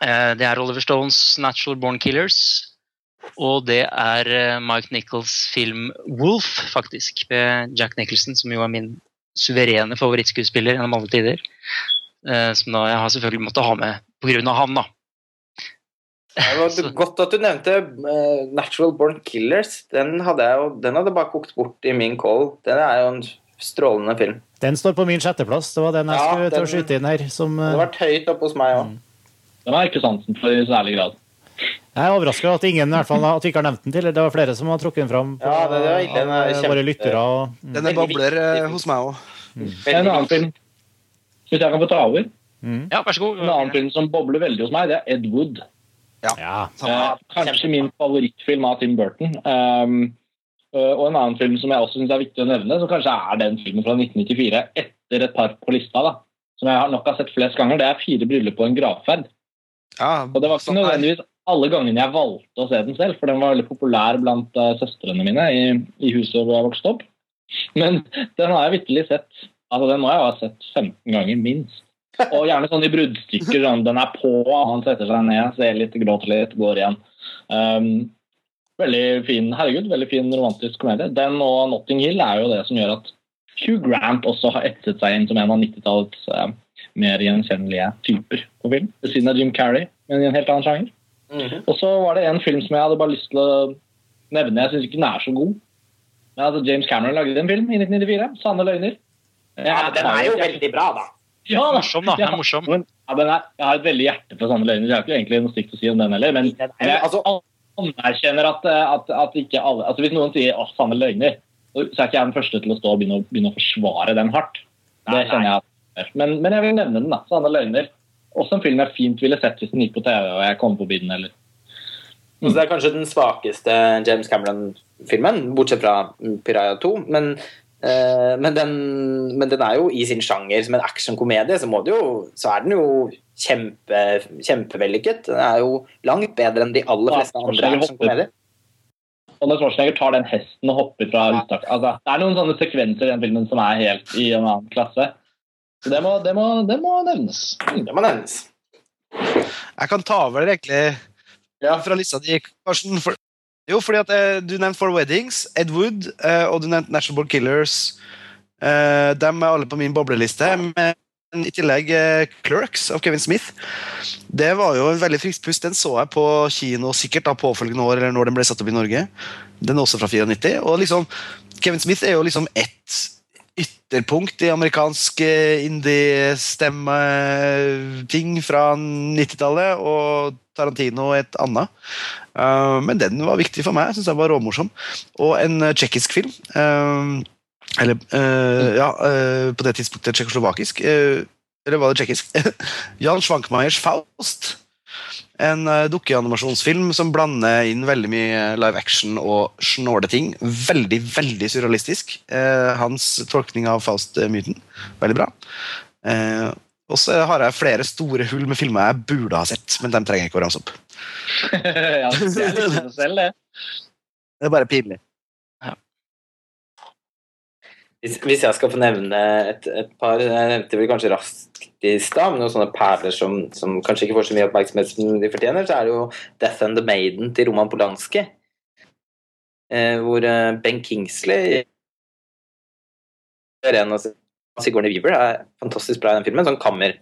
Eh, det er Oliver Stones 'Natural Born Killers'. Og det er eh, Mike Nichols film 'Wolf', faktisk, med Jack Nicholson, som jo er min suverene favorittskuespiller gjennom alle tider. Eh, som da jeg har selvfølgelig måttet ha med pga. han, da. Det var godt at du nevnte uh, 'Natural Born Killers'. Den hadde, jeg jo, den hadde bare kokt bort i min kål. Den er jo en strålende film. Den står på min sjetteplass. Det var den jeg Ja, skulle til å den- skyte inn her. Som, uh, det har vært høyt oppe hos meg òg. Den har jeg ikke sansen for i særlig grad. jeg er overraska at ingen i hvert fall, at vi ikke har nevnt den tidligere. Det var flere som har trukket den fram på, Ja, det- det var. Den er eh, kjempe- våre lyttere. Og, mm. Den er babler uh, hos meg òg. En annen film, hvis jeg kan få ta over, Mm. Ja, vær så god. en annen film som bobler veldig hos meg, det er Ed Wood. Ja. Eh, kanskje min favorittfilm av Tim Burton. Um, eh, og en annen film som jeg også synes er viktig å nevne, som kanskje er den filmen fra 1994 etter et par på lista, da, som jeg nok har sett flest ganger, det er 'Fire bryllup og en gravferd'. Ja, Og det var ikke sånn nødvendigvis alle gangene jeg valgte å se den selv, for den var veldig populær blant uh, søstrene mine i, i huset hvor jeg vokste opp. Men den har jeg vitterlig sett altså den må jeg ha sett 15 ganger, minst. Og gjerne sånn i bruddstykker. Sånn, den er på, han setter seg ned, ser litt, gråter litt, går igjen. Um, veldig fin herregud, veldig fin romantisk komedie. Den og Notting Hill er jo det som gjør at Hugh Grant også har etset seg inn som en av 90-tallets uh, mer gjenkjennelige typer. på film, ved siden av Jim Carrey, men i en helt annen sjanger. Mhm. Og så var det en film som jeg hadde bare lyst til å nevne. Jeg syns ikke den er så god. Men altså, James Cameron lagde en film i 1994, 'Sanne løgner'. Ja, den er jo veldig bra, da. Ja, da. Morsom, da. Den er Ja. morsom. Men, ja, men jeg har et veldig hjerte for Sanne løgner. Jeg har ikke egentlig noe stygt å si om den heller. Men jeg altså, anerkjenner at, at, at ikke alle altså Hvis noen sier 'Å, sanne løgner', så er ikke jeg den første til å stå og begynne å, begynne å forsvare den hardt. Nei, Det kjenner jeg at men, men jeg vil nevne den, da. 'Sanne løgner'. Også en film jeg fint ville sett hvis den gikk på TV og jeg kom forbi den. eller Så det er kanskje den svakeste James Cameron-filmen, bortsett fra Piraya 2. Men, eh, men, den, men den er jo i sin sjanger som en actionkomedie, så, jo, så er den jo kjempe, kjempevellykket. Den er jo langt bedre enn de aller Ja, fleste andre Schwarzenegger actionkomedier. Arnold Schwarzenegger tar den hesten og hopper fra uttak. Altså, det er noen sånne sekvenser i den filmen som er helt i en annen klasse. Så det må, det må, det må nevnes. Det må nevnes. Jeg kan ta over egentlig Ja. fra lista di, Karsten. For, jo, fordi at eh, du nevnte Four Weddings, Ed Wood, eh, og du nevnte Natural Born Killers. Eh, de er alle på min bobleliste. Men i tillegg eh, Clerks av Kevin Smith. Det var jo en veldig frisk pust. Den så jeg på kino sikkert da påfølgende år, eller når den ble satt opp i Norge. Den er også fra 94. Og liksom, Kevin Smith er jo liksom ett ytterpunkt i amerikansk eh, indie-stemme-ting fra 90-tallet, og Tarantino et annet. Uh, men den var viktig for meg. Jeg synes den var råmorsom. Og en tsjekkisk film. Eller ja, på det tidspunktet tsjekkoslovakisk. Eller var det tsjekkisk? Jan Schwankmeyers Faust. En uh, dukkeanimasjonsfilm som blander inn veldig mye live action og snåleting. Veldig, veldig surrealistisk. Eh, hans tolkning av Faust-myten. Veldig bra. Eh, og så har jeg flere store hull med filmer jeg burde ha sett, men dem trenger jeg ikke å ramse opp. ja, det er litt selv, det. Det er bare pinlig. Hvis, hvis jeg skal få nevne et, et par Jeg nevnte vel kanskje raskt i stad, men noen sånne perler som, som kanskje ikke får så mye oppmerksomhet som de fortjener, så er det jo 'Death and the Maiden' til Roman Polanski. Eh, hvor eh, Ben Kingsley en av Sigourney Weaver er fantastisk bra i den filmen. Sånn kammer,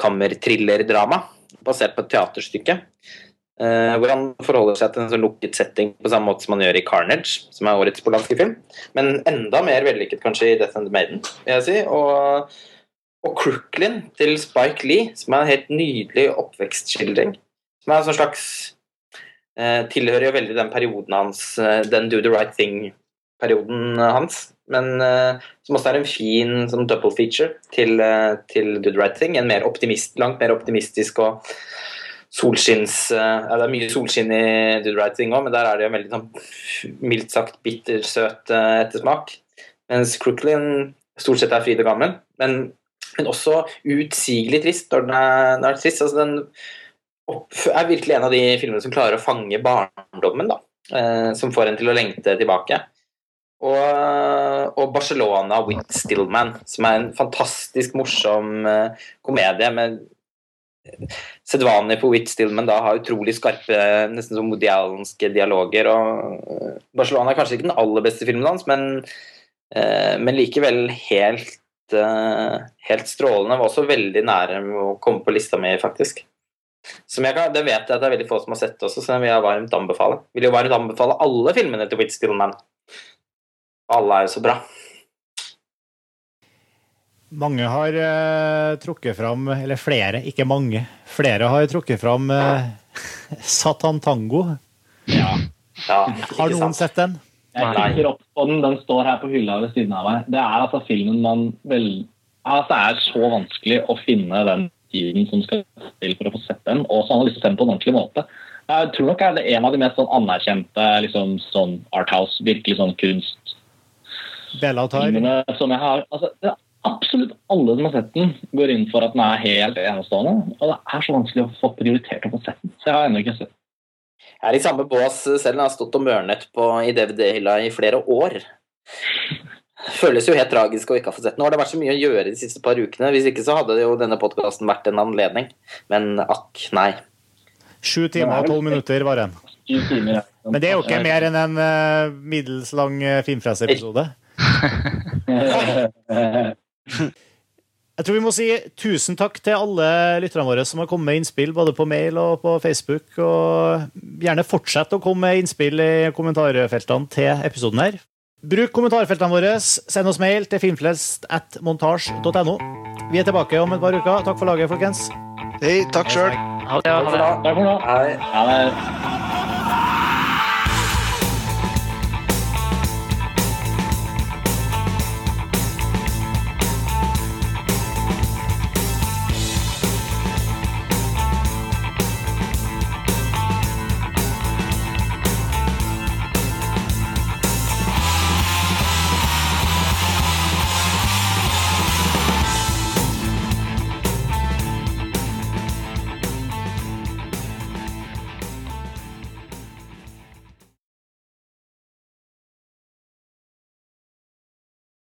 kammerthriller-drama basert på et teaterstykke. Eh, hvor han forholder seg til en sånn lukket setting på samme måte som han gjør i 'Carnage', som er årets polanske film. Men enda mer vellykket kanskje i 'Death and the Maiden', vil jeg si. Og, og 'Crooklyn' til Spike Lee, som er en helt nydelig oppvekstskildring. Som er en sånn slags eh, Tilhører jo veldig den perioden hans, eh, den 'Do the right thing'-perioden hans. Men som også er en fin sånn double feature til, til 'Do the right thing'. En mer optimist, langt mer optimistisk og solskinns eh, ja, Det er mye solskinn i Do the Right òg, men der er det jo veldig sånn mildt sagt bittersøt uh, ettersmak. Mens Crooklyn stort sett er fryd og gammel, men, men også utsigelig trist når den er, når den er trist. Altså, den er virkelig en av de filmene som klarer å fange barndommen, da. eh, som får en til å lengte tilbake. Og, og Barcelona with Stillman, som er en fantastisk morsom eh, komedie med sedvanlig på Witt Stillman da har utrolig skarpe, nesten som modialenske dialoger. og eh, Barcelona er kanskje ikke den aller beste filmen hans, men, eh, men likevel helt, eh, helt strålende. Var også veldig nære med å komme på lista mi, faktisk. Som jeg det vet jeg at det er veldig få som har sett også, så jeg vil jeg varmt anbefale. Vil jo varmt anbefale alle filmene til Witt Stillman. Alle er jo så bra. Mange har uh, trukket fram, eller flere, ikke mange, flere har trukket fram uh, Satan Tango. Ja. Ja, Har noen sant? sett den? Jeg kikker opp på den. Den står her på hylla ved siden av meg. Det er altså filmen man vel Altså, det er så vanskelig å finne den tiden som skal til for å få sett den, og så har man lyst til å se den på en ordentlig måte. Jeg tror nok er det en av de mest sånn anerkjente liksom, sånn Arthouse, virkelig sånn kunst filmene som jeg har altså, det er Absolutt alle som har sett den, går inn for at den er helt enestående. Og det er så vanskelig å få prioritert å få sett den. Så jeg har ennå ikke sett den. Jeg er i samme bås selv. Jeg har stått og mørnet på, i DVD-hylla i flere år. Føles jo helt tragisk å ikke ha fått sett den. Nå har det vært så mye å gjøre de siste par ukene. Hvis ikke så hadde jo denne podkasten vært en anledning. Men akk, nei. Sju timer og tolv minutter var den. Men det er jo ikke mer enn en eh, middels lang uh, Filmfreser-episode. Jeg tror vi må si tusen takk til alle lytterne våre som har kommet med innspill, både på mail og på Facebook. Og gjerne fortsett å komme med innspill i kommentarfeltene til episoden her. Bruk kommentarfeltene våre. Send oss mail til filmflest.montasj.no. Vi er tilbake om et par uker. Takk for laget, folkens. Hei, takk sjøl. Ha det. Ha det. Takk for nå. Hei. Ha det.